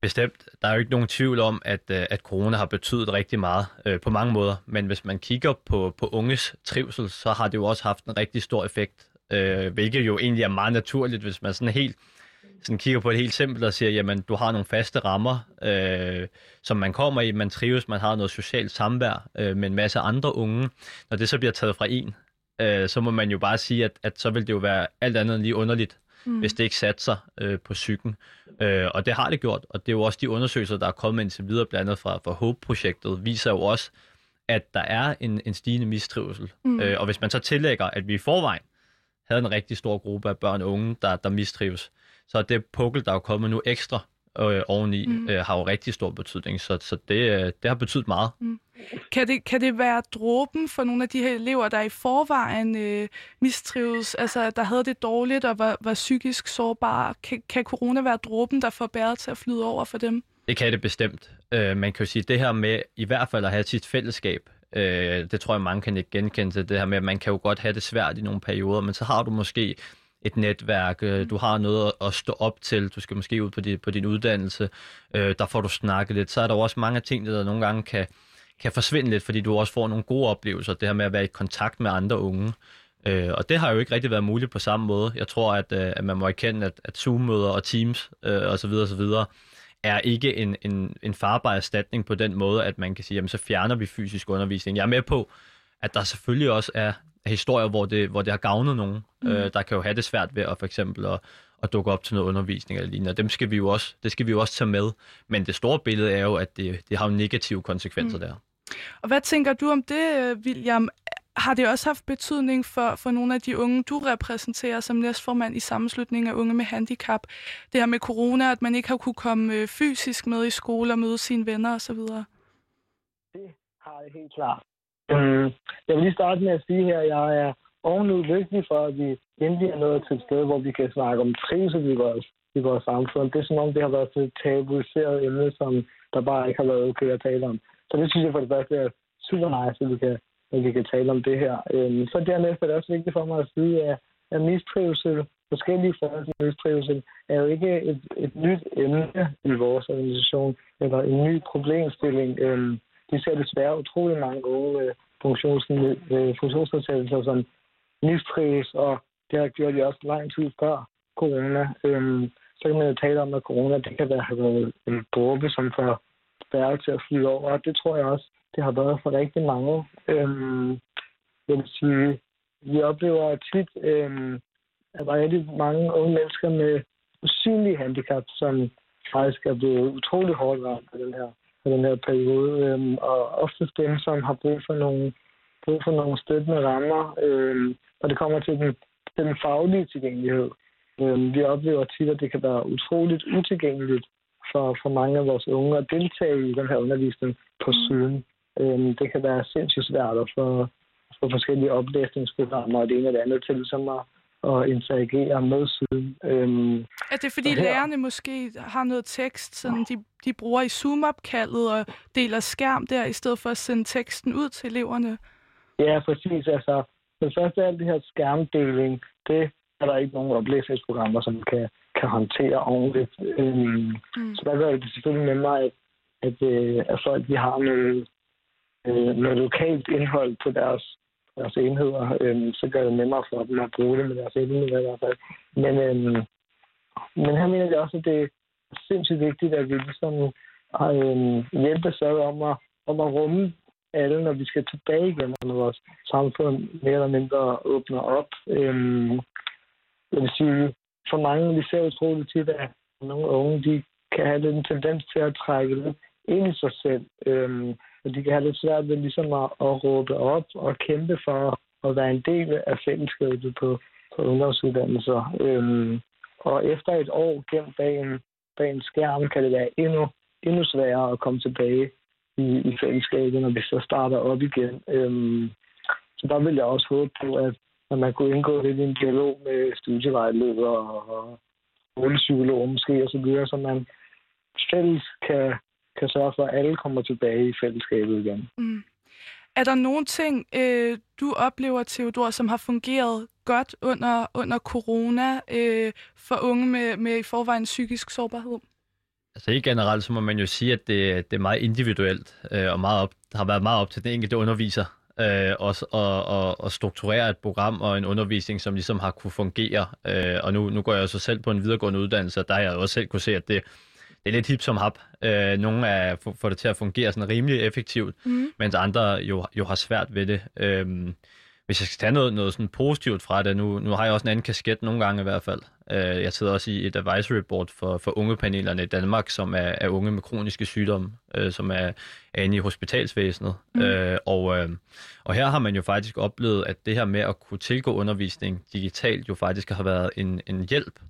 Bestemt. Der er jo ikke nogen tvivl om, at, øh, at corona har betydet rigtig meget øh, på mange måder. Men hvis man kigger på, på unges trivsel, så har det jo også haft en rigtig stor effekt. Øh, hvilket jo egentlig er meget naturligt, hvis man sådan helt sådan kigger på det helt simpelt og siger, jamen du har nogle faste rammer, øh, som man kommer i, man trives, man har noget socialt samvær øh, med en masse andre unge. Når det så bliver taget fra en, øh, så må man jo bare sige, at, at så vil det jo være alt andet end lige underligt, mm. hvis det ikke satte sig øh, på psyken. Øh, og det har det gjort, og det er jo også de undersøgelser, der er kommet indtil videre, blandt andet fra, fra HOPE-projektet, viser jo også, at der er en, en stigende mistrivsel. Mm. Øh, og hvis man så tillægger, at vi i forvejen havde en rigtig stor gruppe af børn og unge, der, der mistrives, så er det pukkel, der er kommet nu ekstra øh, oveni, mm. øh, har jo rigtig stor betydning. Så, så det, øh, det har betydet meget. Mm. Kan det, kan det være dråben for nogle af de her elever, der i forvejen øh, mistrives, altså der havde det dårligt og var, var psykisk sårbare? Kan, kan corona være dråben, der får bæret til at flyde over for dem? Det kan det bestemt. Øh, man kan jo sige, det her med i hvert fald at have sit fællesskab, øh, det tror jeg mange kan ikke genkende til, det her med, at man kan jo godt have det svært i nogle perioder, men så har du måske et netværk, øh, du har noget at stå op til, du skal måske ud på, din, på din uddannelse, øh, der får du snakket lidt, så er der jo også mange ting, der nogle gange kan, kan forsvinde lidt, fordi du også får nogle gode oplevelser, det her med at være i kontakt med andre unge. Øh, og det har jo ikke rigtig været muligt på samme måde. Jeg tror, at, øh, at man må erkende, at, at Zoom-møder og Teams øh, osv. osv. er ikke en, en, en farbar erstatning på den måde, at man kan sige, jamen så fjerner vi fysisk undervisning. Jeg er med på, at der selvfølgelig også er historier, hvor det, hvor det har gavnet nogen, mm. øh, der kan jo have det svært ved at for eksempel at, at dukke op til noget undervisning eller lignende. Dem skal vi jo også, det skal vi jo også tage med. Men det store billede er jo, at det, det har jo negative konsekvenser mm. der. Og hvad tænker du om det, William? har det også haft betydning for, for nogle af de unge, du repræsenterer som næstformand i sammenslutningen af unge med handicap? Det her med corona, at man ikke har kunne komme øh, fysisk med i skole og møde sine venner osv.? Det har jeg helt klart. Øhm, jeg vil lige starte med at sige her, at jeg er ovenud lykkelig for, at vi endelig er nået til et sted, hvor vi kan snakke om trivsel i vores, i vores samfund. Det er som om, det har været et tabuiseret emne, som der bare ikke har været okay at tale om. Så det synes jeg for det første er super nice, at vi kan, at vi kan tale om det her. Øhm, så dernæst er det også vigtigt for mig at sige, at, at mistrivsel, forskellige former for mistrivsel, er jo ikke et, et nyt emne i vores organisation, eller en ny problemstilling. Øhm, de ser desværre utrolig mange øh, unge med øh, funktionsnedsættelser, som mistrives, og det har gjort de også lang tid før corona. Um, så kan man jo tale om, at corona det kan være, have været en dråbe, som får færre til at flyde over, og det tror jeg også, det har været for rigtig mange. Øhm, jeg vil sige, vi oplever tit, øhm, at der er rigtig mange unge mennesker med usynlige handicap, som faktisk er blevet utrolig hårdt ramt på den her, på den her periode. Øhm, og ofte dem, som har brug for nogle, brug for nogle støttende rammer, øhm, når det kommer til den, den faglige tilgængelighed. Øhm, vi oplever tit, at det kan være utroligt utilgængeligt for, for mange af vores unge at deltage i den her undervisning på syden. Øhm, det kan være sindssygt svært at få, få forskellige oplæsningsprogrammer og det ene og det andet til som at, at interagere med syden. Øhm, er det fordi her... lærerne måske har noget tekst, som de, de bruger i Zoom-opkaldet og deler skærm der, i stedet for at sende teksten ud til eleverne? Ja, præcis. Altså, det første alt det her skærmdeling, det er der ikke nogen oplæsningsprogrammer, som kan, kan håndtere ordentligt. Øhm, mm. Så der gør det selvfølgelig mig, at, at, øh, at folk de har noget, øh, noget lokalt indhold på deres, deres enheder, øhm, så gør det nemmere for dem at bruge det med deres enheder i hvert fald. Men, øhm, men her mener jeg også, at det er sindssygt vigtigt, at vi ligesom har øhm, hjælpes ad om at, om at rumme alle, når vi skal tilbage igen, når vores samfund mere eller mindre åbner op. Øhm, jeg vil sige, for mange, vi ser utroligt tit, at nogle unge, de kan have lidt en tendens til at trække lidt ind i sig selv. Øhm, og de kan have lidt svært ved ligesom at, at råbe op og kæmpe for at være en del af fællesskabet på, på ungdomsuddannelser. Øhm, og efter et år gennem bag en, bag en skærm, kan det være endnu, endnu sværere at komme tilbage i, i fællesskabet, når vi så starter op igen. Øhm, så der vil jeg også håbe på, at at man kunne indgå lidt i en dialog med studievejledere og skolepsykologer måske osv., så videre, så man fælles kan, kan sørge for, at alle kommer tilbage i fællesskabet igen. Mm. Er der nogle ting, øh, du oplever, Theodor, som har fungeret godt under, under corona øh, for unge med, med i forvejen psykisk sårbarhed? Altså ikke generelt, så må man jo sige, at det, det er meget individuelt øh, og meget op, har været meget op til den enkelte underviser øh, og, og, og, og strukturere et program og en undervisning, som ligesom har kunne fungere. Øh, og nu, nu går jeg så selv på en videregående uddannelse, og der har jeg også selv kunne se, at det, det er lidt hip som hap. Øh, nogle er, får det til at fungere sådan rimelig effektivt, mm. mens andre jo, jo har svært ved det. Øh, hvis jeg skal tage noget, noget sådan positivt fra det, nu, nu har jeg også en anden kasket nogle gange i hvert fald. Øh, jeg sidder også i et advisory board for, for ungepanelerne i Danmark, som er, er unge med kroniske sygdomme, øh, som er, er inde i hospitalsvæsenet. Mm. Øh, og, øh, og her har man jo faktisk oplevet, at det her med at kunne tilgå undervisning digitalt jo faktisk har været en, en hjælp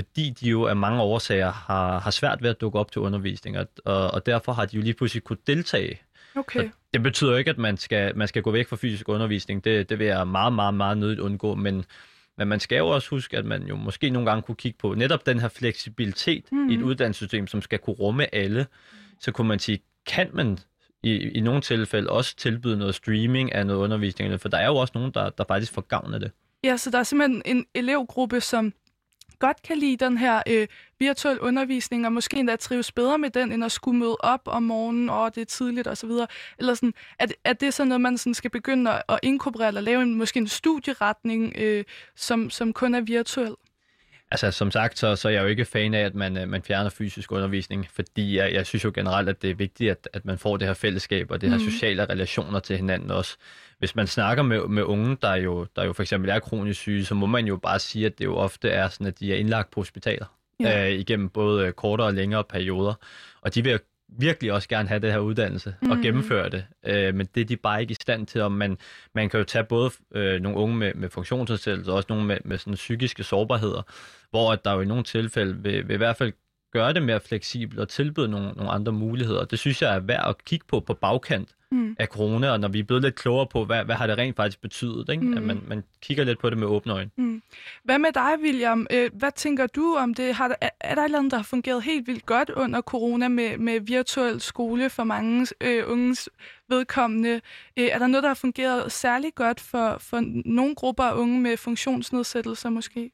fordi de jo af mange årsager har, har svært ved at dukke op til undervisning, og, og, og derfor har de jo lige pludselig kunne deltage Okay. Så det betyder ikke, at man skal, man skal gå væk fra fysisk undervisning. Det, det vil jeg meget, meget, meget nødigt undgå. Men, men man skal jo også huske, at man jo måske nogle gange kunne kigge på netop den her fleksibilitet mm. i et mhm. uddannelsessystem, som skal kunne rumme alle. Så kunne man sige, kan man i, i nogle tilfælde også tilbyde noget streaming af noget undervisning? For der er jo også nogen, der, der faktisk får gavn af det. Ja, så der er simpelthen en elevgruppe, som godt kan lide den her øh, virtuel undervisning, og måske endda trives bedre med den, end at skulle møde op om morgenen, og det er tidligt osv. Eller sådan, at, at det er sådan noget, man sådan skal begynde at, at inkorporere, eller lave en, måske en studieretning, øh, som, som kun er virtuel? Altså, som sagt, så, så er jeg jo ikke fan af, at man, øh, man fjerner fysisk undervisning, fordi jeg, jeg synes jo generelt, at det er vigtigt, at, at man får det her fællesskab og det her mm. sociale relationer til hinanden også. Hvis man snakker med, med unge, der jo, der jo for eksempel er kronisk syge, så må man jo bare sige, at det jo ofte er sådan, at de er indlagt på hospitaler ja. øh, igennem både kortere og længere perioder. Og de vil virkelig også gerne have det her uddannelse mm. og gennemføre det, øh, men det er de bare ikke i stand til, og man, man kan jo tage både øh, nogle unge med, med funktionsnedsættelse, og også nogle med, med sådan psykiske sårbarheder, hvor at der jo i nogle tilfælde vil, vil i hvert fald gøre det mere fleksibelt og tilbyde nogle, nogle andre muligheder. Det synes jeg er værd at kigge på på bagkant mm. af corona, og når vi er blevet lidt klogere på, hvad, hvad har det rent faktisk betydet, ikke? Mm. at man, man kigger lidt på det med åbne øjne. Mm. Hvad med dig, William? Øh, hvad tænker du om det? Har der, er der et eller andet, der har fungeret helt vildt godt under corona med, med virtuel skole for mange øh, unges vedkommende? Øh, er der noget, der har fungeret særlig godt for, for nogle grupper af unge med funktionsnedsættelser måske?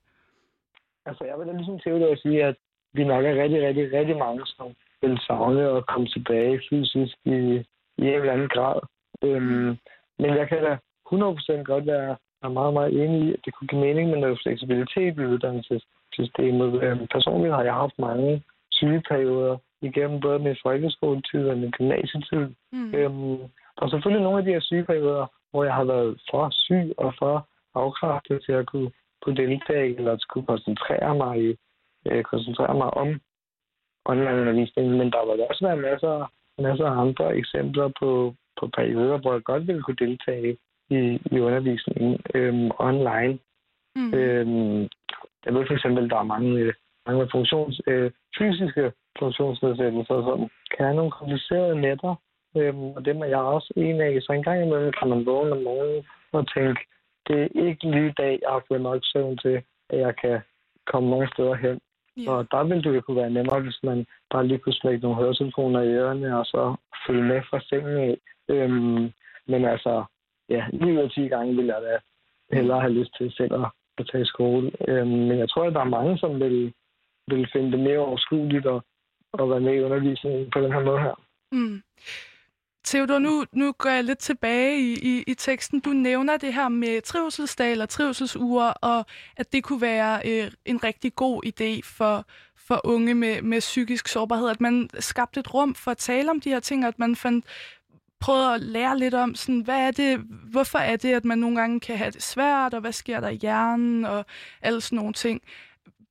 Altså, jeg vil da ligesom til at sige, at vi nok er rigtig, rigtig, rigtig mange, som vil savne at komme tilbage fysisk i, i en eller anden grad. Øhm, men jeg kan da 100% godt være er meget, meget enig i, at det kunne give mening med noget fleksibilitet i uddannelsessystemet. Øhm, personligt har jeg haft mange sygeperioder igennem både min folkeskoletid og min gymnasietid. Mm. Øhm, og selvfølgelig nogle af de her sygeperioder, hvor jeg har været for syg og for afkræftet til at kunne, kunne deltage eller at kunne koncentrere mig i, øh, koncentrere mig om online-undervisningen, men der vil også være masser, masser af andre eksempler på, på perioder, hvor jeg godt ville kunne deltage i, i undervisningen øhm, online. Mm. Øhm, jeg ved for eksempel, at der er mange, mange funktions, øh, fysiske funktionsnedsættelser, som kan have nogle komplicerede netter, øhm, og dem er jeg også en af. Så en gang imellem kan man vågne om morgenen og tænke, det er ikke lige dag, jeg har fået nok søvn til, at jeg kan komme nogle steder hen. Yeah. Og der ville det jo kunne være nemmere, hvis man bare lige kunne smække nogle høretelefoner i ørerne, og så følge med fra sengen af. Øhm, men altså, ja, 9 ud af 10 gange ville jeg da hellere have lyst til selv at, at tage i skole. Øhm, men jeg tror, at der er mange, som vil, vil finde det mere overskueligt at, at være med i undervisningen på den her måde her. Mm. Theodor, nu, nu går jeg lidt tilbage i, i, i teksten. Du nævner det her med trivselsdag eller trivselsuger, og at det kunne være øh, en rigtig god idé for, for unge med, med psykisk sårbarhed, at man skabte et rum for at tale om de her ting, og at man fandt, prøvede at lære lidt om, sådan, hvad er det, hvorfor er det, at man nogle gange kan have det svært, og hvad sker der i hjernen, og alle sådan nogle ting.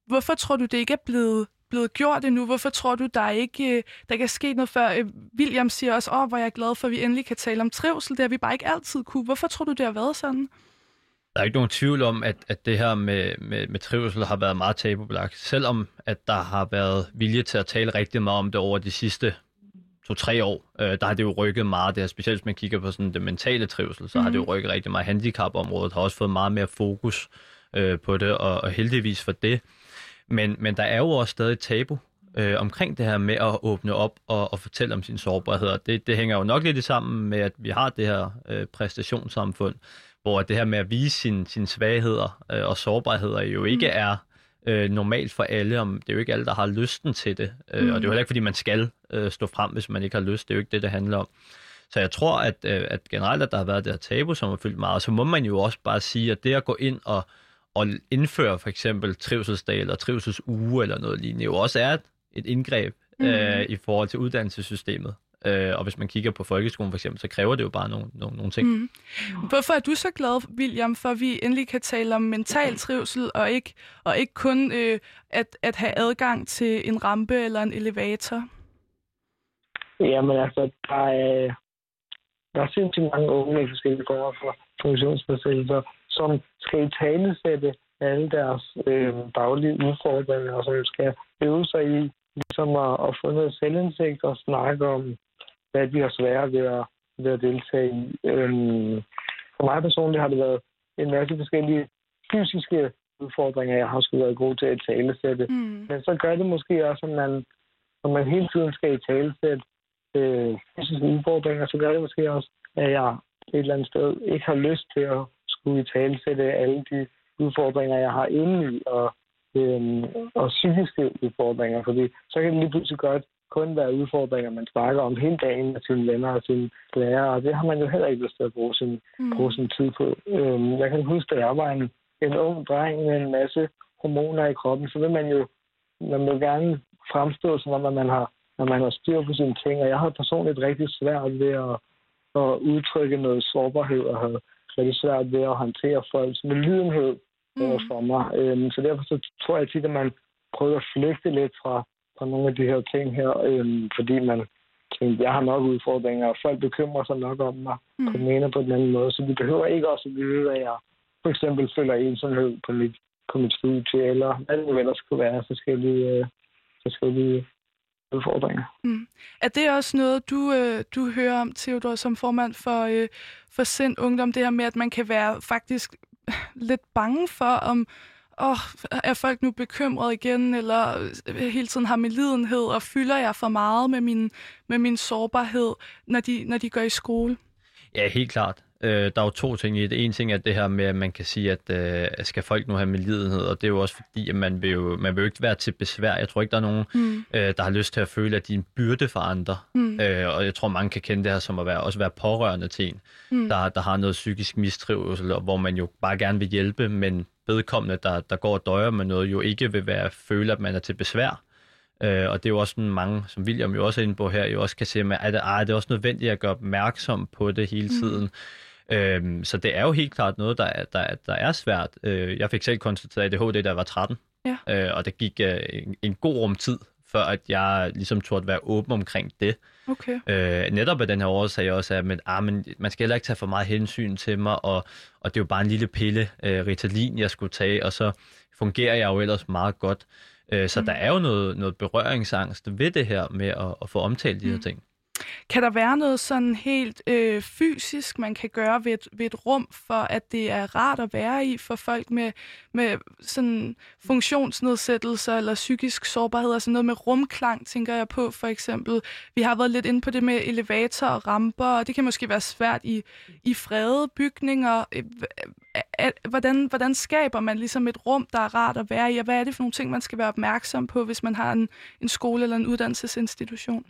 Hvorfor tror du, det ikke er blevet blevet gjort endnu? Hvorfor tror du, der ikke øh, der kan ske noget før? Øh, William siger også, åh, hvor jeg er glad for, at vi endelig kan tale om trivsel. Det har vi bare ikke altid kunne. Hvorfor tror du, det har været sådan? Der er ikke nogen tvivl om, at, at det her med, med, med trivsel har været meget tabubelagt. Selvom at der har været vilje til at tale rigtig meget om det over de sidste to-tre år, øh, der har det jo rykket meget. Det her, specielt hvis man kigger på sådan det mentale trivsel, så mm. har det jo mhm. rykket rigtig meget. Handicapområdet har også fået meget mere fokus øh, på det, og, og heldigvis for det. Men, men der er jo også stadig tabu øh, omkring det her med at åbne op og, og fortælle om sine sårbarheder. Det, det hænger jo nok lidt sammen med, at vi har det her øh, præstationssamfund, hvor det her med at vise sine sin svagheder øh, og sårbarheder jo ikke mm. er øh, normalt for alle. Om, det er jo ikke alle, der har lysten til det. Øh, mm. Og det er jo heller ikke, fordi man skal øh, stå frem, hvis man ikke har lyst. Det er jo ikke det, det handler om. Så jeg tror, at, øh, at generelt, at der har været det her tabu, som har fyldt meget. Så må man jo også bare sige, at det at gå ind og at indføre for eksempel trivselsdag eller trivselsuge eller noget lignende, jo også er et indgreb mm. øh, i forhold til uddannelsessystemet. Øh, og hvis man kigger på folkeskolen for eksempel, så kræver det jo bare nogle, nogle, nogle ting. Mm. Hvorfor er du så glad, William, for at vi endelig kan tale om mental trivsel, og ikke, og ikke kun øh, at, at have adgang til en rampe eller en elevator? Jamen altså, der er, der er sindssygt mange unge med forskellige former for funktionsnedsættelser, som skal i talesætte alle deres øh, daglige udfordringer, og som skal øve sig i ligesom at, at få noget selvindsigt og snakke om, hvad de har svære ved at, ved at deltage i. Øhm, for mig personligt har det været en masse forskellige fysiske udfordringer, jeg har skulle være god til at talesætte. Mm. Men så gør det måske også, at man, når man hele tiden skal i talesætte øh, fysiske udfordringer, så gør det måske også, at jeg et eller andet sted ikke har lyst til at skulle i talesætte alle de udfordringer, jeg har inde i, og, øhm, og psykiske udfordringer, fordi så kan det lige pludselig godt kun være udfordringer, man snakker om hele dagen med sine venner og sine lærere, og det har man jo heller ikke lyst til at bruge sin, mm. bruge sin tid på. Øhm, jeg kan huske, at jeg var en, en ung dreng med en masse hormoner i kroppen, så vil man jo man vil gerne fremstå som om, at man har, at man har styr på sine ting, og jeg har personligt rigtig svært ved at, at udtrykke noget sårbarhed og have rigtig svært ved at håndtere folks medlidenhed mm. over for mig. Øhm, så derfor så tror jeg tit, at man prøver at flygte lidt fra, fra nogle af de her ting her, øhm, fordi man, tænkte, jeg har nok udfordringer, og folk bekymrer sig nok om mig mm. på den ene og på den anden måde, så de behøver ikke også at vide, at jeg for eksempel føler ensomhed på mit, på mit studie, eller hvad det nu ellers skulle være forskellige, øh, forskellige udfordringer. Mm. Er det også noget, du, øh, du hører om, Theodor, som formand for, øh, for Sind Ungdom, det her med, at man kan være faktisk lidt bange for, om oh, er folk nu bekymret igen, eller øh, hele tiden har med lidenhed, og fylder jeg for meget med min, med min sårbarhed, når de, når de går i skole? Ja, helt klart. Øh, der er jo to ting i det. En ting er det her med, at man kan sige, at øh, skal folk nu have med lidenhed, og det er jo også fordi, at man vil jo, man vil jo ikke være til besvær. Jeg tror ikke, der er nogen, mm. øh, der har lyst til at føle, at de er en byrde for andre. Mm. Øh, og jeg tror, mange kan kende det her som at være, også være pårørende til en, mm. der, der har noget psykisk mistrivsel, hvor man jo bare gerne vil hjælpe, men vedkommende, der, der går og døjer med noget, jo ikke vil være føle, at man er til besvær. Øh, og det er jo også sådan mange, som William jo også er inde på her, jo også kan se, at er det, er det også nødvendigt at gøre opmærksom på det hele mm. tiden. Mm. Øhm, så det er jo helt klart noget, der er, der, der er svært. Øh, jeg fik selv konstateret ADHD, da jeg var 13, ja. øh, og det gik øh, en, en god rum tid, før at jeg ligesom turde være åben omkring det. Okay. Øh, netop af den her årsag også, at men, ah, men, man skal heller ikke tage for meget hensyn til mig, og, og det er jo bare en lille pille øh, Ritalin, jeg skulle tage, og så fungerer jeg jo ellers meget godt. Øh, så mm. der er jo noget, noget berøringsangst ved det her med at, at få omtalt de mm. her ting. Kan der være noget sådan helt øh, fysisk, man kan gøre ved et, ved et rum, for at det er rart at være i for folk med, med sådan funktionsnedsættelser eller psykisk sårbarhed? Altså noget med rumklang, tænker jeg på for eksempel. Vi har været lidt inde på det med elevator og ramper, og det kan måske være svært i, i fredede bygninger. Øh, hvordan, hvordan skaber man ligesom et rum, der er rart at være i, og hvad er det for nogle ting, man skal være opmærksom på, hvis man har en, en skole eller en uddannelsesinstitution?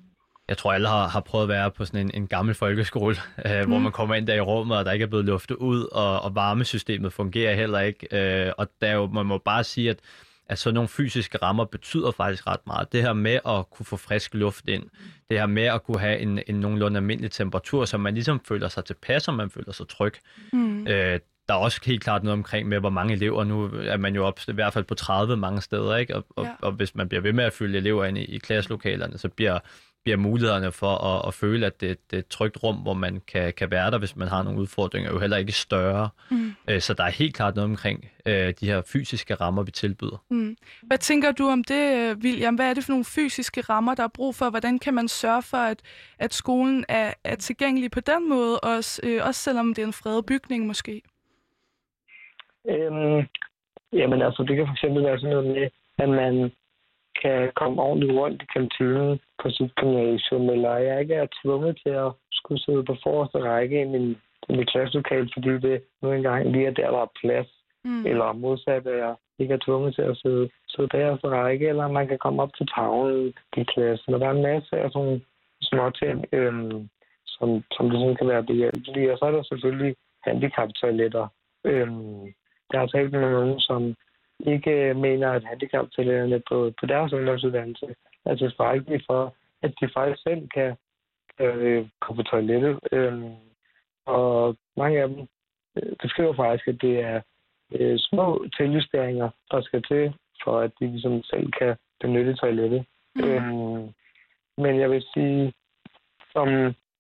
Jeg tror, alle har, har prøvet at være på sådan en, en gammel folkeskole, øh, mm. hvor man kommer ind der i rummet, og der ikke er blevet luftet ud, og, og varmesystemet fungerer heller ikke. Øh, og der jo, man må bare sige, at, at sådan nogle fysiske rammer betyder faktisk ret meget. Det her med at kunne få frisk luft ind, det her med at kunne have en, en nogenlunde almindelig temperatur, så man ligesom føler sig tilpas, og man føler sig tryg. Mm. Øh, der er også helt klart noget omkring med, hvor mange elever, nu er man jo op, i hvert fald på 30 mange steder, ikke? Og, og, ja. og hvis man bliver ved med at følge elever ind i, i klasselokalerne, så bliver bliver mulighederne for at, at føle, at det, det er et trygt rum, hvor man kan, kan være der, hvis man har nogle udfordringer, jo heller ikke større. Mm. Øh, så der er helt klart noget omkring øh, de her fysiske rammer, vi tilbyder. Mm. Hvad tænker du om det, William? Hvad er det for nogle fysiske rammer, der er brug for? Hvordan kan man sørge for, at, at skolen er, er tilgængelig på den måde, også, øh, også selvom det er en fredet bygning måske? Øhm, jamen altså, det kan fx være sådan noget med, at man kan komme ordentligt rundt i kantinen på sit gymnasium, eller jeg ikke er tvunget til at skulle sidde på forreste række i min, i min klasselokale, fordi det nu engang lige er der, der er plads. Mm. Eller modsat, at jeg ikke er tvunget til at sidde, sidde der på række, eller man kan komme op til tavlen i klassen. Og der er en masse af sådan små ting, øhm, som, som det sådan kan være behjælpelige. Og så er der selvfølgelig handicaptoiletter. Øhm, jeg har talt med nogen, som ikke mener, at handicaptoiletterne på, på deres ungdomsuddannelse er tilstrækkelige for, at de faktisk selv kan øh, komme på toilettet. Øh, og mange af dem øh, beskriver faktisk, at det er øh, små tiljusteringer, der skal til, for at de ligesom selv kan benytte toilettet. Mm. Øh, men jeg vil sige, som,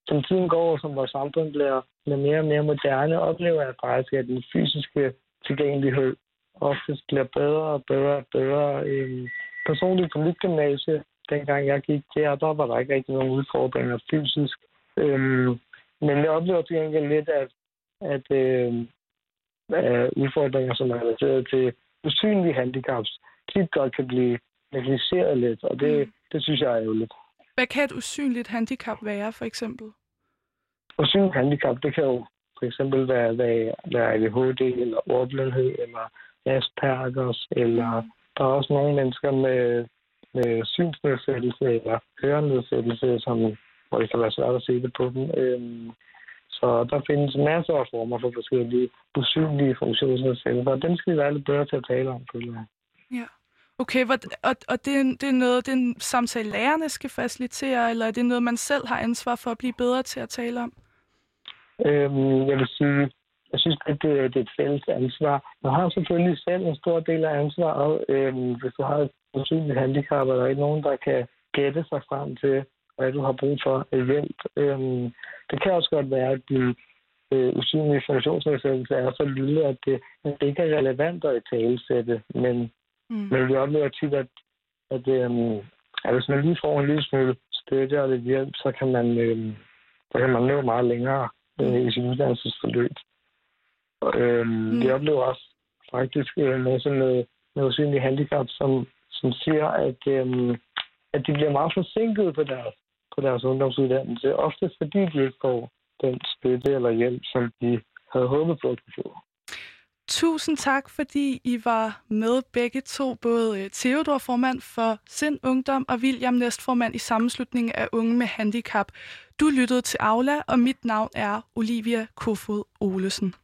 som tiden går, som vores samfund bliver, bliver mere og mere moderne, oplever jeg faktisk, at den fysiske tilgængelighed oftest bliver bedre og bedre og bedre. Øh, personligt på mit gymnasie, dengang jeg gik der, der var der ikke rigtig nogen udfordringer fysisk. Øhm, men jeg oplever til gengæld lidt, at, at øh, udfordringer, som er relateret til usynlige handicaps, tit godt kan blive negligeret lidt, og det, mm. det synes jeg er jo lidt. Hvad kan et usynligt handicap være, for eksempel? Usynligt handicap, det kan jo for eksempel være, være, være ADHD, eller ordblindhed, eller Aspergers, eller der er også nogle mennesker med, med synsnedsættelse eller hørenedsættelse, som, hvor det kan være svært at se det på dem. Øhm, så der findes masser af former for forskellige usynlige funktionsnedsættelser, og dem skal vi være lidt bedre til at tale om, føler jeg. Ja. Okay, og, og det, er, det er noget, det er en samtale, lærerne skal facilitere, eller er det noget, man selv har ansvar for at blive bedre til at tale om? Øhm, jeg vil sige, jeg synes, at det, det er et fælles ansvar. Man har selvfølgelig selv en stor del af ansvaret. Øhm, hvis du har et usynligt handicap, er der ikke nogen, der kan gætte sig frem til, hvad du har brug for hjælp. Øhm, det kan også godt være, at din øh, usynlige funktionsnedsættelse er så lille, at det, at det ikke er relevant at talesætte, men, mm. men vi oplever tit, at, at, øhm, at hvis man lige får en lille smule støtte og lidt hjælp, så kan man, øhm, så kan man nå meget længere øh, i sin uddannelsesforløb. Øhm, mm. Vi oplever også faktisk øh, med sådan noget, noget usynlige handicap, som, som siger, at, øhm, at de bliver meget forsinket på deres, på deres ungdomsuddannelse, ofte fordi de ikke får den støtte eller hjælp, som de havde håbet på at få. Tusind tak, fordi I var med begge to, både Theodor, formand for Sind Ungdom, og William, næstformand i sammenslutningen af unge med handicap. Du lyttede til Aula, og mit navn er Olivia Kofod Olesen.